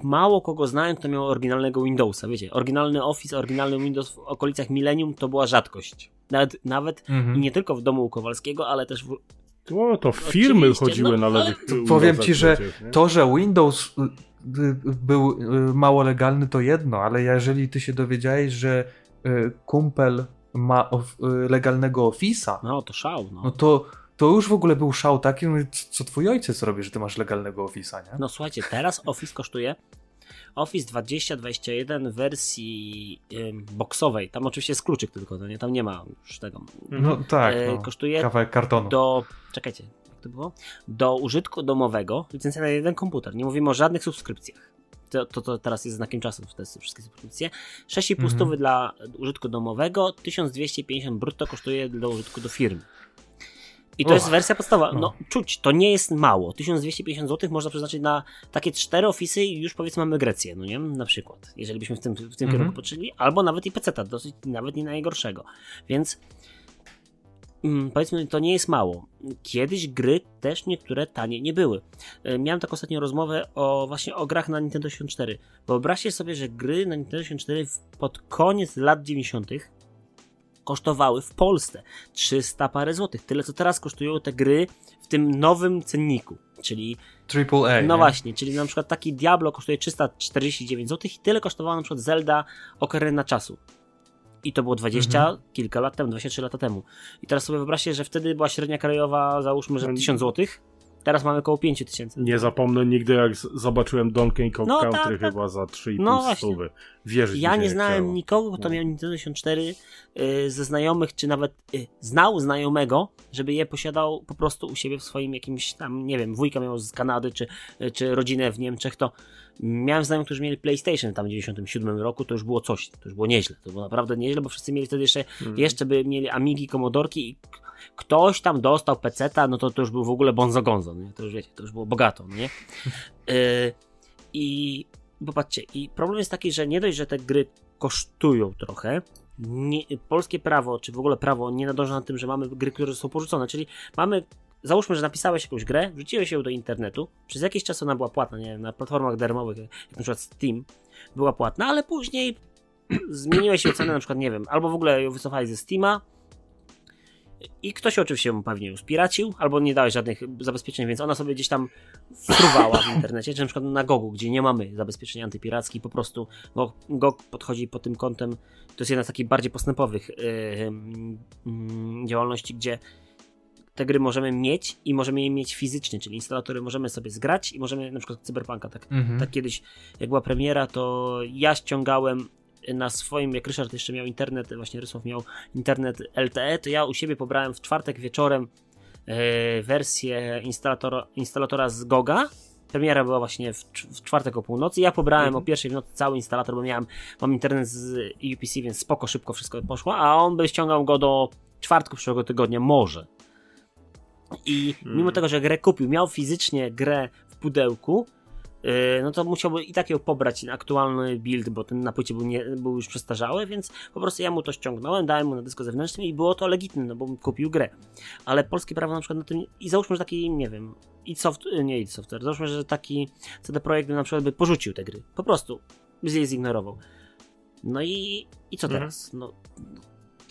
mało kogo znając, to miał oryginalnego Windowsa, wiecie, oryginalny Office, oryginalny Windows w okolicach milenium to była rzadkość. Nawet, nawet Mhm. i nie tylko w domu u Kowalskiego, ale też w, O, to firmy Oczywiście, chodziły no, na lewych powiem ci, że przecież, nie? To, że Windows y, y, był y, mało legalny, to jedno, ale jeżeli ty się dowiedziałeś, że kumpel ma legalnego Office'a, no to szał, no. no to, to już w ogóle był szał taki, no, co twój ojciec robi, że ty masz legalnego Office'a, nie? No słuchajcie, teraz Office kosztuje Office 2021 w wersji ym, boxowej. Tam oczywiście jest kluczyk tylko, no nie, tam nie ma już tego. No tak, E, no, kosztuje kawałek kartonu. do. Czekajcie, jak to było? Do użytku domowego, licencja na jeden komputer. Nie mówimy o żadnych subskrypcjach. To, to, to teraz jest znakiem czasu, te wszystkie subskrypcje. 6,5 Mhm. dla użytku domowego, 1250 brutto kosztuje do użytku do firmy. I to jest wersja podstawowa. No, no. czuć, to nie jest mało. 1250 zł można przeznaczyć na takie cztery ofisy i już powiedzmy mamy Grecję, no nie? Na przykład. Jeżeli byśmy w tym, w tym Mhm. kierunku patrzyli. Albo nawet i PC, dosyć, nawet nie najgorszego. Więc mm, powiedzmy, to nie jest mało. Kiedyś gry też niektóre tanie nie były. E, Miałem taką ostatnią rozmowę o właśnie o grach na Nintendo 64. Wyobraźcie sobie, że gry na Nintendo 64 w- pod koniec lat 90. kosztowały w Polsce 300 parę złotych. Tyle co teraz kosztują te gry w tym nowym cenniku. Czyli Triple A. no nie? właśnie, czyli na przykład taki Diablo kosztuje 349 zł i tyle kosztowała na przykład Zelda Ocarina Czasu. I to było 20 Mhm. kilka lat temu, 23 lata temu. I teraz sobie wyobraźcie, że wtedy była średnia krajowa, załóżmy, że No, 1000 zł. Teraz mamy około 5000. Nie zapomnę nigdy, jak zobaczyłem Donkey Kong No, Country tak, tak. chyba za 3,5 No stówy. Wierzyć Ja nie znałem chciało. nikogo, kto No. miał Nintendo 64 y, ze znajomych, czy nawet y, znał znajomego, żeby je posiadał po prostu u siebie w swoim jakimś tam, nie wiem, wujka miał z Kanady, czy, y, czy rodzinę w Niemczech, to miałem znajomych, którzy mieli PlayStation tam w 97 roku, to już było coś, to już było nieźle, to było naprawdę nieźle, bo wszyscy mieli wtedy jeszcze, Mhm. jeszcze by mieli Amigi, Komodorki i ktoś tam dostał peceta, no to to już był w ogóle bonzo gonzo, nie? to już wiecie, to już było bogato, no nie? Y, I popatrzcie, i problem jest taki, że nie dość, że te gry kosztują trochę, nie, polskie prawo, czy w ogóle prawo nie nadąża na tym, że mamy gry, które są porzucone, czyli mamy, załóżmy, że napisałeś jakąś grę, wrzuciłeś ją do internetu, przez jakiś czas ona była płatna, nie wiem, na platformach darmowych, jak na przykład Steam, była płatna, ale później zmieniłeś jej cenę, na przykład, nie wiem, albo w ogóle ją wycofałeś ze Steama, i ktoś oczywiście pewnie ją spiracił, albo nie dałeś żadnych zabezpieczeń, więc ona sobie gdzieś tam fruwała w internecie, czy na przykład na Gogu, gdzie nie mamy zabezpieczeń antypirackich, po prostu bo GOG podchodzi pod tym kątem, to jest jedna z takich bardziej postępowych yy, yy, działalności, gdzie te gry możemy mieć i możemy je mieć fizycznie, czyli instalatory możemy sobie zgrać i możemy na przykład Cyberpunka, tak, Mhm. tak kiedyś jak była premiera, to ja ściągałem na swoim, jak Ryszard jeszcze miał internet, właśnie Rysław miał internet LTE, to ja u siebie pobrałem w czwartek wieczorem e, wersję instalatora, instalatora z Goga. Premiera była właśnie w, w czwartek o północy. Ja pobrałem Mhm. o pierwszej w nocy cały instalator, bo miałem, mam internet z UPC, więc spoko, szybko wszystko poszło, a on by ściągał go do czwartku przyszłego tygodnia, może. I mimo tego, że grę kupił, miał fizycznie grę w pudełku, no to musiałby i tak ją pobrać na aktualny build, bo ten na płycie był, nie, był już przestarzały, więc po prostu ja mu to ściągnąłem, dałem mu na dysku zewnętrznym i było to legitne, no bo kupił grę. Ale polskie prawo na przykład na tym, i załóżmy, że taki, nie wiem, id soft, nie id software, załóżmy, że taki CD Projekt na przykład by porzucił te gry, po prostu by je zignorował. No i, i co Mhm. teraz? No,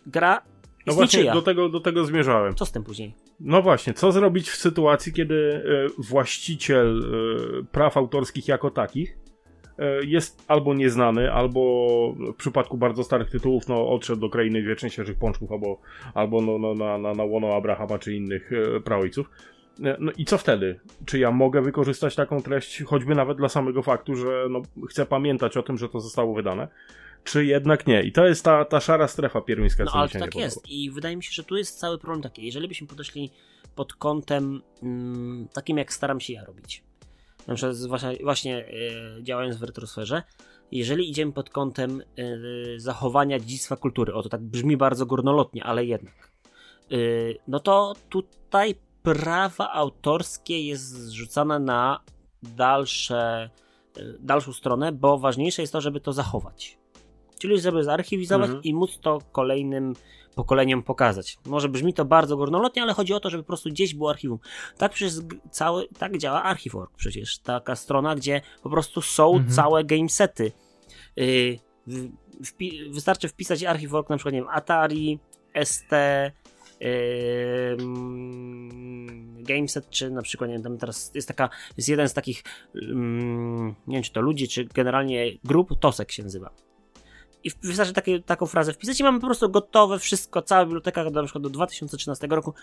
gra No właśnie niczyja. do tego, do tego zmierzałem. Co z tym później? No właśnie, co zrobić w sytuacji, kiedy e, właściciel e, praw autorskich jako takich e, jest albo nieznany, albo w przypadku bardzo starych tytułów no, odszedł do krainy wiecznych świeżych pączków, albo, albo no, no, na, na, na łono Abrahama czy innych praojców. No i co wtedy? Czy ja mogę wykorzystać taką treść, choćby nawet dla samego faktu, że no, chcę pamiętać o tym, że to zostało wydane? Czy jednak nie? I to jest ta, ta szara strefa piermińska, No ale to tak podoba. jest i wydaje mi się, że tu jest cały problem taki, jeżeli byśmy podeszli pod kątem mm, takim jak staram się ja robić, na przykład zwłaszcza, właśnie e, działając w retrosferze, jeżeli idziemy pod kątem e, zachowania dziedzictwa kultury, o to tak brzmi bardzo górnolotnie, ale jednak, e, no to tutaj prawa autorskie jest zrzucane na dalsze, dalszą stronę, bo ważniejsze jest to, żeby to zachować. Czyli żeby zarchiwizować Mhm. i móc to kolejnym pokoleniom pokazać. Może brzmi to bardzo górnolotnie, ale chodzi o to, żeby po prostu gdzieś było archiwum. Tak g- cały, tak działa Archive.org przecież. Taka strona, gdzie po prostu są Mhm. całe gamesety. Yy, wpi- wystarczy wpisać Archive.org na przykład, nie wiem, Atari, ST, yy, Gameset, czy na przykład, nie wiem, tam teraz jest taka, jest jeden z takich, nie wiem, czy to ludzi, czy generalnie grup, Tosek się nazywa. I wystarczy takie, taką frazę wpisać i mamy po prostu gotowe wszystko, cała biblioteka do, na przykład do 2013 roku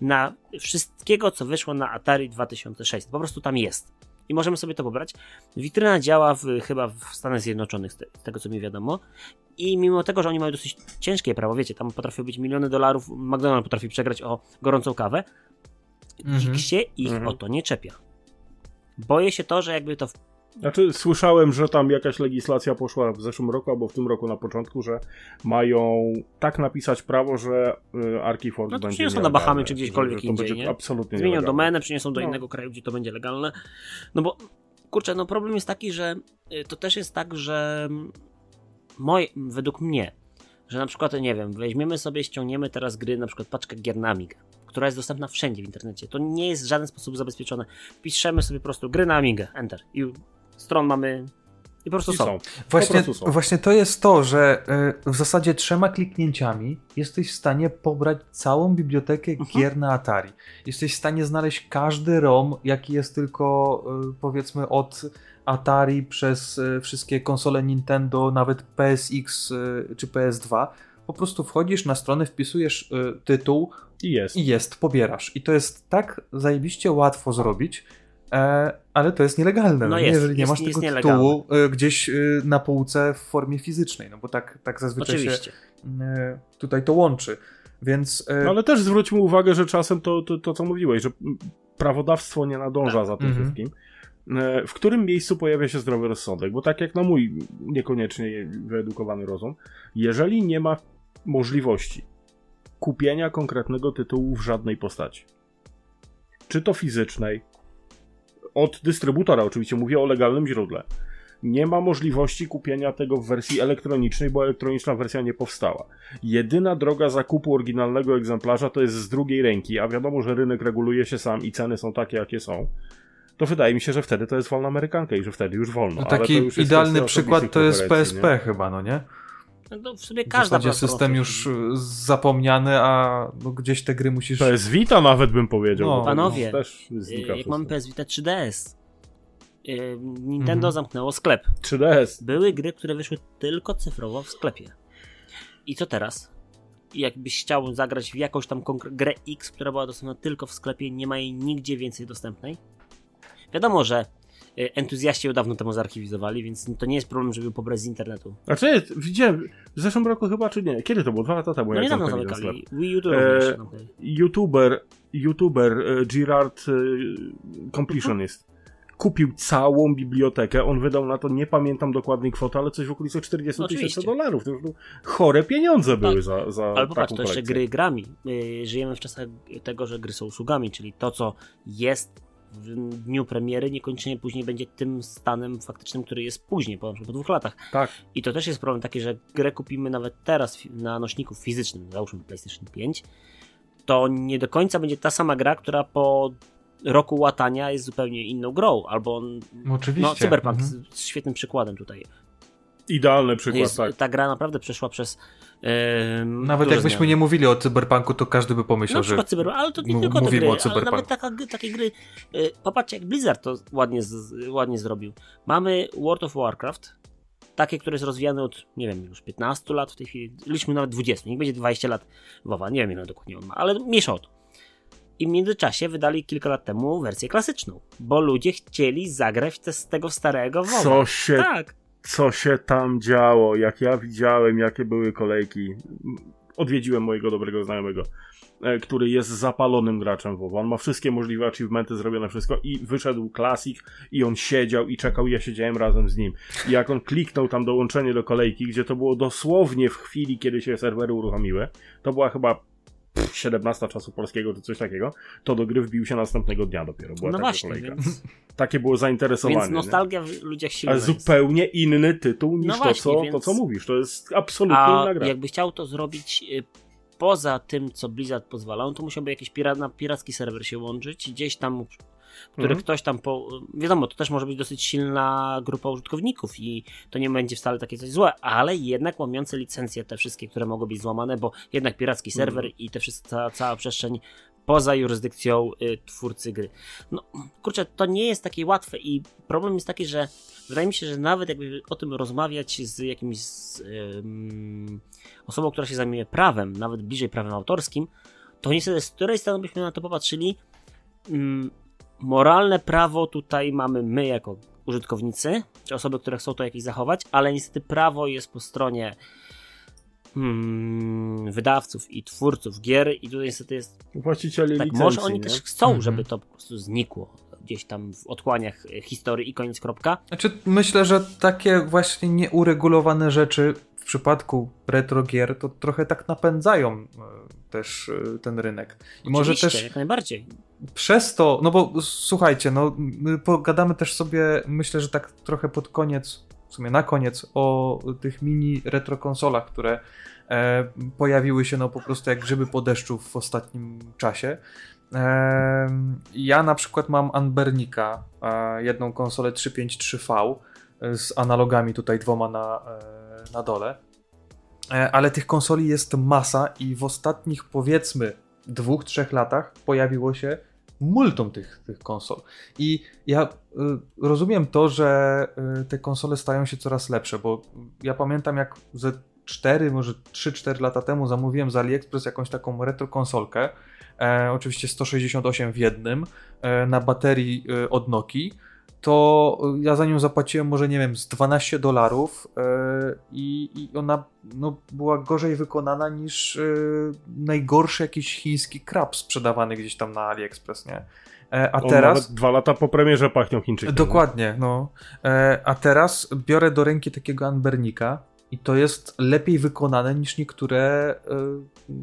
na wszystkiego, co wyszło na Atari 2600. Po prostu tam jest. I możemy sobie to pobrać. Witryna działa w, chyba w Stanach Zjednoczonych, z, te, z tego co mi wiadomo. I mimo tego, że oni mają dosyć ciężkie prawo, wiecie, tam potrafią być miliony dolarów, McDonald's potrafi przegrać o gorącą kawę, Mhm. nikt się ich Mhm. o to nie czepia. Boję się to, że jakby to Znaczy, słyszałem, że tam jakaś legislacja poszła w zeszłym roku albo w tym roku na początku, że mają tak napisać prawo, że y, Archive.org No to będzie przyniosą na Bahamy czy gdziekolwiek że to indziej, będzie nie? absolutnie Zmienią nielegalne. domenę, przyniosą do No. innego kraju, gdzie to będzie legalne. No bo, kurczę, no problem jest taki, że y, to też jest tak, że mm, moj, według mnie, że na przykład, nie wiem, weźmiemy sobie, ściągniemy teraz gry, na przykład paczkę gier na Amigę, która jest dostępna wszędzie w internecie. To nie jest w żaden sposób zabezpieczone. Wpiszemy sobie po prostu gry na Amigę, enter. I stron mamy I po prostu I są. są. Właśnie, prostu są. właśnie to jest to, że y, w zasadzie trzema kliknięciami jesteś w stanie pobrać całą bibliotekę Mhm. gier na Atari. Jesteś w stanie znaleźć każdy ROM, jaki jest tylko y, powiedzmy od Atari przez y, wszystkie konsole Nintendo, nawet PSX czy PS2. Po prostu wchodzisz na stronę, wpisujesz tytuł I jest. i jest, pobierasz. I to jest tak zajebiście łatwo zrobić, e, ale to jest nielegalne, No no nie? jest, jeżeli nie jest- masz tego tytułu e, gdzieś e, na półce w formie fizycznej, no bo tak, tak zazwyczaj Oczywiście. się e, tutaj to łączy. Więc e, No ale też zwróćmy uwagę, że czasem to, to, to co mówiłeś, że prawodawstwo nie nadąża za tym Mhm. wszystkim. E, W którym miejscu pojawia się zdrowy rozsądek? Bo tak jak na mój niekoniecznie wyedukowany rozum, jeżeli nie ma możliwości kupienia konkretnego tytułu w żadnej postaci, czy to fizycznej, od dystrybutora oczywiście, mówię o legalnym źródle, nie ma możliwości kupienia tego w wersji elektronicznej, bo elektroniczna wersja nie powstała. Jedyna droga zakupu oryginalnego egzemplarza to jest z drugiej ręki, a wiadomo, że rynek reguluje się sam i ceny są takie, jakie są. To wydaje mi się, że wtedy to jest wolna amerykanka i że wtedy już wolno. no taki już idealny przykład to jest PSP nie? chyba, no nie? No, w sumie W każda system w tej już chwili. e, zapomniany, a no, gdzieś te gry musisz... PS Vita nawet bym powiedział. No, Panowie, też Y, znika Jak mamy PS Vita 3DS, y, Nintendo Mhm. zamknęło sklep. 3DS. Były gry, które wyszły tylko cyfrowo w sklepie. I co teraz? Jakbyś chciał zagrać w jakąś tam grę X, która była dostępna tylko w sklepie, nie ma jej nigdzie więcej dostępnej? Wiadomo, że y, entuzjaści ją dawno temu zarchiwizowali, więc to nie jest problem, żeby pobrać z internetu. Znaczy, widziałem w zeszłym roku chyba, czy nie? Kiedy to było? Dwa lata temu. No niedawno zamykali. Wii U to również. E, no. YouTuber, YouTuber e, Girard e, Completionist kupił całą bibliotekę. On wydał na to, nie pamiętam dokładnej kwoty, ale coś w okolicy 40 tysięcy Oczywiście. dolarów. To już no, chore pieniądze były Tak. za, za Ale popatrz, to jeszcze gry grami. Y, Żyjemy w czasach tego, że gry są usługami, czyli to, co jest w dniu premiery, niekoniecznie później będzie tym stanem faktycznym, który jest później, po, po dwóch latach. Tak. I to też jest problem taki, że grę kupimy nawet teraz na nośniku fizycznym, załóżmy PlayStation 5, to nie do końca będzie ta sama gra, która po roku łatania jest zupełnie inną grą, albo Oczywiście. no, Cyberpunk Mhm. z świetnym przykładem tutaj. Idealny przykład, Jest, tak. Ta gra naprawdę przeszła przez Nawet jakbyśmy zmiany. nie mówili o Cyberpunku, to każdy by pomyślał, Na że przykład Cyberpunk, ale to nie tylko te gry, o ale nawet taka, takie gry, y, popatrzcie jak Blizzard to ładnie, z, ładnie zrobił. Mamy World of Warcraft, takie, które jest rozwijane od, nie wiem, już 15 lat w tej chwili, liczmy nawet 20, niech będzie 20 lat WoWa, nie wiem ile dokładnie on ma, ale mniejsza o to. I w międzyczasie wydali kilka lat temu wersję klasyczną, bo ludzie chcieli zagrać te, z tego starego WoWa. Co się, Tak, co się tam działo, jak ja widziałem, jakie były kolejki. Odwiedziłem mojego dobrego znajomego, e, który jest zapalonym graczem WoW. On ma wszystkie możliwe achievementy, zrobione wszystko i wyszedł klasik i on siedział i czekał i ja siedziałem razem z nim. I jak on kliknął tam dołączenie do kolejki, gdzie to było dosłownie w chwili, kiedy się serwery uruchomiły, to była chyba pff, 17 czasu polskiego czy coś takiego, to do gry wbił się następnego dnia dopiero. Była no taka właśnie, kolejka. więc, Takie było zainteresowanie. więc nie? nostalgia w ludziach silna Ale jest. zupełnie inny tytuł niż No to, właśnie, co, to, więc- co mówisz. To jest absolutnie A inna gra. jakby chciał to zrobić y, poza tym, co Blizzard pozwalał, to musiałby jakiś pira- na piracki serwer się łączyć, gdzieś tam, który Mhm. ktoś tam po... Wiadomo, to też może być dosyć silna grupa użytkowników i to nie będzie wcale takie coś złe, ale jednak łamiące licencje te wszystkie, które mogą być złamane, bo jednak piracki Mhm. serwer i te wszystkie, cała, cała przestrzeń poza jurysdykcją y, twórcy gry. No, kurczę, to nie jest takie łatwe i problem jest taki, że wydaje mi się, że nawet jakby o tym rozmawiać z jakimś z, ym, osobą, która się zajmuje prawem, nawet bliżej prawem autorskim, to niestety z której strony byśmy na to popatrzyli, ym, moralne prawo tutaj mamy my jako użytkownicy, czy osoby, które chcą to jakieś zachować, ale niestety prawo jest po stronie hmm, wydawców i twórców gier i tutaj niestety jest Właścicieli tak, licencji, może oni nie? też chcą, Mhm. żeby to po prostu znikło gdzieś tam w otchłaniach e, historii i koniec kropka. Znaczy, myślę, że takie właśnie nieuregulowane rzeczy przypadku retro gier to trochę tak napędzają e, też e, ten rynek. I może Oczywiście, też jak najbardziej. przez to, no bo słuchajcie, no my pogadamy też sobie, myślę, że tak trochę pod koniec, w sumie na koniec, o tych mini retro konsolach, które e, pojawiły się no po prostu jak grzyby po deszczu w ostatnim czasie. E, ja na przykład mam Anbernika, e, jedną konsolę 353V, z analogami tutaj dwoma na, e, na dole. E, ale tych konsoli jest masa i w ostatnich powiedzmy dwóch, trzech latach pojawiło się multum tych, tych konsol. I ja y, rozumiem to, że y, te konsole stają się coraz lepsze, bo ja pamiętam jak ze 4, może 3-4 lata temu zamówiłem z AliExpress jakąś taką retro konsolkę, e, oczywiście 168 w jednym, e, na baterii e, od Nokii, to ja za nią zapłaciłem może, nie wiem, z 12 dolarów e, i, ona no, była gorzej wykonana niż e, najgorszy jakiś chiński krab sprzedawany gdzieś tam na AliExpress, nie? E, a On teraz... dwa lata po premierze pachnią Chińczykiem. Dokładnie, no. A teraz biorę do ręki takiego Anbernika i to jest lepiej wykonane niż niektóre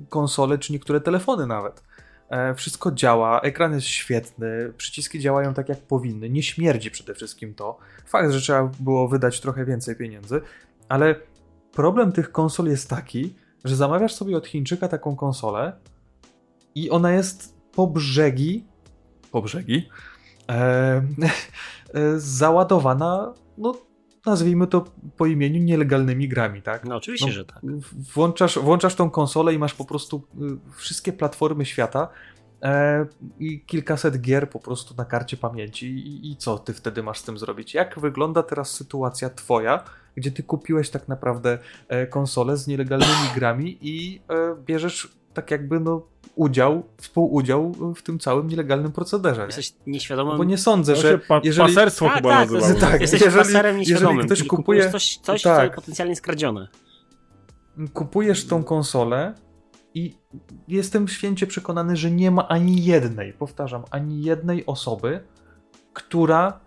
konsole czy niektóre telefony nawet. E, wszystko działa, ekran jest świetny, przyciski działają tak jak powinny, nie śmierdzi przede wszystkim to. Fakt, że trzeba było wydać trochę więcej pieniędzy, ale problem tych konsol jest taki, że zamawiasz sobie od Chińczyka taką konsolę i ona jest po brzegi, po brzegi, e, e, załadowana, no nazwijmy to po imieniu, nielegalnymi grami, tak? No oczywiście, no, że tak. Włączasz, włączasz tą konsolę i masz po prostu y, wszystkie platformy świata e, i kilkaset gier po prostu na karcie pamięci I, i co ty wtedy masz z tym zrobić? Jak wygląda teraz sytuacja twoja, gdzie ty kupiłeś tak naprawdę e, konsolę z nielegalnymi grami i e, bierzesz tak jakby no udział, współudział w tym całym nielegalnym procederze. Jesteś nieświadomym. Bo nie sądzę, że. Pa jeżeli... Paserstwo tak, chyba tak, nazywało. Tak, Jesteś jeżeli, paserem nieświadomym. Jeżeli ktoś kupuje coś, coś tak. co jest potencjalnie skradzione. Kupujesz tą konsolę i jestem święcie przekonany, że nie ma ani jednej, powtarzam, ani jednej osoby, która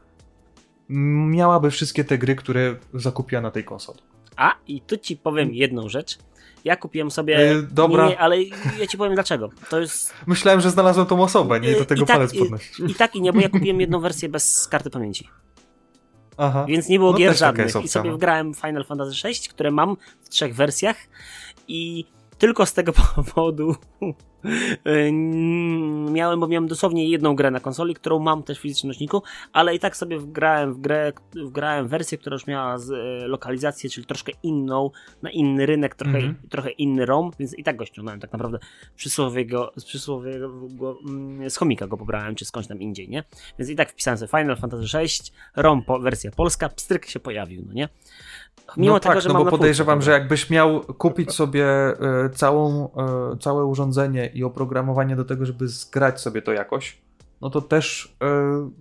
miałaby wszystkie te gry, które zakupiła na tej konsoli. A, i tu ci powiem jedną rzecz ja kupiłem sobie. Yy, dobra. Ale ja ci powiem dlaczego. To jest. Myślałem, że znalazłem tą osobę, nie do tego I tak, palec podnosić. I, I tak i nie, bo ja kupiłem jedną wersję bez karty pamięci. Aha. Więc nie było no gier żadnych. I sobie no. wgrałem Final Fantasy VI, które mam w trzech wersjach i tylko z tego powodu miałem, bo miałem dosłownie jedną grę na konsoli, którą mam też w fizycznym nośniku, ale i tak sobie wgrałem w grę, wgrałem wersję, która już miała z, e, lokalizację, czyli troszkę inną, na inny rynek, trochę, mm -hmm. trochę inny ROM, więc i tak go ściągnąłem tak naprawdę przysłowiego, z przysłowiego, mm, z chomika go pobrałem, czy skądś tam indziej, nie? Więc i tak wpisałem sobie Final Fantasy VI, ROM, po, wersja polska, pstryk się pojawił, no nie? Mimo no tego, tak, że no bo podejrzewam, że jakbyś miał kupić sobie y, całą, y, całe urządzenie i oprogramowanie do tego, żeby zgrać sobie to jakoś, no to też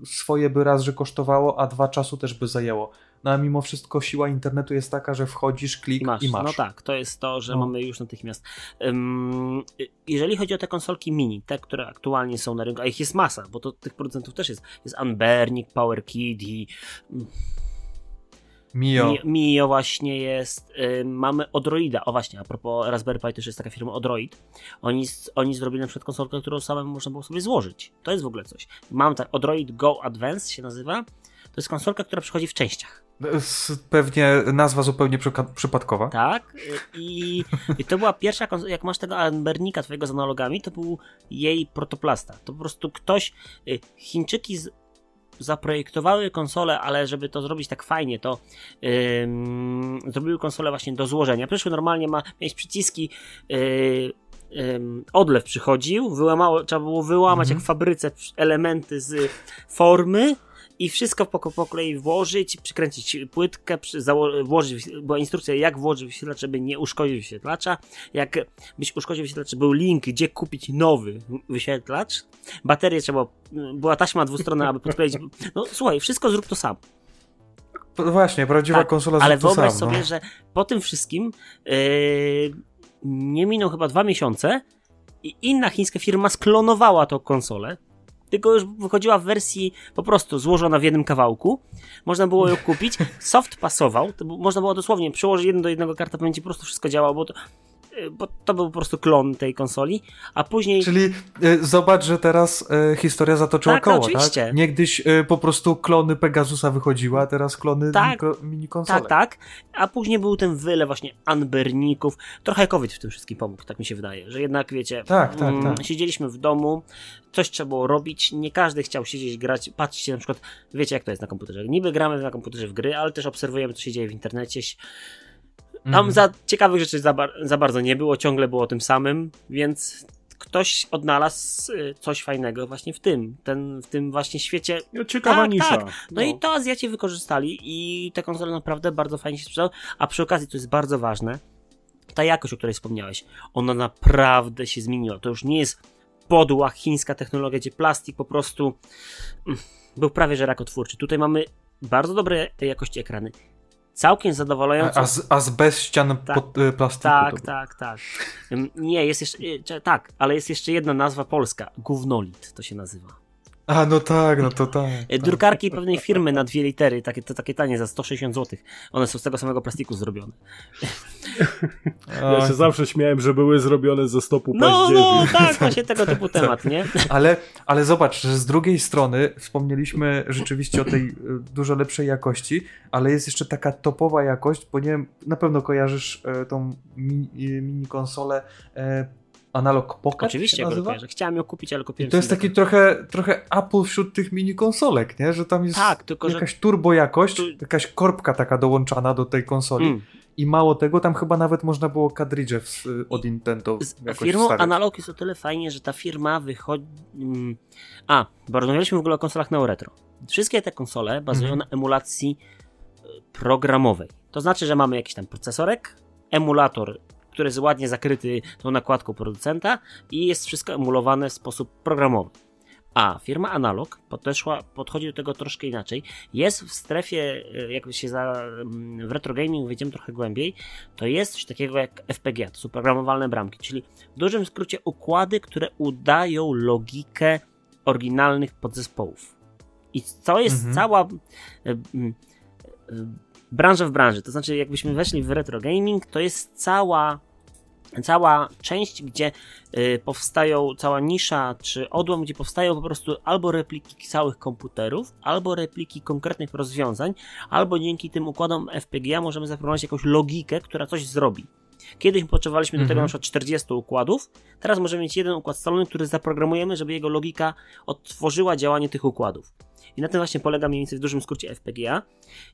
y, swoje by raz, że kosztowało, a dwa czasu też by zajęło. No a mimo wszystko siła internetu jest taka, że wchodzisz, klik i masz. I masz. No tak, to jest to, że no. mamy już natychmiast. Um, jeżeli chodzi o te konsolki mini, te, które aktualnie są na rynku, a ich jest masa, bo to tych producentów też jest. Jest Unbernik, PowerKid i Mio. Mio właśnie jest. Y, mamy Odroida. O właśnie, a propos Raspberry Pi też jest taka firma Odroid. Oni, oni zrobili na przykład konsolkę, którą samemu można było sobie złożyć. To jest w ogóle coś. Mam tak, Odroid Go Advance się nazywa. To jest konsolka, która przychodzi w częściach. Pewnie nazwa zupełnie przypadkowa. Tak. I, I, to była pierwsza jak masz tego Ambernika twojego z analogami, to był jej protoplasta. To po prostu ktoś, y, Chińczyki z, zaprojektowały konsolę, ale żeby to zrobić tak fajnie, to yy, zrobiły konsolę właśnie do złożenia. Przyszły normalnie ma mieć przyciski. Yy, odlew przychodził, wyłamało, trzeba było wyłamać mhm. jak w fabryce elementy z formy i wszystko po, po kolei włożyć, przykręcić płytkę, przy, włożyć, była instrukcja jak włożyć wyświetlacz, żeby nie uszkodzić wyświetlacza, jak byś uszkodził wyświetlacz, był link, gdzie kupić nowy wyświetlacz, baterię trzeba, była taśma dwustronna, aby podkleić, no słuchaj, wszystko zrób to sam. Właśnie, prawdziwa tak, konsola Ale wyobraź sam, no. sobie, no. że po tym wszystkim yy, nie minął chyba dwa miesiące i inna chińska firma sklonowała tą konsolę, tylko już wychodziła w wersji po prostu złożona w jednym kawałku. Można było ją kupić. Soft pasował, można było dosłownie przyłożyć jedno do jednego kartę pamięci, po prostu wszystko działało, bo to bo to był po prostu klon tej konsoli, a później... Czyli y, zobacz, że teraz y, historia zatoczyła Tak, koło, oczywiście. tak? Niegdyś y, po prostu klony Pegasusa wychodziły, a teraz klony Tak. mikro, mini konsole. Tak, tak. A później był ten wyle właśnie Anberników. Trochę COVID w tym wszystkim pomógł, tak mi się wydaje, że jednak wiecie, Tak, tak, mm, tak. siedzieliśmy w domu, coś trzeba było robić, nie każdy chciał siedzieć, grać, patrzcie na przykład, wiecie jak to jest na komputerze, niby gramy na komputerze w gry, ale też obserwujemy co się dzieje w internecie. Tam Mhm. za ciekawych rzeczy za, bar- za bardzo nie było, ciągle było o tym samym, więc ktoś odnalazł y, coś fajnego właśnie w tym, ten, w tym właśnie świecie No, Ciekawa Tak, nisza. tak. No, i to Azjaci wykorzystali i te konsole naprawdę bardzo fajnie się sprzedały, a przy okazji to jest bardzo ważne, ta jakość, o której wspomniałeś, ona naprawdę się zmieniła. To już nie jest podła chińska technologia, gdzie plastik po prostu mm, był prawie że rakotwórczy. Tutaj mamy bardzo dobre jakości ekrany. Całkiem zadowalające. A, a, z, bez ścian Tak. pod, y, plastiku. Tak, to- tak, tak. Nie, jest jeszcze. y, Tak, ale jest jeszcze jedna nazwa polska. Gównolit to się nazywa. A no tak, no to tak. Y, tak. Drukarki pewnej firmy na dwie litery, takie, to takie tanie za 160 zł. One są z tego samego plastiku zrobione. Ja się zawsze śmiałem, że były zrobione ze stopu No, no, tak, właśnie tego typu temat, nie? Ale, ale zobacz, że z drugiej strony wspomnieliśmy rzeczywiście o tej y, dużo lepszej jakości, ale jest jeszcze taka topowa jakość, bo nie wiem, na pewno kojarzysz e, tą mi, y, mini konsolę e, Analog Pocket Oczywiście, go kojarzę. Chciałem ją kupić, ale I kupiłem to jest taki trochę, trochę Apple wśród tych mini konsolek, nie? Że tam jest Tak, tylko że- jakaś turbo jakość, Tu- jakaś korbka taka dołączana do tej konsoli Mm. i mało tego, tam chyba nawet można było kadridże od Nintendo Z firmą wstawiać. Analog jest o tyle fajnie, że ta firma wychodzi. mm, A, bo rozmawialiśmy w ogóle o konsolach Neo Retro. Wszystkie te konsole bazują Mhm. na emulacji e, programowej. To znaczy, że mamy jakiś tam procesorek, emulator, który jest ładnie zakryty tą nakładką producenta i jest wszystko emulowane w sposób programowy. A firma Analog podeszła, podchodzi do tego troszkę inaczej. Jest w strefie, e, jak się za, mm, w retro gaming wejdziemy trochę głębiej, to jest coś takiego jak FPGA, to są programowalne bramki, czyli w dużym skrócie układy, które udają logikę oryginalnych podzespołów. I to jest Mhm. cała e, e, branża w branży. To znaczy, jakbyśmy weszli w retro gaming, to jest cała cała część, gdzie y, powstają, cała nisza czy odłam, gdzie powstają po prostu albo repliki całych komputerów, albo repliki konkretnych rozwiązań, albo dzięki tym układom FPGA możemy zaproponować jakąś logikę, która coś zrobi. Kiedyś potrzebowaliśmy do tego Mhm. na przykład 40 układów, teraz możemy mieć jeden układ scalony, który zaprogramujemy, żeby jego logika odtworzyła działanie tych układów. I na tym właśnie polega mniej więcej w dużym skrócie FPGA.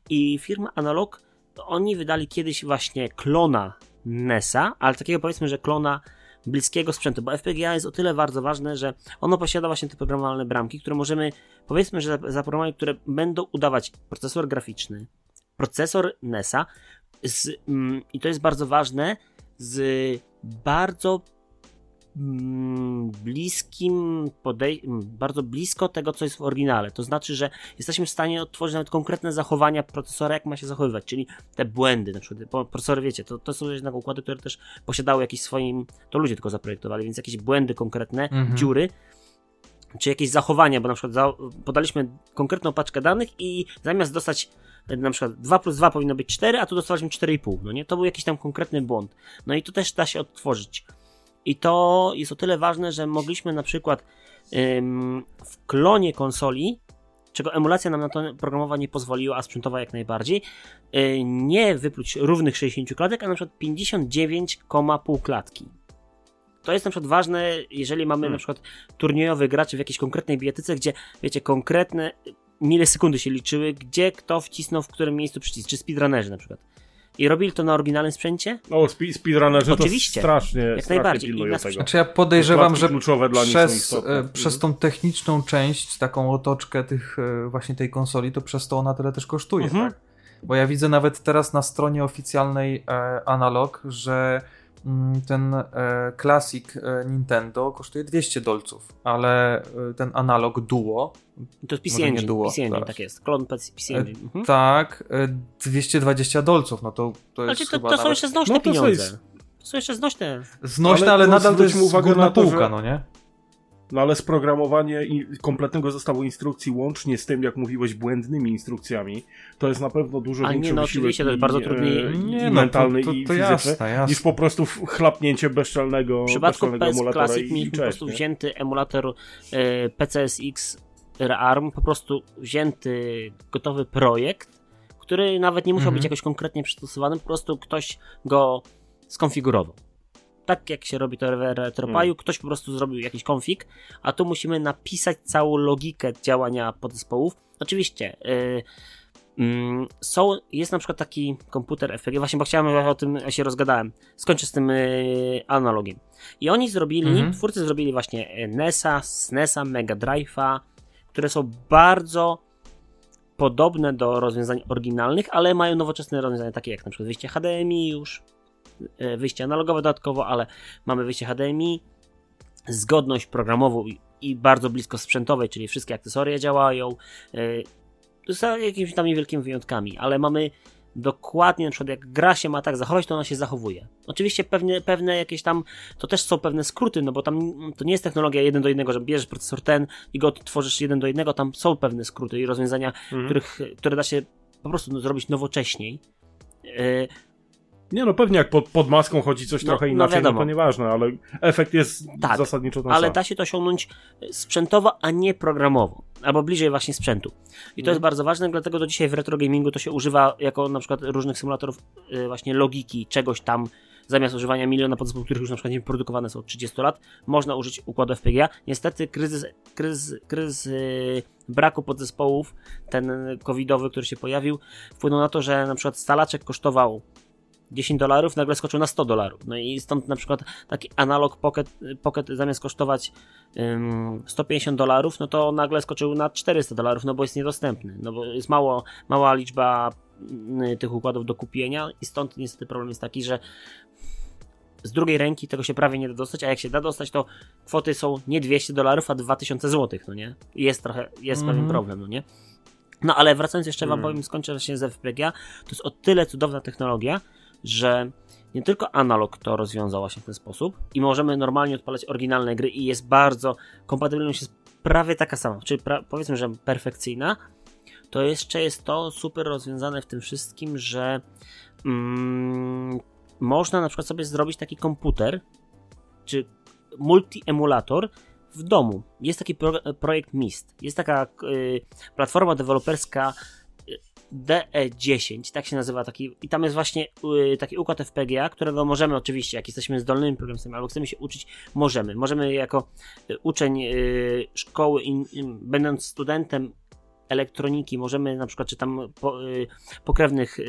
I firma Analog, oni wydali kiedyś właśnie klona NESa, ale takiego powiedzmy, że klona bliskiego sprzętu, bo FPGA jest o tyle bardzo ważne, że ono posiada właśnie te programowalne bramki, które możemy, powiedzmy, że zaprogramować, które będą udawać procesor graficzny, procesor NESa z, mm, i to jest bardzo ważne, z bardzo bliskim podej- mm, bardzo blisko tego, co jest w oryginale. To znaczy, że jesteśmy w stanie odtworzyć nawet konkretne zachowania procesora, jak ma się zachowywać, czyli te błędy, na przykład bo procesory, wiecie, to, to są jednak układy, które też posiadały jakieś swoim, to ludzie tylko zaprojektowali, więc jakieś błędy konkretne, Mhm. dziury, czy jakieś zachowania, bo na przykład za, podaliśmy konkretną paczkę danych i zamiast dostać e, na przykład 2 plus 2 powinno być 4, a tu dostaliśmy 4,5, no nie? To był jakiś tam konkretny błąd. No i to też da się odtworzyć. I to jest o tyle ważne, że mogliśmy na przykład w klonie konsoli, czego emulacja nam na to programowa nie pozwoliła, a sprzętowa jak najbardziej, yy, nie wypluć równych 60 klatek, a na przykład 59,5 klatki. To jest na przykład ważne, jeżeli mamy Hmm. na przykład turniejowych graczy w jakiejś konkretnej bijatyce, gdzie wiecie, konkretne milisekundy się liczyły, gdzie kto wcisnął w którym miejscu przycisk, czy speedrunnerzy na przykład. I robili to na oryginalnym sprzęcie, O, spe- speedrunnerzy Oczywiście. to strasznie, strasznie najbardziej. pilnują tego. Znaczy ja podejrzewam, że przez, e, przez tą techniczną część, taką otoczkę tych e, właśnie tej konsoli, to przez to ona tyle też kosztuje, Mhm. tak? Bo ja widzę nawet teraz na stronie oficjalnej e, Analog, że ten e, Classic e, Nintendo kosztuje 200 dolców, ale e, ten Analog Duo, to jest PC Engine, duo, PC Engine, zaraz. tak jest, klon PC E, Engine. Mhm. tak, e, 220 dolców, no to, to jest Znaczy, to, chyba to są jeszcze znośne No pieniądze. To są jeszcze znośne. znośne, ale ale, nadal to jest uwagę górna na to, półka, że- no nie? No ale sprogramowanie i kompletnego zestawu instrukcji łącznie z tym, jak mówiłeś, błędnymi instrukcjami, to jest na pewno dużo A nie, większy no wysiłek oczywiście, to jest bardzo i, trudniej- e, Nie, i no, mentalny to- to- i to fizyczny, jasne, jasne. niż po prostu chlapnięcie bezczelnego, W przypadku bezczelnego PS emulatora Classic i, mieliśmy i po cześć, prostu nie? wzięty emulator e, PCSX ARM, po prostu wzięty gotowy projekt, który nawet nie musiał Mhm. być jakoś konkretnie przystosowany, po prostu ktoś go skonfigurował. Tak jak się robi to w RetroPie'u, Mm. ktoś po prostu zrobił jakiś konfig, a tu musimy napisać całą logikę działania podzespołów. Oczywiście y, mm, są, jest na przykład taki komputer FPG, właśnie bo chciałem o tym, się rozgadałem. Skończę z tym y, analogiem. I oni zrobili, Mhm. twórcy zrobili właśnie e, NESa, SNESa, Mega Drive'a, które są bardzo podobne do rozwiązań oryginalnych, ale mają nowoczesne rozwiązania, takie jak na przykład wyjście HDMI już, wyjście analogowe dodatkowo, ale mamy wyjście HDMI, zgodność programową i, bardzo blisko sprzętowej, czyli wszystkie akcesoria działają, e, z jakimiś tam niewielkimi wyjątkami, ale mamy dokładnie, na przykład jak gra się ma tak zachować, to ona się zachowuje. Oczywiście pewne, pewne jakieś tam, to też są pewne skróty, no bo tam to nie jest technologia jeden do jednego, że bierzesz procesor ten i go tworzysz jeden do jednego, tam są pewne skróty i rozwiązania, Mhm. których, które da się po prostu no, zrobić nowocześniej. E, Nie no, pewnie jak pod, pod maską chodzi coś No, trochę no inaczej, no, wiadomo. to nieważne, ale efekt jest Tak, zasadniczo ten ale sam. da się to osiągnąć sprzętowo, a nie programowo. Albo bliżej właśnie sprzętu. I to Mhm. jest bardzo ważne, dlatego do dzisiaj w retro gamingu to się używa jako na przykład różnych symulatorów y, właśnie logiki, czegoś tam zamiast używania miliona podzespołów, których już na przykład nie produkowane są od 30 lat, można użyć układu FPGA. Niestety kryzys, kryzys, kryzys y, braku podzespołów, ten covidowy, który się pojawił, wpłynął na to, że na przykład stalaczek kosztował 10 dolarów, nagle skoczył na 100 dolarów. No i stąd na przykład taki analog Pocket, Pocket zamiast kosztować ym, 150 dolarów, no to nagle skoczył na 400 dolarów, no bo jest niedostępny. No bo jest mało, mała liczba y, tych układów do kupienia i stąd niestety problem jest taki, że z drugiej ręki tego się prawie nie da dostać, a jak się da dostać, to kwoty są nie 200 dolarów, a 2000 zł, no nie? Jest trochę, jest pewien Mhm. problem, no nie? No ale wracając jeszcze wam Mhm. powiem, skończę właśnie z FPGA, to jest o tyle cudowna technologia, że nie tylko analog to rozwiązał właśnie w ten sposób i możemy normalnie odpalać oryginalne gry i jest bardzo, kompatybilność jest prawie taka sama, czyli pra, powiedzmy, że perfekcyjna, to jeszcze jest to super rozwiązane w tym wszystkim, że mm, można na przykład sobie zrobić taki komputer, czy multi-emulator w domu. Jest taki pro, projekt MIST. Jest taka y, platforma deweloperska DE10, tak się nazywa taki, i tam jest właśnie y, taki układ FPGA, którego możemy oczywiście, jak jesteśmy zdolnymi programistami albo chcemy się uczyć, możemy. Możemy jako y, uczeń y, szkoły, in, in, będąc studentem elektroniki, możemy na przykład, czy tam po, y, pokrewnych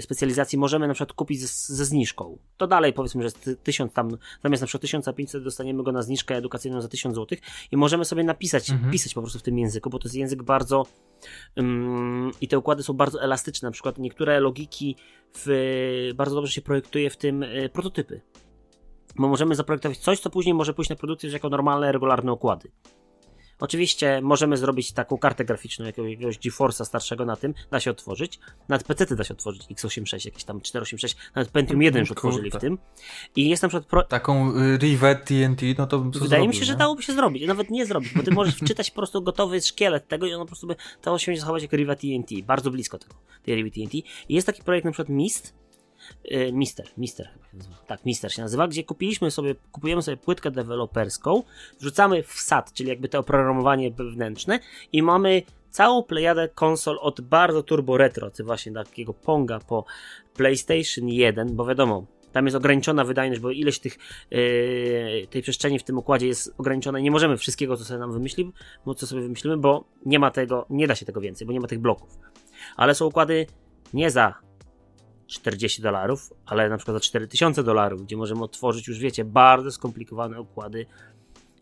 specjalizacji możemy na przykład kupić ze, ze zniżką. To dalej powiedzmy, że jest ty- 1000 tam, zamiast na przykład 1500 dostaniemy go na zniżkę edukacyjną za 1000 zł i możemy sobie napisać, Mhm. pisać po prostu w tym języku, bo to jest język bardzo ym, i te układy są bardzo elastyczne, na przykład niektóre logiki w, bardzo dobrze się projektuje w tym y, prototypy. Bo możemy zaprojektować coś, co później może pójść na produkcję jako normalne, regularne układy. Oczywiście możemy zrobić taką kartę graficzną jakiegoś, GeForce'a starszego na tym, da się otworzyć. Nawet PC da się otworzyć, x86, jakieś tam 486, nawet Pentium 1 już otworzyli w tym. I jest na przykład pro... Taką y, Rivet TNT, no to bym Wydaje mi zrobił, się, że nie? dałoby się zrobić, nawet nie zrobić, bo ty możesz wczytać po prostu gotowy szkielet tego i ono po prostu by dało się zachować jako Riva TNT, bardzo blisko tego, tej Riva TNT. I jest taki projekt na przykład MIST, Mister, Mister chyba się nazywa. Tak, Mister się nazywa, gdzie kupiliśmy sobie, kupujemy sobie płytkę deweloperską, wrzucamy w SAT, czyli jakby to oprogramowanie wewnętrzne i mamy całą plejadę konsol od bardzo turbo retro, czy właśnie takiego Ponga po PlayStation 1, bo wiadomo, tam jest ograniczona wydajność, bo ileś tych, yy, tej przestrzeni w tym układzie jest ograniczona i nie możemy wszystkiego, co sobie nam wymyślimy, bo co sobie wymyślimy, bo nie ma tego, nie da się tego więcej, bo nie ma tych bloków. Ale są układy nie za 40 dolarów, ale na przykład za 4000 dolarów, gdzie możemy otworzyć już, wiecie, bardzo skomplikowane układy.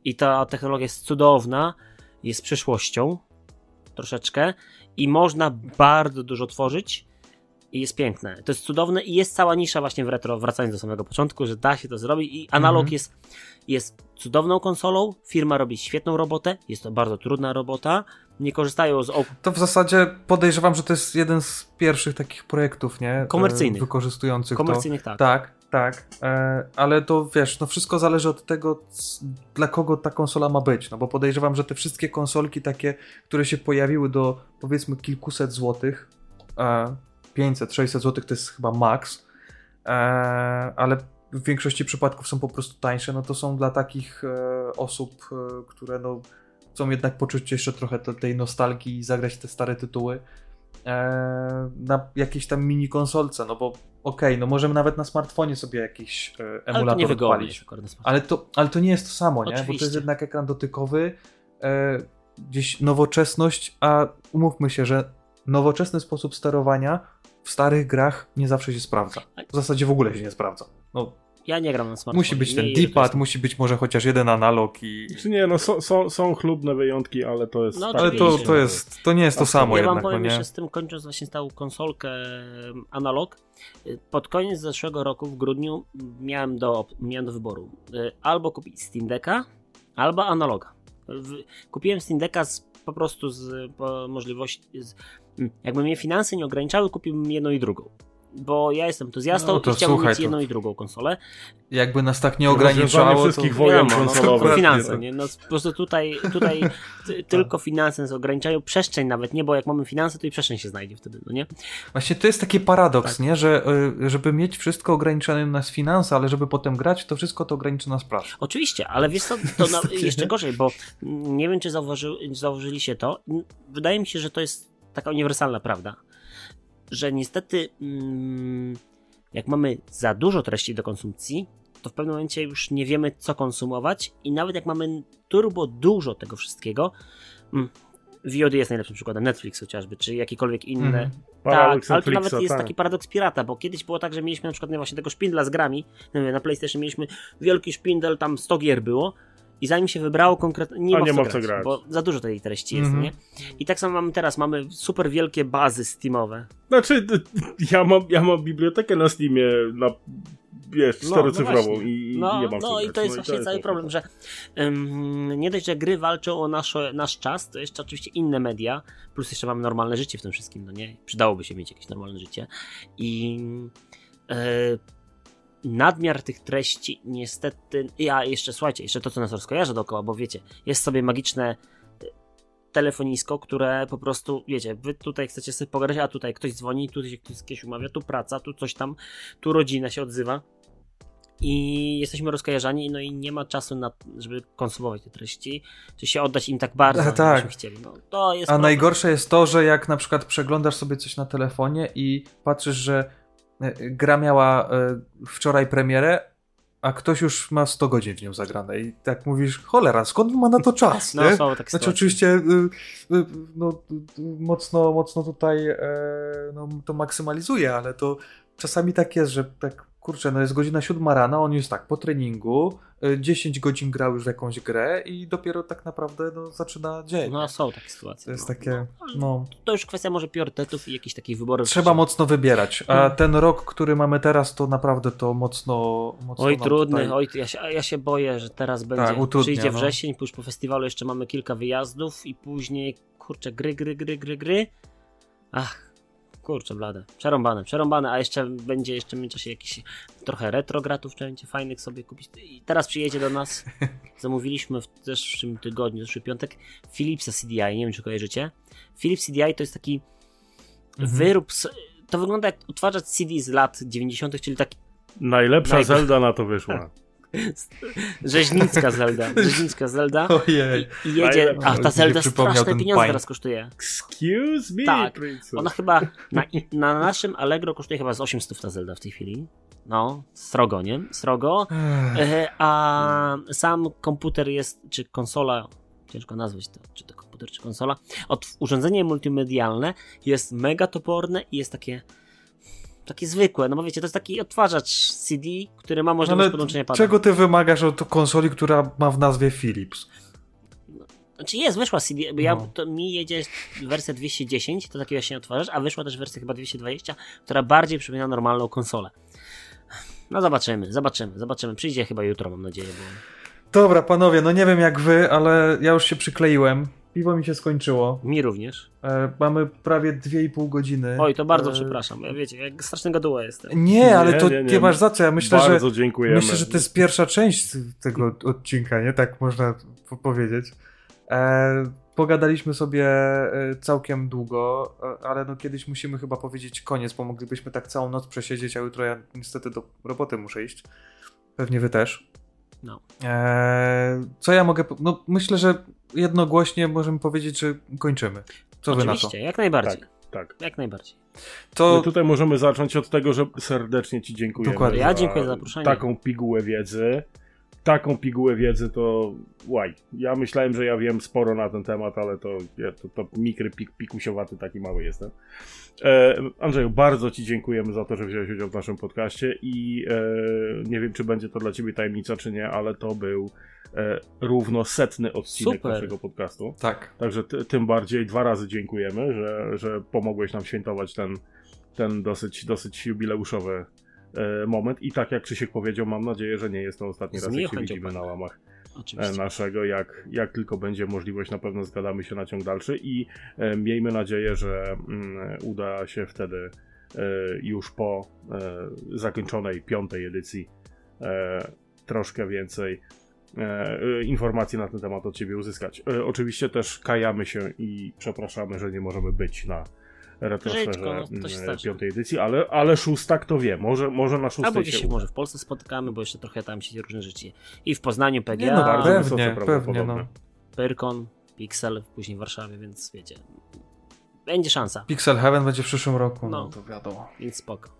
I ta technologia jest cudowna, jest przyszłością troszeczkę i można bardzo dużo tworzyć i jest piękne. To jest cudowne i jest cała nisza właśnie w retro, wracając do samego początku, że da się to zrobić i analog Mhm. jest, jest cudowną konsolą, firma robi świetną robotę, jest to bardzo trudna robota, nie korzystają z op- To w zasadzie podejrzewam, że to jest jeden z pierwszych takich projektów, nie? E, Komercyjnych. Wykorzystujących komercyjnych to. tak. Tak. Tak, e, ale to wiesz, no wszystko zależy od tego, dla kogo ta konsola ma być. No bo podejrzewam, że te wszystkie konsolki takie, które się pojawiły do powiedzmy kilkuset złotych, e, 500, 600 złotych to jest chyba max, e, ale w większości przypadków są po prostu tańsze, no to są dla takich e, osób, e, które no chcą jednak poczuć jeszcze trochę te, tej nostalgii i zagrać te stare tytuły e, na jakiejś tam mini konsolce, no bo okej, no możemy nawet na smartfonie sobie jakiś Ale to emulator niewygodnie odpalić. Ale to, ale to nie jest to samo, nie? Bo to jest jednak ekran dotykowy, e, gdzieś nowoczesność, a umówmy się, że nowoczesny sposób sterowania w starych grach nie zawsze się sprawdza. W zasadzie w ogóle się nie sprawdza. No, Ja nie gram na smartfonie. musi być ten D-pad, jest- musi być może chociaż jeden analog i... Czy nie, no są, są, są chlubne wyjątki, ale to jest... No, tak, Ale to, to jest, to nie jest to samo Ja wam jednak, no powiem nie? jeszcze z tym, kończąc właśnie tą konsolkę analog. Pod koniec zeszłego roku, w grudniu, miałem do, miałem do wyboru y, albo kupić Steam Decka, albo analoga. Kupiłem Steam Decka z, po prostu z po możliwości, z, jakby mnie finanse nie ograniczały, kupiłbym jedną i drugą. Bo ja jestem entuzjastą No to i chciałbym słuchaj, mieć to- jedną i drugą konsolę. Jakby nas tak nie ograniczało, to... wszystkich wojen Wiadomo, no, konsolowych. tylko finanse, Dokładnie, nie? No, po prostu tutaj, tutaj ty, tylko finanse nas ograniczają, przestrzeń nawet nie, bo jak mamy finanse, to i przestrzeń się znajdzie wtedy, no nie? Właśnie to jest taki paradoks, Tak. nie? Że y, żeby mieć wszystko ograniczone nas finanse, ale żeby potem grać, to wszystko to ograniczy nas pracę. Oczywiście, ale wiesz co, to na, jeszcze gorzej, bo nie wiem, czy zauważy, zauważyliście to. Wydaje mi się, że to jest taka uniwersalna prawda, że niestety mm, jak mamy za dużo treści do konsumpcji, to w pewnym momencie już nie wiemy, co konsumować i nawet jak mamy turbo dużo tego wszystkiego, mm, VOD jest najlepszym przykładem, Netflix chociażby, czy jakiekolwiek inne. Paradoks tak, ale to nawet jest tak. taki paradoks pirata, bo kiedyś było tak, że mieliśmy na przykład właśnie tego szpindla z grami, na PlayStation mieliśmy wielki szpindel, tam 100 gier było i zanim się wybrało konkretnie, nie, nie ma w co grać, grać. bo za dużo tej treści jest, Mhm. nie? I tak samo mamy teraz, mamy super wielkie bazy Steamowe. Znaczy, ja mam, ja mam bibliotekę na Steamie na, wiesz, No, czterocyfrową no właśnie. i, No, nie mam no i to jest właśnie cały problem, że ym, nie dość, że gry walczą o nasz, nasz czas, to jeszcze oczywiście inne media, plus jeszcze mamy normalne życie w tym wszystkim, no nie? Przydałoby się mieć jakieś normalne życie. I e, nadmiar tych treści niestety, ja jeszcze, słuchajcie, jeszcze to, co nas rozkojarzy dookoła, bo wiecie, jest sobie magiczne e, telefonisko, które po prostu, wiecie, wy tutaj chcecie sobie pogadać, a tutaj ktoś dzwoni, tu się ktoś kimś umawia, tu praca, tu coś tam, tu rodzina się odzywa i jesteśmy rozkojarzani, no i nie ma czasu na, żeby konsumować te treści, czy się oddać im tak bardzo, tak. byśmy chcieli. No, to jest A problem. najgorsze jest to, że jak na przykład przeglądasz sobie coś na telefonie i patrzysz, że gra miała e, wczoraj premierę, a ktoś już ma 100 godzin w nią zagrane i tak mówisz, cholera, skąd ma na to czas, No, nie? są takie Znaczy oczywiście y, no, mocno, mocno tutaj e, no, to maksymalizuje, ale to czasami tak jest, że tak kurczę, no jest godzina siódma rana, on jest tak po treningu, y, 10 godzin grał już w jakąś grę i dopiero tak naprawdę no, zaczyna dzień. No są takie sytuacje. to jest no, takie, no. no, To już kwestia może priorytetów i jakichś takich wyborów. trzeba mocno wybierać, a Hmm. ten rok, który mamy teraz, to naprawdę to mocno, mocno Oj, trudny, tutaj... oj, ja się, ja się boję, że teraz będzie. utrudnia, Przyjdzie no. wrzesień, już po festiwalu jeszcze mamy kilka wyjazdów i później, kurczę, gry, gry, gry, gry, gry. Ach, kurczę, blade. Przerąbane, przerąbane, a jeszcze będzie jeszcze w międzyczasie jakiś trochę retrogratów, trzeba będzie fajnych sobie kupić. I teraz przyjedzie do nas, zamówiliśmy w zeszłym tygodniu, zeszły piątek, Philipsa CDI, nie wiem czy kojarzycie. Philips CDI to jest taki Mhm. wyrób, to wygląda jak odtwarzacz CD z lat 90., czyli taki Najlepsza Zelda na to wyszła. rzeźnicka Zelda. Rzeźnicka Zelda. Ojej, I jedzie. Najlepsza. A ta Zelda straszne pieniądze teraz kosztuje. Excuse me, Tak. princess. Ona chyba na, na naszym Allegro kosztuje chyba z 800 ta Zelda w tej chwili. No, srogo, nie? Srogo. A sam komputer jest, czy konsola, ciężko nazwać to, czy to komputer, czy konsola, od urządzenie multimedialne jest mega toporne i jest takie takie zwykłe, no bo wiecie, to jest taki odtwarzacz CD, który ma możliwość ale podłączenia pada. czego ty wymagasz od konsoli, która ma w nazwie Philips? Znaczy jest, wyszła CD, bo ja, No. to mi jedzie wersja 210, to taki właśnie odtwarzacz, a wyszła też wersja chyba 220, która bardziej przypomina normalną konsolę. No zobaczymy, zobaczymy, zobaczymy. Przyjdzie chyba jutro, mam nadzieję, bo... Dobra, panowie, no nie wiem jak wy, ale ja już się przykleiłem. Piwo mi się skończyło. Mi również. E, mamy prawie 2,5 godziny. Oj, to bardzo E, przepraszam. Ja wiecie, jak straszny gaduła jestem. Nie, ale Nie, to nie, nie, nie. masz za co. Ja myślę, Bardzo że dziękujemy. myślę, że to jest pierwsza część tego odcinka, nie? Tak można po- powiedzieć. E, pogadaliśmy sobie e, całkiem długo, e, ale no kiedyś musimy chyba powiedzieć koniec, bo moglibyśmy tak całą noc przesiedzieć, a jutro ja niestety do roboty muszę iść. Pewnie wy też. No. E, co ja mogę. No, myślę, że jednogłośnie możemy powiedzieć, że kończymy. Co wy na to? Oczywiście, jak najbardziej. Tak, tak. Jak najbardziej. To No tutaj możemy zacząć od tego, że serdecznie Ci dziękujemy. Dokładnie. Ja dziękuję za zaproszenie. Taką pigułę wiedzy. Taką pigułę wiedzy to łaj. Ja myślałem, że ja wiem sporo na ten temat, ale to, ja, to, to mikry pik, pikusiowaty taki mały jestem. E, Andrzeju, bardzo Ci dziękujemy za to, że wziąłeś udział w naszym podcaście i e, nie wiem, czy będzie to dla Ciebie tajemnica, czy nie, ale to był e, równo setny odcinek Super. naszego podcastu. tak. Także ty, tym bardziej dwa razy dziękujemy, że, że pomogłeś nam świętować ten, ten dosyć, dosyć jubileuszowy moment. I tak jak Krzysiek powiedział, mam nadzieję, że nie jest to ostatni raz, jak się widzimy na łamach e, Oczywiście. naszego. Jak, jak tylko będzie możliwość, na pewno zgadamy się na ciąg dalszy i e, miejmy nadzieję, że mm, uda się wtedy e, już po e, zakończonej piątej edycji e, troszkę więcej e, e, informacji na ten temat od Ciebie uzyskać. E, oczywiście też kajamy się i przepraszamy, że nie możemy być na retrosferze Żyćko, no, mm, piątej edycji, ale, ale szósta kto wie, może, może na szóstej Albo gdzieś się może w Polsce spotykamy, bo jeszcze trochę tam się różne życie. I w Poznaniu Nie, PGA, no, bardzo pewnie, pewnie, no. Pyrkon, Pixel, później w Warszawie, więc wiecie. Będzie szansa, Pixel Heaven będzie w przyszłym roku, no, No. to wiadomo. więc spoko.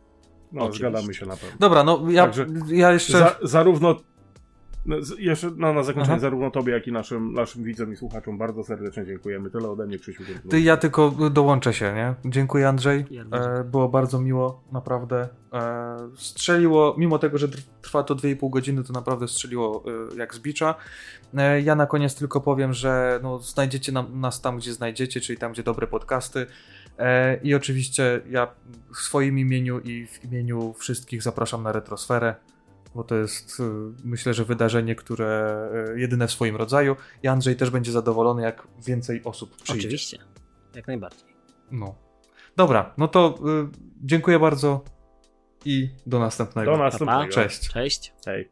No, Oczywiście. zgadamy się na pewno. Dobra, no ja, Także ja jeszcze... Za, zarówno no, z- jeszcze no, na zakończenie, Aha. zarówno tobie, jak i naszym, naszym widzom i słuchaczom bardzo serdecznie dziękujemy. Tyle ode mnie, Krzysiu. Ty, ja tylko dołączę się, nie? Dziękuję Andrzej. E, było bardzo miło, naprawdę. E, strzeliło, mimo tego, że tr- trwa to 2,5 godziny, to naprawdę strzeliło e, jak z bicza. E, ja na koniec tylko powiem, że no, znajdziecie nam, nas tam, gdzie znajdziecie, czyli tam, gdzie dobre podcasty. E, I oczywiście ja w swoim imieniu i w imieniu wszystkich zapraszam na Retrosferę, bo to jest e, myślę, że wydarzenie, które e, jedyne w swoim rodzaju. I Andrzej też będzie zadowolony, jak więcej osób przyjdzie. Oczywiście, jak najbardziej. No. Dobra, no to y, dziękuję bardzo i do następnego. Do Pa, pa. następnego. Cześć. Cześć. Hej.